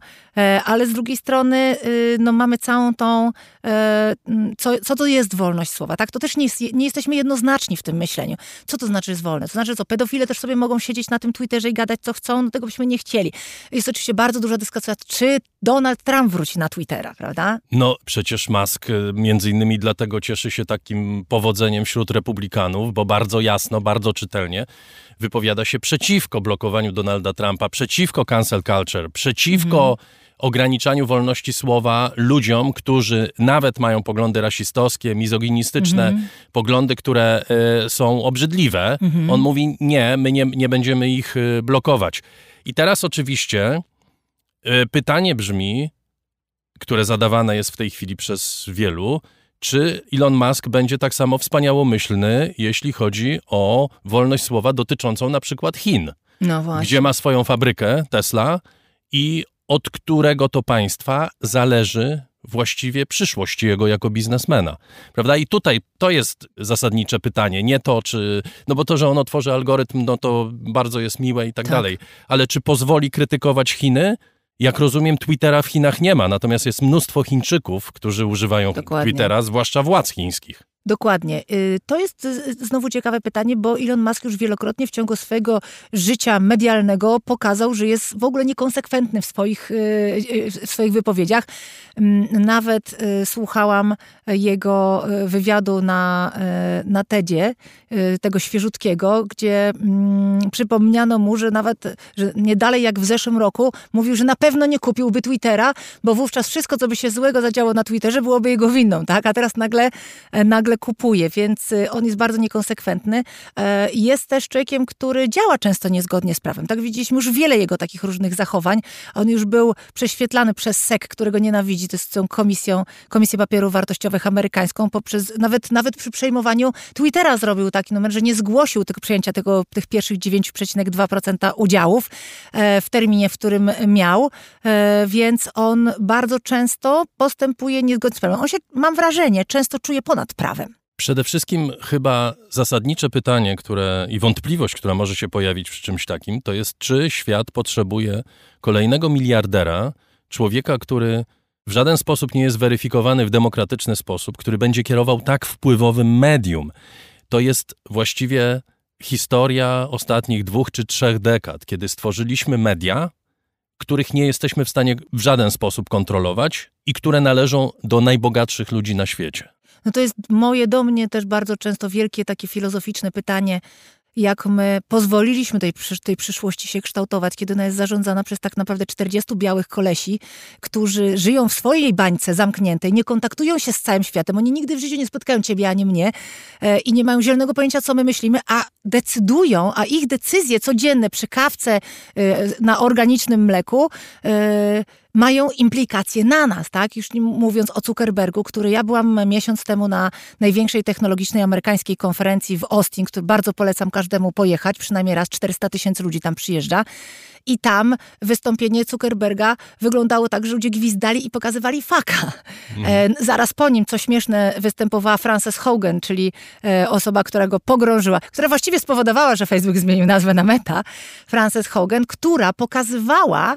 Ale z drugiej strony no, mamy całą tą, co, co to jest wolność słowa, tak? To też nie, jest, nie jesteśmy jednoznaczni w tym myśleniu. Co to znaczy jest wolne? To znaczy, co pedofile też sobie mogą siedzieć na tym Twitterze i gadać co chcą, no tego byśmy nie chcieli. Jest oczywiście bardzo duża dyskusja, czy Donald Trump wróci na Twittera, prawda? No przecież Musk między innymi dlatego cieszy się takim powodzeniem wśród republikanów, bo bardzo jasno, bardzo czytelnie wypowiada się przeciwko blokowaniu Donalda Trumpa, przeciwko cancel culture, przeciwko mm. ograniczaniu wolności słowa ludziom, którzy nawet mają poglądy rasistowskie, mizoginistyczne, mm. poglądy, które y, są obrzydliwe. Mm. On mówi nie, my nie, nie będziemy ich y, blokować. I teraz oczywiście y, pytanie brzmi, które zadawane jest w tej chwili przez wielu, czy Elon Musk będzie tak samo wspaniałomyślny, jeśli chodzi o wolność słowa dotyczącą na przykład Chin, no gdzie ma swoją fabrykę Tesla i od którego to państwa zależy właściwie przyszłość jego jako biznesmena. Prawda? I tutaj to jest zasadnicze pytanie. Nie to, czy. No bo to, że on otworzy algorytm, no to bardzo jest miłe i tak, tak. dalej. Ale czy pozwoli krytykować Chiny? Jak rozumiem, Twittera w Chinach nie ma, natomiast jest mnóstwo Chińczyków, którzy używają Dokładnie. Twittera, zwłaszcza władz chińskich. Dokładnie. Y, to jest znowu ciekawe pytanie, bo Elon Musk już wielokrotnie w ciągu swojego życia medialnego pokazał, że jest w ogóle niekonsekwentny w swoich, y, y, w swoich wypowiedziach. Mm, nawet słuchałam jego wywiadu na, na TEDzie, tego świeżutkiego, gdzie mm, przypomniano mu, że nawet że nie dalej jak w zeszłym roku mówił, że na pewno nie kupiłby Twittera, bo wówczas wszystko, co by się złego zadziało na Twitterze, byłoby jego winą, tak? A teraz nagle nagle kupuje, więc y, on jest bardzo niekonsekwentny. E, jest też człowiekiem, który działa często niezgodnie z prawem. Tak widzieliśmy już wiele jego takich różnych zachowań. On już był prześwietlany przez SEC, którego nienawidzi, to jest tą komisją, Komisję Papierów Wartościowych amerykańską, poprzez, nawet, nawet przy przejmowaniu Twittera zrobił taki numer, że nie zgłosił tego przyjęcia tego, tych pierwszych 9,2% udziałów e, w terminie, w którym miał, e, więc on bardzo często postępuje niezgodnie z prawem. On się, mam wrażenie, często czuje ponad prawem. Przede wszystkim chyba zasadnicze pytanie, które i wątpliwość, która może się pojawić przy czymś takim, to jest, czy świat potrzebuje kolejnego miliardera, człowieka, który w żaden sposób nie jest weryfikowany w demokratyczny sposób, który będzie kierował tak wpływowym medium. To jest właściwie historia ostatnich dwóch czy trzech dekad, kiedy stworzyliśmy media, których nie jesteśmy w stanie w żaden sposób kontrolować i które należą do najbogatszych ludzi na świecie. No to jest moje do mnie też bardzo często wielkie takie filozoficzne pytanie, jak my pozwoliliśmy tej, tej przyszłości się kształtować, kiedy ona jest zarządzana przez tak naprawdę 40 białych kolesi, którzy żyją w swojej bańce zamkniętej, nie kontaktują się z całym światem. Oni nigdy w życiu nie spotkają ciebie ani mnie e, i nie mają zielonego pojęcia, co my myślimy, a decydują, a ich decyzje codzienne przy kawce e, na organicznym mleku e, mają implikacje na nas, tak? Już mówiąc o Zuckerbergu, który ja byłam miesiąc temu na największej technologicznej amerykańskiej konferencji w Austin, który bardzo polecam każdemu pojechać, przynajmniej raz 400 tysięcy ludzi tam przyjeżdża. I tam wystąpienie Zuckerberga wyglądało tak, że ludzie gwizdali i pokazywali faka. Mm. E, zaraz po nim, co śmieszne, występowała Frances Hogan, czyli e, osoba, która go pogrążyła, która właściwie spowodowała, że Facebook zmienił nazwę na Meta. Frances Hogan, która pokazywała,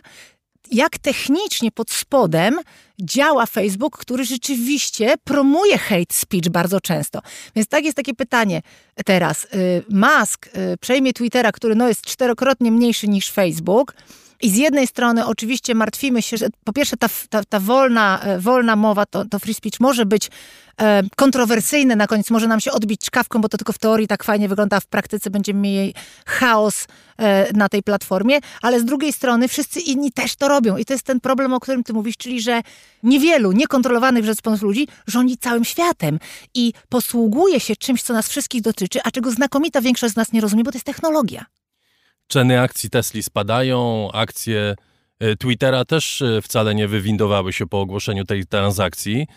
jak technicznie pod spodem działa Facebook, który rzeczywiście promuje hate speech bardzo często. Więc tak jest takie pytanie teraz. Y, Musk y, przejmie Twittera, który no jest czterokrotnie mniejszy niż Facebook. I z jednej strony oczywiście martwimy się, że po pierwsze ta, ta, ta wolna, e, wolna mowa, to, to free speech może być kontrowersyjne na koniec, może nam się odbić czkawką, bo to tylko w teorii tak fajnie wygląda, a w praktyce będziemy mieli chaos e, na tej platformie, ale z drugiej strony wszyscy inni też to robią i to jest ten problem, o którym ty mówisz, czyli że niewielu niekontrolowanych przez ludzi rządzi całym światem i posługuje się czymś, co nas wszystkich dotyczy, a czego znakomita większość z nas nie rozumie, bo to jest technologia. Ceny akcji Tesli spadają, akcje e, Twittera też e, wcale nie wywindowały się po ogłoszeniu tej transakcji.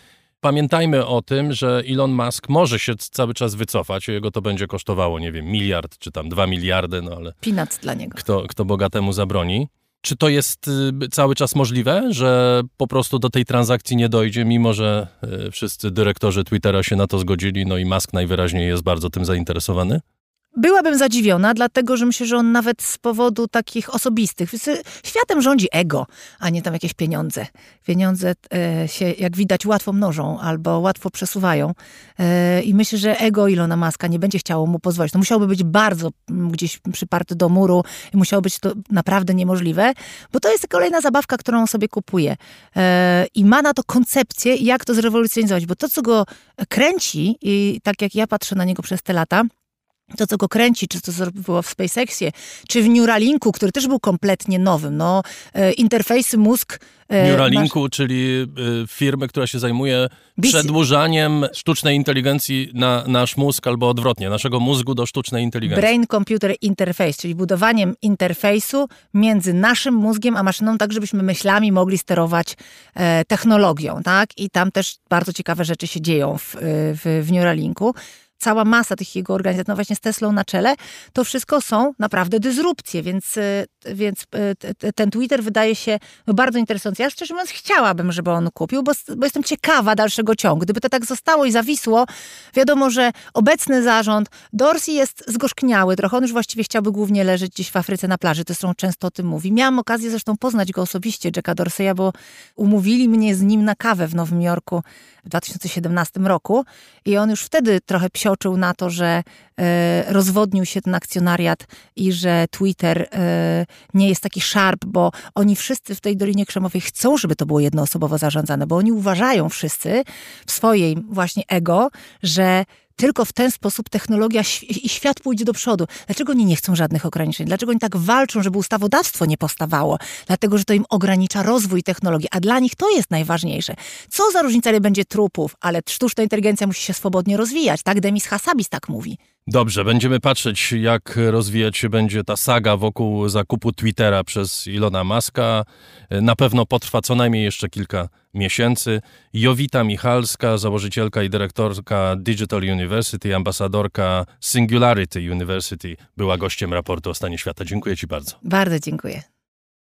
Pamiętajmy o tym, że Elon Musk może się cały czas wycofać, jego to będzie kosztowało, nie wiem, miliard czy tam dwa miliardy, no ale. Peanuts dla niego. Kto, kto bogatemu zabroni. Czy to jest y, cały czas możliwe, że po prostu do tej transakcji nie dojdzie, mimo że y, wszyscy dyrektorzy Twittera się na to zgodzili, no i Musk najwyraźniej jest bardzo tym zainteresowany? Byłabym zadziwiona, dlatego że myślę, że on nawet z powodu takich osobistych. Światem rządzi ego, a nie tam jakieś pieniądze. Pieniądze e, się, jak widać, łatwo mnożą albo łatwo przesuwają. E, I myślę, że ego Ilona Maska nie będzie chciało mu pozwolić. To musiałoby być bardzo gdzieś przyparty do muru i musiało być to naprawdę niemożliwe, bo to jest kolejna zabawka, którą sobie kupuje. E, I ma na to koncepcję, jak to zrewolucjonizować, bo to, co go kręci, i tak jak ja patrzę na niego przez te lata, to, co go kręci, czy to, co było w SpaceXie, czy w Neuralinku, który też był kompletnie nowym. No, e, interfejsy mózg... E, Neuralinku, masz... czyli e, firmy, która się zajmuje przedłużaniem sztucznej inteligencji na nasz mózg, albo odwrotnie, naszego mózgu do sztucznej inteligencji. Brain Computer Interface, czyli budowaniem interfejsu między naszym mózgiem a maszyną, tak żebyśmy myślami mogli sterować e, technologią, tak? I tam też bardzo ciekawe rzeczy się dzieją w, w, w Neuralinku cała masa tych jego organizacji, no właśnie z Teslą na czele, to wszystko są naprawdę dysrupcje, więc, y, więc y, ten Twitter wydaje się bardzo interesujący. Ja szczerze mówiąc chciałabym, żeby on kupił, bo, bo jestem ciekawa dalszego ciągu. Gdyby to tak zostało i zawisło, wiadomo, że obecny zarząd, Dorsey jest zgorzkniały trochę, on już właściwie chciałby głównie leżeć gdzieś w Afryce na plaży, to zresztą często o tym mówi. Miałam okazję zresztą poznać go osobiście, Jacka Dorseya, bo umówili mnie z nim na kawę w Nowym Jorku w 2017 roku i on już wtedy trochę psioczył na to, że e, rozwodnił się ten akcjonariat i że Twitter e, nie jest taki sharp, bo oni wszyscy w tej Dolinie Krzemowej chcą, żeby to było jednoosobowo zarządzane, bo oni uważają wszyscy w swojej właśnie ego, że tylko w ten sposób technologia i świat pójdzie do przodu. Dlaczego oni nie chcą żadnych ograniczeń? Dlaczego oni tak walczą, żeby ustawodawstwo nie powstawało? Dlatego, że to im ogranicza rozwój technologii, a dla nich to jest najważniejsze. Co za różnica, ile będzie trupów, ale sztuczna inteligencja musi się swobodnie rozwijać, tak? Demis Hassabis tak mówi. Dobrze, będziemy patrzeć, jak rozwijać się będzie ta saga wokół zakupu Twittera przez Ilona Maska. Na pewno potrwa co najmniej jeszcze kilka miesięcy. Jowita Michalska, założycielka i dyrektorka Digital University, ambasadorka Singularity University, była gościem raportu o stanie świata. Dziękuję Ci bardzo. Bardzo dziękuję.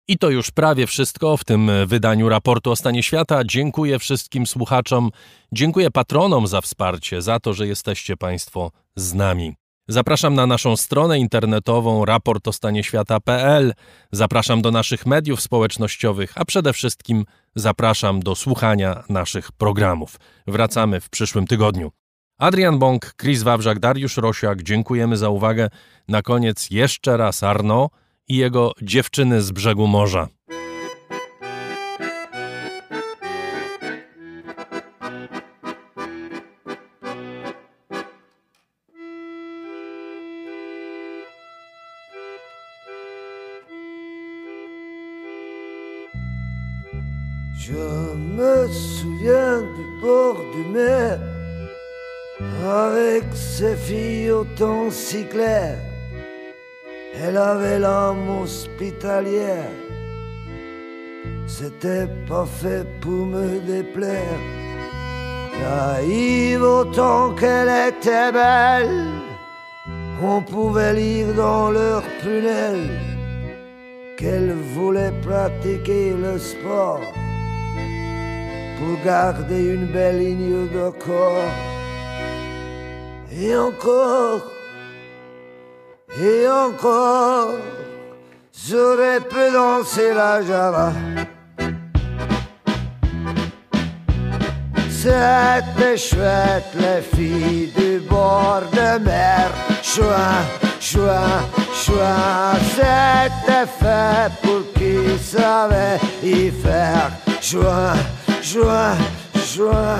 I to już prawie wszystko w tym wydaniu raportu o stanie świata. Dziękuję wszystkim słuchaczom, dziękuję patronom za wsparcie, za to, że jesteście Państwo z nami. Zapraszam na naszą stronę internetową raportostanieświata.pl. Zapraszam do naszych mediów społecznościowych, a przede wszystkim zapraszam do słuchania naszych programów. Wracamy w przyszłym tygodniu. Adrian Bąk, Chris Wawrzak, Dariusz Rosiak, dziękujemy za uwagę. Na koniec jeszcze raz Arno i jego dziewczyny z brzegu morza. Je me souviens du bord de mer, avec ses filles au temps si clair. Elle avait l'âme hospitalière, c'était pas fait pour me déplaire. Naïve autant qu'elle était belle, on pouvait lire dans leurs prunelles qu'elle voulait pratiquer le sport pour garder une belle ligne de corps. Et encore, et encore, j'aurais pu danser la java. C'était chouette, les filles du bord de mer. Chouin, chouin, chouin. C'était fait pour qui savait y faire. Chouin, chouin, chouin.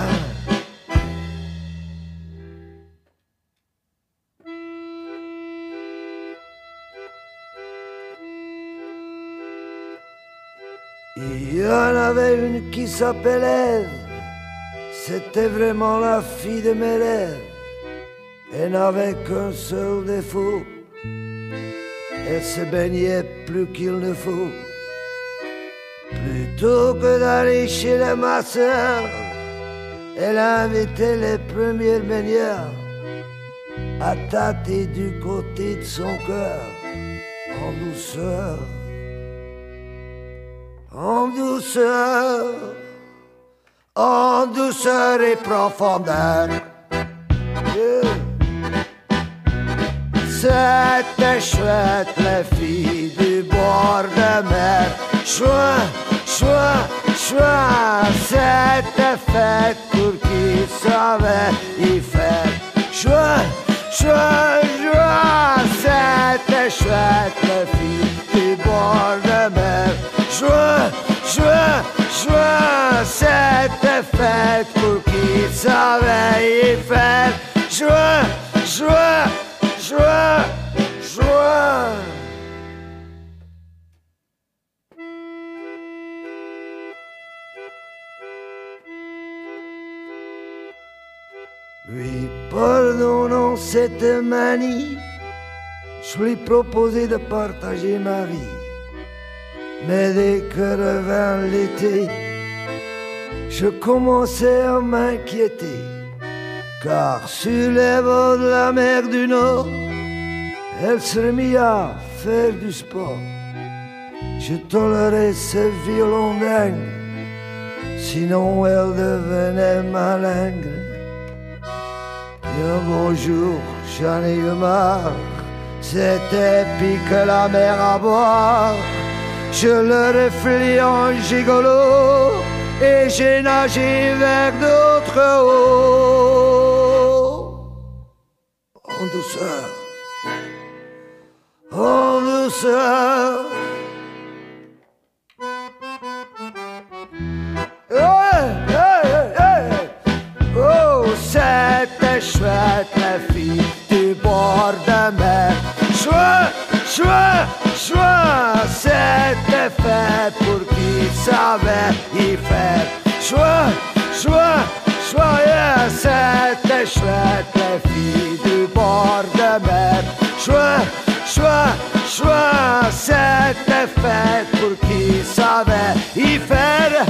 Y en avait une qui s'appelait. C'était vraiment la fille de mes rêves. Elle n'avait qu'un seul défaut. Elle se baignait plus qu'il ne faut. Plutôt que d'aller chez les masseurs, elle invitait les premières baigneurs à tâter du côté de son cœur en douceur. En douceur en douceur et profondeur. C'était chouette, les filles du bord de mer. Chouin, chouin, chouin, c'était fait pour qui savait y faire. Chouin, chouin, chouin, c'était chouette, les filles du bord de mer. Chouin, chouin, chouin, c'était fait pour qui savait y faire. Chouin, chouin, chouin, chouin. Lui pardonnant cette manie, je lui proposais de partager ma vie. Mais dès que revint l'été, je commençais à m'inquiéter. Car sur les bords de la mer du Nord, elle se remit à faire du sport. Je tolérais ce violon dingue, sinon elle devenait malingre. Et un beau jour, j'en ai c'était pique la mer à boire. Je le reflis en gigolo et j'ai nagé vers d'autres eaux. En douceur, en douceur. Chouette, c'était fait pour qui savait y faire. Chouette, chouette, yeah, c'était chouette, la fille du bord de mer. Chouette, chouette, chouette, c'était fait pour qui savait y faire.